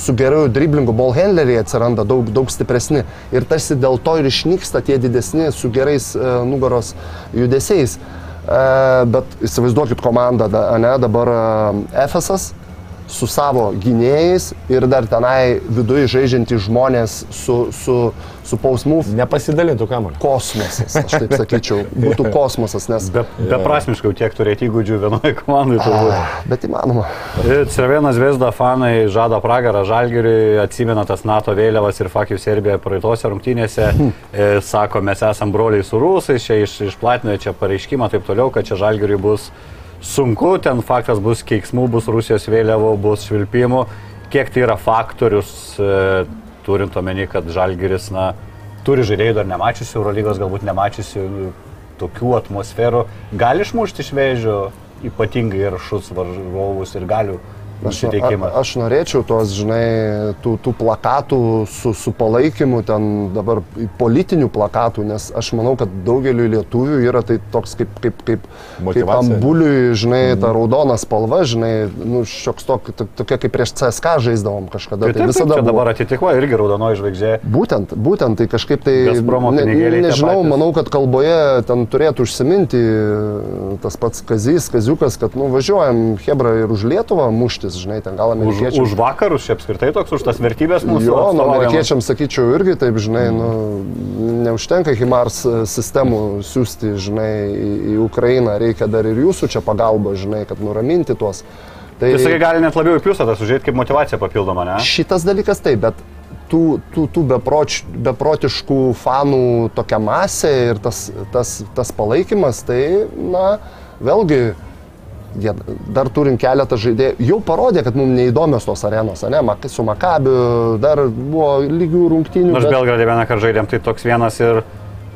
Su geru driblingu ball handleriai atsiranda daug, daug stipresni ir tarsi dėl to ir išnyksta tie didesni su gerais e, nugaros judesiais. E, bet įsivaizduokit komandą, ne, dabar e, Efesas su savo gynėjais ir dar tenai viduje žaidžiantys žmonės su, su, su pausmų Nepasidalintų kamuolį. kosmosas, aš taip sakyčiau, būtų kosmosas, nes... Be, beprasmiškai tiek turėti įgūdžių vienoje komandoje turbūt. Bet įmanoma. Cervėnas Vesda fanai žada pragarą Žalgiriui, atsimena tas NATO vėliavas ir Fakijų Serbija praeitose rungtynėse. E, sako, mes esam broliai su rusais, čia iš, išplatino čia pareiškimą taip toliau, kad čia Žalgiriui bus sunku, ten faktas bus keiksmų, bus Rusijos vėliavų, bus švilpimų. Kiek tai yra faktorius, e, turint omeny, kad Žalgiris, na, turi žaidėjų dar nemačiusių, Eurolygos galbūt nemačiusių tokių atmosferų, gali išmušti iš vėžių ypatingai ir šus varžovus ir galių nusiteikimą. a- aš norėčiau tos, žinai, tų, tų plakatų su, su palaikymu, ten dabar politinių plakatų, nes aš manau, kad daugeliu lietuvių yra tai toks kaip, kaip, kaip, kaip Motyvacija. ambuliui, žinai, ta raudona spalva, žinai, nu, šioks tok, to- tokia kaip prieš CSK žaisdavom kažkada. Tai Tai taip, visada buvo. dabar atitikva irgi raudonoji žvaigždė. Būtent, būtent, tai kažkaip tai... Tie nežinau, manau, kad kalboje ten turėtų užsiminti tas pats Kazys, Kaziukas, kad, nu, važiuojam Hebra ir už Lietuvą muštis, žinai, ten gal Už, amerikiečiai. už vakarus čia apskritai toks, už tas vertybės mūsų. Jo, nu, amerikiečiams sakyčiau irgi taip, žinai, nu, neužtenka HIMARS e, sistemų siūsti, žinai, į, į Ukrainą, reikia dar ir jūsų čia pagalba, žinai, kad nuraminti tuos. Tai sakai, gali net labiau į pliusą tas užžiūrėti kaip motivacija papildoma, ne? šitas dalykas taip, bet tų, tų, tų beproč, beprotiškų fanų tokia masė ir tas, tas, tas palaikymas, tai, na, vėlgi, jie dar turim keletą žaidėjų, jau parodė, kad mums neįdomios tos arenos, ne, su Makabiu dar buvo lygių rungtynių. Nors bet- Belgradė vieną kartą žaidėm, tai toks vienas ir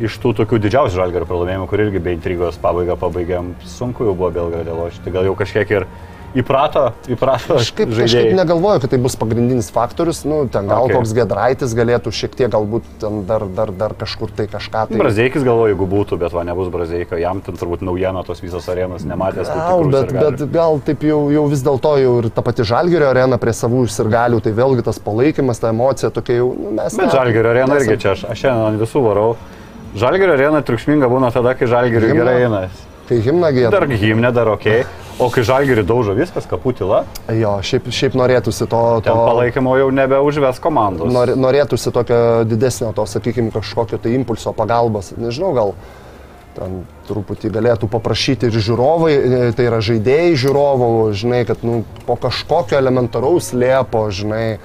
iš tų tokių didžiausių žalgerio pralaimėjimų, kur irgi be intrigos pabaigą pabaigėm, sunku jau buvo Belgradė lošti. Gal jau kažkiek ir įprato, įprato Kažkaip, kažkaip žaidėjai. negalvoju, kad tai bus pagrindinis faktorius, nu, ten gal Okay. koks Gedraitis galėtų šiek tiek galbūt ten dar, dar, dar kažkur tai kažką tai. Brazeikis galvoju, jeigu būtų, bet va nebus Brazeiko, jam ten turbūt naujiena tos visos arenos nematęs. Gal, bet, bet gal taip jau, jau vis dėlto jau ir ta pati Žalgerio arena prie savų sirgalių, tai vėlgi tas palaikymas, ta emocija tokia jau, nu, mes. Bet ne- Žalgerio arena nesam- irgi čia, aš, aš šiandien visų varau. Žalgerio arena triukšminga būna tada, kai Žalgerio Himną? gerai eina. Kai himna gėda. Dar gimne, dar ok. O kai Žalgerio daužo viskas, kapų tyla, Jo, šiaip, šiaip norėtųsi to, ten to palaikymo jau nebeužves komandos. nor, norėtųsi tokio didesnio, to, sakykime, kažkokio tai impulso pagalbos. Nežinau, gal ten truputį galėtų paprašyti ir žiūrovai, e, tai yra žaidėjai žiūrovų, žinai, kad nu, po kažkokio elementaraus lėpo, žinai,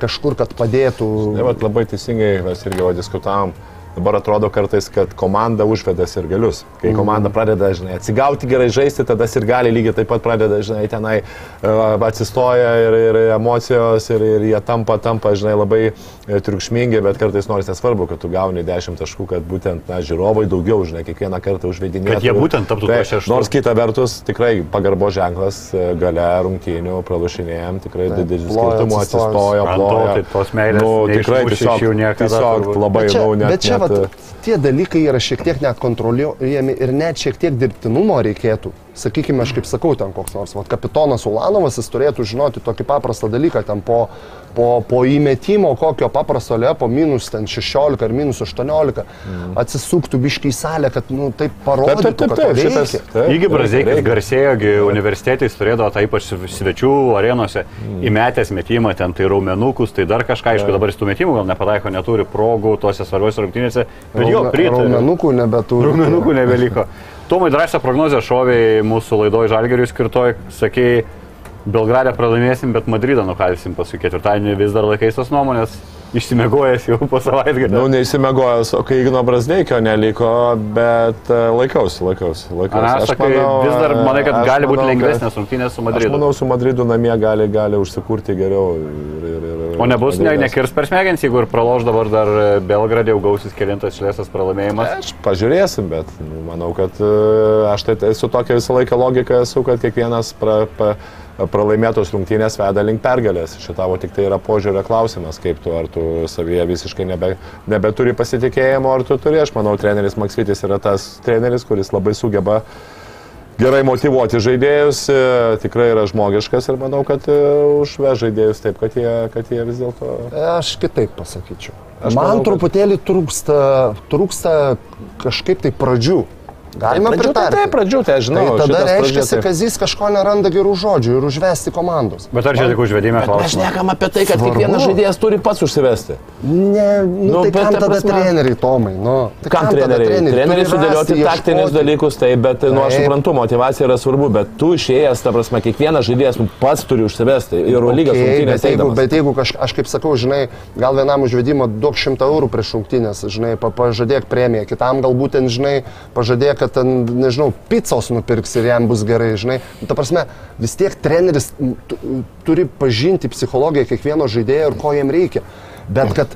kažkur, kad padėtų. Tai vat labai teisingai mes irgi jau diskutavom. Dabar atrodo kartais, kad komanda užveda ir galius. Kai komanda pradeda, žinai, atsigauti gerai žaisti, tada ir gali lygiai taip pat pradeda, žinai, tenai uh, atsistoja ir, ir emocijos ir, ir jie tampa, tampa, žinai, labai triukšmingi, bet kartais nors nesvarbu, kad tu gauni 10 taškų, kad būtent, na, žiūrovai daugiau, žinai, kiekvieną kartą užvedinėja. Kad jie būtent taptų tuo šeštu. Nors kita vertus, tikrai pagarbo ženklas e, gale rungtynių pralašinėjom, tikrai Taip, didelis atsistojus. atsistojo, Ant to, ploja. tai tos meilės nu, tikrai tiesiog, niekada tiesiog labai, Bet čia, nu, net, bet čia net, vat, tie dalykai yra šiek tiek net kontroliuojami ir net šiek tiek dirbtinumo reikėtų. Sakykime, aš kaip sakau, ten koks nors, vat, kapitonas Ulanovas, jis turėtų žinoti tokį paprastą dalyką, ten po, po, po įmetimo kokio paprasto lepo, minus ten 16 ar minus 18, mm. atsisuktų biškai į salę, kad, nu, taip parodytų, Taip, taip, taip, kad šitas. reikia, Brazeikis garsėjogi universitetais turėdavo tą ypač svečių arenose Mm. įmetęs metimą, ten tai raumenukus, tai dar kažką, aišku, dabar jis tų metimų gal nepataiko, neturi progų tose svarbiose rungtynėse, bet jo pritariu. Raumenukų nebeturi. Raumenukų nebeliko. Tomai drąsią prognozę šoviai mūsų laidoje Žalgeriui skirtoj, sakei, Belgradę pralaimėsim, bet Madridą nukalsim paskui ketvirtadienį vis dar laikais tos nuomonės, išsimegojęs jau po savaitgalį. Nu, neįsimegojęs, o kai Igno Brasdeikio neliko, bet e, laikausi, laikausi. laikausi. Aš sakai, vis dar manai, kad aš gali būti manau, lengvesnės rungtynės su Madridu. manau, su Madridu namie gali, gali užsikurti geriau. Ir, ir, ir, O nebus, ne, nekirs per smegenis, jeigu ir praloš dabar dar e, Belgradė, jau gausis kilintas šlėsas pralaimėjimas. Aš pažiūrėsim, bet nu, manau, kad e, aš tai esu tokia visą laiką logika esu, kad kiekvienas pra, pa, pralaimėtos rungtynės veda link pergalės. Šitavo tik tai yra požiūrio klausimas, kaip tu, ar tu savyje visiškai nebe, nebeturi pasitikėjimo, ar tu turi. Aš manau, treneris Maksvitis yra tas treneris, kuris labai sugeba gerai motivuoti žaidėjus, e, tikrai yra žmogiškas ir manau, kad e, užveš žaidėjus taip, kad jie, kad jie vis dėlto... Aš kitaip pasakyčiau. Aš Man manau, kad- truputėlį trūksta, trūksta kažkaip tai pradžių. Galima pradžių, tai pritarti. taip, pradžių, tai aš žinau. Tai tada šitas reiškia, tai- kad jis kažko neranda gerų žodžių ir užvesti komandos. Bet ar čia tik užvedime Mes klausimas? šnekam apie tai, kad Svarbu. kiekvienas žaidėjas turi pats užsivesti. Ne, nu, Nu, tai bet kam ta tada prasme- treneriai, Tomai? Nu, tai Kam tada treneriai? Treneriai Turi sudėlioti rasti, taktinius ieškoti. dalykus, tai, bet, nu, aš Taip. suprantu, motivacija yra svarbu, bet tu išėjęs, ta prasme, kiekvienas žaidėjas nu, pats turi užsivesti. Ir Okay, rungtynės bet, jeigu, eidamas. bet jeigu kaž, aš kaip sakau, žinai, gal vienam užvedimo duok šimtą eurų prieš šimtinės, žinai, pa, pažadėk premiją, kitam galbūt ten, žinai, pažadėk, kad ten, nežinau, pizzos nupirks ir jam bus gerai, žinai. Nu, Ta prasme, vis tiek treneris turi pažinti psichologiją kiekvieno žaidėjo ir ko jam reikia. Bet kad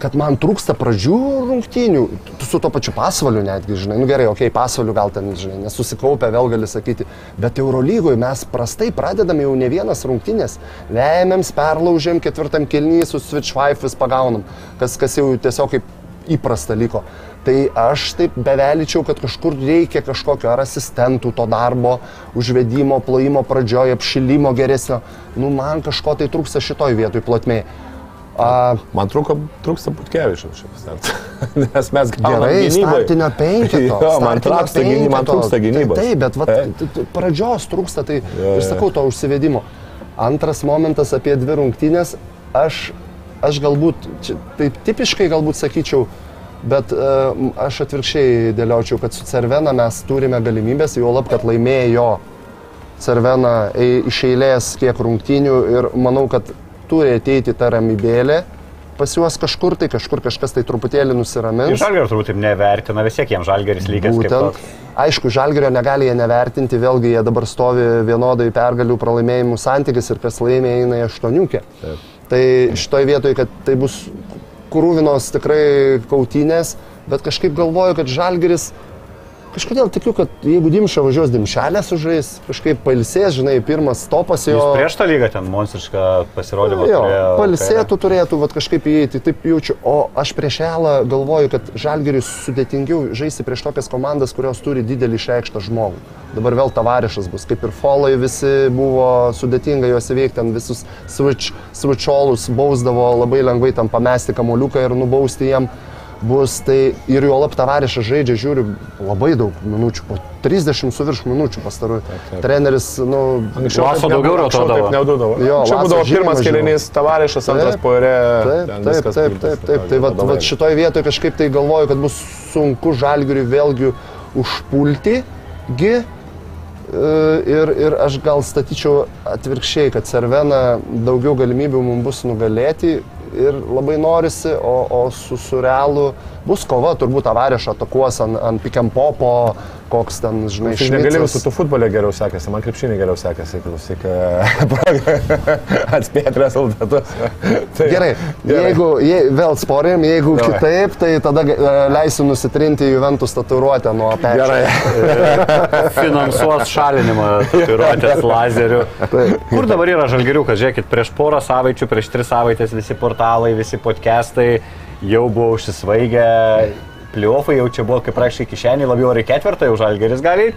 kad man trūksta pradžių rungtynių, su to pačiu pasvaliu netgi, žinai, nu gerai, okei, okay, pasvaliu gal ten, žinai, nesusikaupę, vėl gali sakyti, bet Eurolygoje mes prastai pradedam jau ne vienas rungtynės, lėmėms, perlaužėm, ketvirtam kelnyje su switch wife vis pagaunam, kas, kas jau tiesiog kaip įprasta liko. Tai aš taip bevelyčiau, kad kažkur reikia kažkokio ar asistentų to darbo, užvedimo, plojimo pradžioje, apšilimo geresnio. Nu, man kažko tai trūksta šitoj vietoj plotmėje. A, Man trūko, trūksta Butkevičius šiaip start. Nes mes gaunam Gerai, gynybai. startinio penketo. Jo, man trūksta gynybos. Man trūksta gynybos. Tai, taip, bet vat, t- pradžios trūksta, tai Jo, ir sakau to užsivedimo. Antras momentas apie dvi rungtynės, aš, aš galbūt, čia, taip tipiškai galbūt sakyčiau, bet uh, aš atvirkščiai dėliočiau, kad su Cervena mes turime galimybės, jau lab, kad laimėjo Cervena ei- iš eilės kiek rungtynių ir manau, kad turi ateiti ta ramybėlė pas juos kažkur, tai kažkur kažkas tai truputėlį nusiramins. Žalgerio turbūt taip nevertina, vis tiek jiems žalgeris lygis kaip Būtent. Aišku, žalgerio negali jie nevertinti, vėlgi jie dabar stovi vienodai pergalių pralaimėjimų santykis ir kas laimė eina į aštuoniukę. Tai šitoje vietoje, kad tai bus krūvinos tikrai kautynės, bet kažkaip galvoju, kad žalgeris kažkodėl tikiu, kad jeigu Dimša važiuos Dimšelę sužais, kažkaip pailsės, žinai, pirmas topas jo. Jis prieš tą lygą ten monstrišką pasirodymą Jo, turėjo. palsėtų turėtų vat, kažkaip įeiti, taip jaučiu. O aš prieš Elą galvoju, kad Žalgeris sudėtingiau žaisti prieš tokias komandas, kurios turi didelį išreikštą žmogų. Dabar vėl tavarišas bus, kaip ir folai visi buvo sudėtinga juos įveikti, ten visus switch, switcholus bausdavo labai lengvai tam pamesti kamoliuką ir nubausti jiem. Bus tai ir jo lab tavarišas žaidžia, žiūriu, labai daug minučių, po 30 su virš minučių pastarųjų. Treneris, nu, Anksčiau Laso daugiau taip Neududavo. Jo, Čia būdavo pirmas kelinys tavarišas, antras Taip, porė. Taip, taip, taip, taip, taip. Tai vat, labai vat šitoj vietoje kažkaip tai galvoju, kad bus sunku žalgiriui vėlgi užpulti. Gi, e, ir, ir aš gal statyčiau atvirkščiai, kad Cervena daugiau galimybių mums bus nugalėti ir labai norisi, o, o su Surelu bus kova, turbūt avarėš atakuos ant, ant pikempopo, koks ten, žinai, Aš negalėjau su tu futbolė geriau sekasi, man krepšinė geriau sekasi, klausyk, atspėti rezultatus. Tai, Gerai, jeigu je, vėl sporėm, jeigu Davai. kitaip, tai tada e, leisiu nusitrinti Juventus tatuiruotę nuo pečių. Gerai. finansuos šalinimą tatuiruotės lazerių. Kur dabar yra žalgeriukas? Žiūrėkit, prieš porą savaičių, prieš tris savaitės visi portalai, visi podcastai jau buvo užsisvaigę. Pliofai jau čia buvo kaip prašai kišenį, labiau ar į ketvirtą jau žalgeris gali.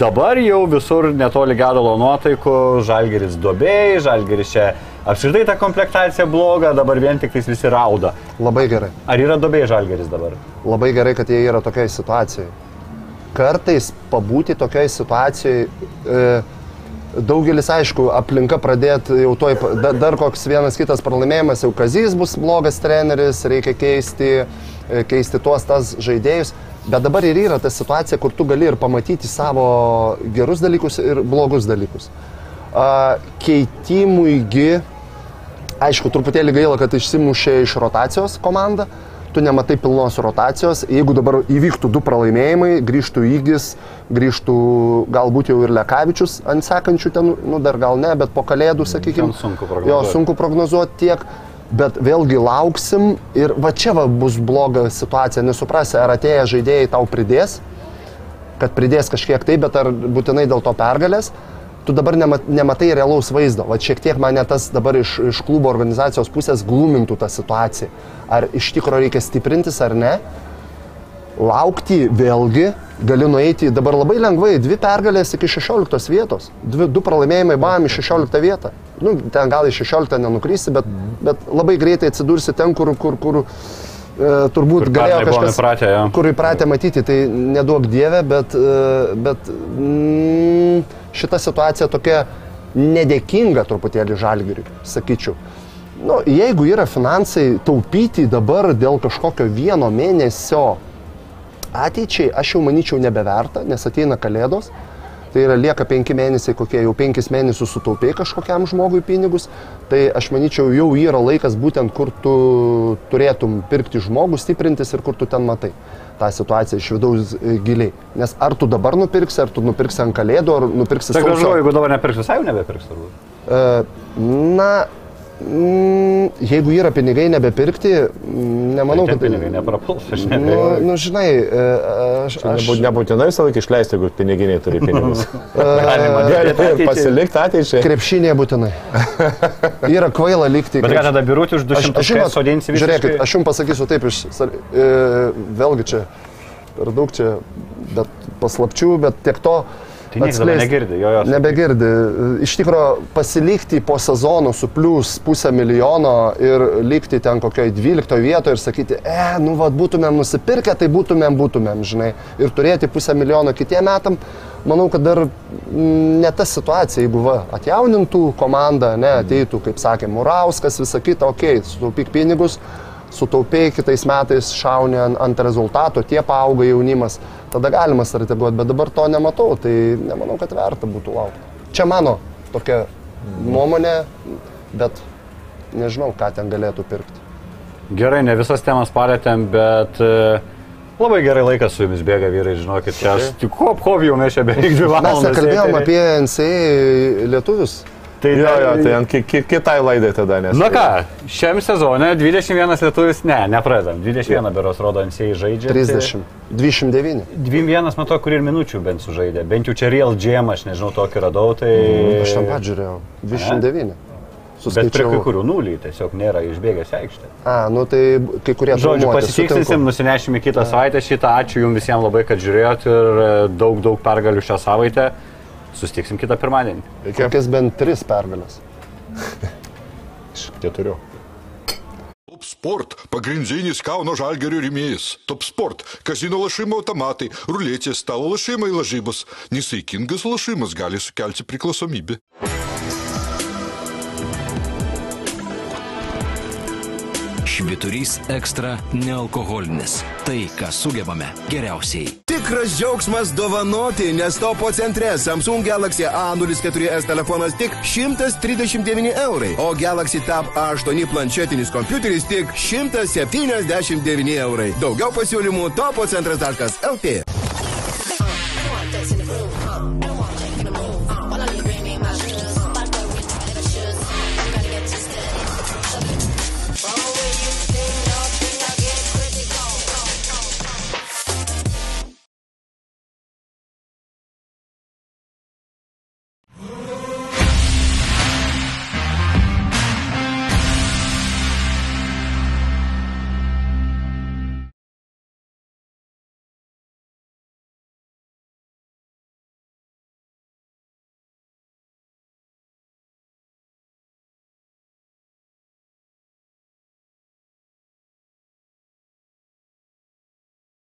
Dabar jau visur netoli gadalo nuotaikų, žalgeris dobėjai, žalgeris čia apskritai ta komplektacija bloga, dabar vien tik visi rauda. Labai gerai. Ar yra dobėjai žalgeris dabar? Labai gerai, kad jie yra tokiai situacijai. Kartais pabūti tokiai situacijai, e, daugelis, aišku, aplinka pradėti jau toj, da, dar koks vienas kitas pralaimėjimas, jau Kazys bus blogas treneris, reikia keisti, e, keisti tuos tas žaidėjus. Bet dabar ir yra ta situacija, kur tu gali ir pamatyti savo gerus dalykus ir blogus dalykus. Keitimuigi Aišku, truputėlį gaila, kad išsimušė iš rotacijos komanda. Tu nematai pilnos rotacijos. Jeigu dabar įvyktų du pralaimėjimai, grįžtų Įgis, grįžtų galbūt jau ir Lekavičius ant sekančių ten, nu dar gal ne, bet po kalėdų, sakykime. Ten sunku Jo, prognozuoti. sunku prognozuoti tiek. Bet vėlgi lauksim ir va čia va bus bloga situacija. Nesuprasi, ar atėję žaidėjai tau pridės, kad pridės kažkiek tai, bet ar būtinai dėl to pergalės, tu dabar nema- nematai realaus vaizdo. Va šiek tiek mane tas dabar iš, iš klubo organizacijos pusės glumintų tą situaciją. Ar iš tikrųjų reikia stiprintis ar ne. Laukti vėlgi gali nueiti dabar labai lengvai, dvi pergalės iki 16 vietos, dvi, du pralaimėjimai bam į 16 vietą. Nu, ten gal į 16 nenukrysi, bet, bet labai greitai atsidursi ten, kur, kur, kur e, turbūt Kur galėjo kažkas, įpratę, jo. kur įpratę matyti, tai nedaug dievė, bet, e, bet mm, šita situacija tokia nedėkinga truputėlį žalgiriui, sakyčiau. Nu, jeigu yra finansai taupyti dabar dėl kažkokio vieno mėnesio ateičiai, aš jau manyčiau nebeverta, nes ateina kalėdos. Tai yra lieka penki mėnesiai, kokie jau penkis mėnesius sutaupiai kažkokiam žmogui pinigus. Tai aš manyčiau, jau yra laikas būtent, kur tu turėtum pirkti žmogų, stiprintis ir kur tu ten matai tą situaciją iš vidaus e, giliai. Nes ar tu dabar nupirksi, ar tu nupirksi ant kalėdų, ar nupirksi Tai gražu, jeigu dabar nepirks, visai jau nebepirks turbūt. E, Na, mm, jeigu yra pinigai nebepirkti, mm, nemanau, Tie kad... pinigai neprapuls, aš Nu, nebejoju. nu, žinai, e, aš... aš Nebūt, nebūtinai visą laiką išleisti, jeigu piniginiai turi pinigus. Galima Gali dėti ir ateičiai. pasilikti ateičiai. Krepšinėje būtinai. Yra kvaila likti. Bet ką tada biurutį už Aš- 200 aš žinot, sodinsi visiškai? Žiūrėkit, aš jums pasakysiu taip, iš, e, vėlgi čia per daug čia, bet paslapčių, bet tiek to. Tai atskleist- negirdi, jo, jo. Nebegirdi. Iš tikrųjų, pasilikti po sezono su plus pusę milijono ir likti ten kokioj 12 vietoje ir sakyti, e, nu vad būtumėm nusipirkę, tai būtumėm, būtumėm, žinai. Ir turėti pusę milijono kitiem metam, manau, kad dar mm, ne ta situacija, jeigu va, atjaunintų komanda, ne, ateitų, kaip sakė, Murauskas, visa kita, okei, okay, sutaupyk pinigus, sutaupiai kitais metais šauni ant, ant rezultato, tie paauga jaunimas, tada galima strateguoti, bet dabar to nematau, tai nemanau, kad verta būtų laukti. Čia mano tokia nuomonė, bet nežinau, ką ten galėtų pirkti. Gerai, ne visas temas palėtėm, bet e, labai gerai laikas su jumis bėga vyrai, žinokit, čia aš tik hop, hop jau mes čia beveik dvi Mes valandas. nekalbėjom etery. apie NCA lietuvius. Tai Jo, jo, ne- tai ant ki- ki- kitai laidai tada, nes... Na ką, šiam sezone 21 lietuvis, ne, nepradedam, 21 beros rodo NCA žaidžia. 30. 29. 21 matau, kur ir minučių bent sužaidė, bent jau čia Real Jam, aš nežinau, tokį radau, tai... Aš tam pat žiūrėjau. 29. Bet prie kai Suskaičiau. kurių nulį tiesiog nėra išbėgęs į aikštę. A, nu tai kai kurie Žodžiu, sutinku. nusinešime kitą savaitę šitą. Ačiū Jums visiems labai, kad žiūrėjot ir e, daug, daug pergalių šią savaitę. Sustiksim kitą pirmadienį. Iki. Kokias bent tris pergalės. Iš keturių. Top Sport – pagrindinis Kauno žalgerio rėmėjas. Top Sport – kazino lašimo automatai, ruletės, stalo lašimai lažybos. Nesaikingas lašimas gali sukelti priklausomybę. Švyturys ekstra nealkoholinis. Tai, ką sugebame geriausiai. Tikras džiaugsmas dovanoti, nes topo centre Samsung Galaxy A04S telefonas tik 139 eurai, o Galaxy Tab A8 planšetinis kompiuteris tik 179 eurai. Daugiau pasiūlymų topo centras.lt.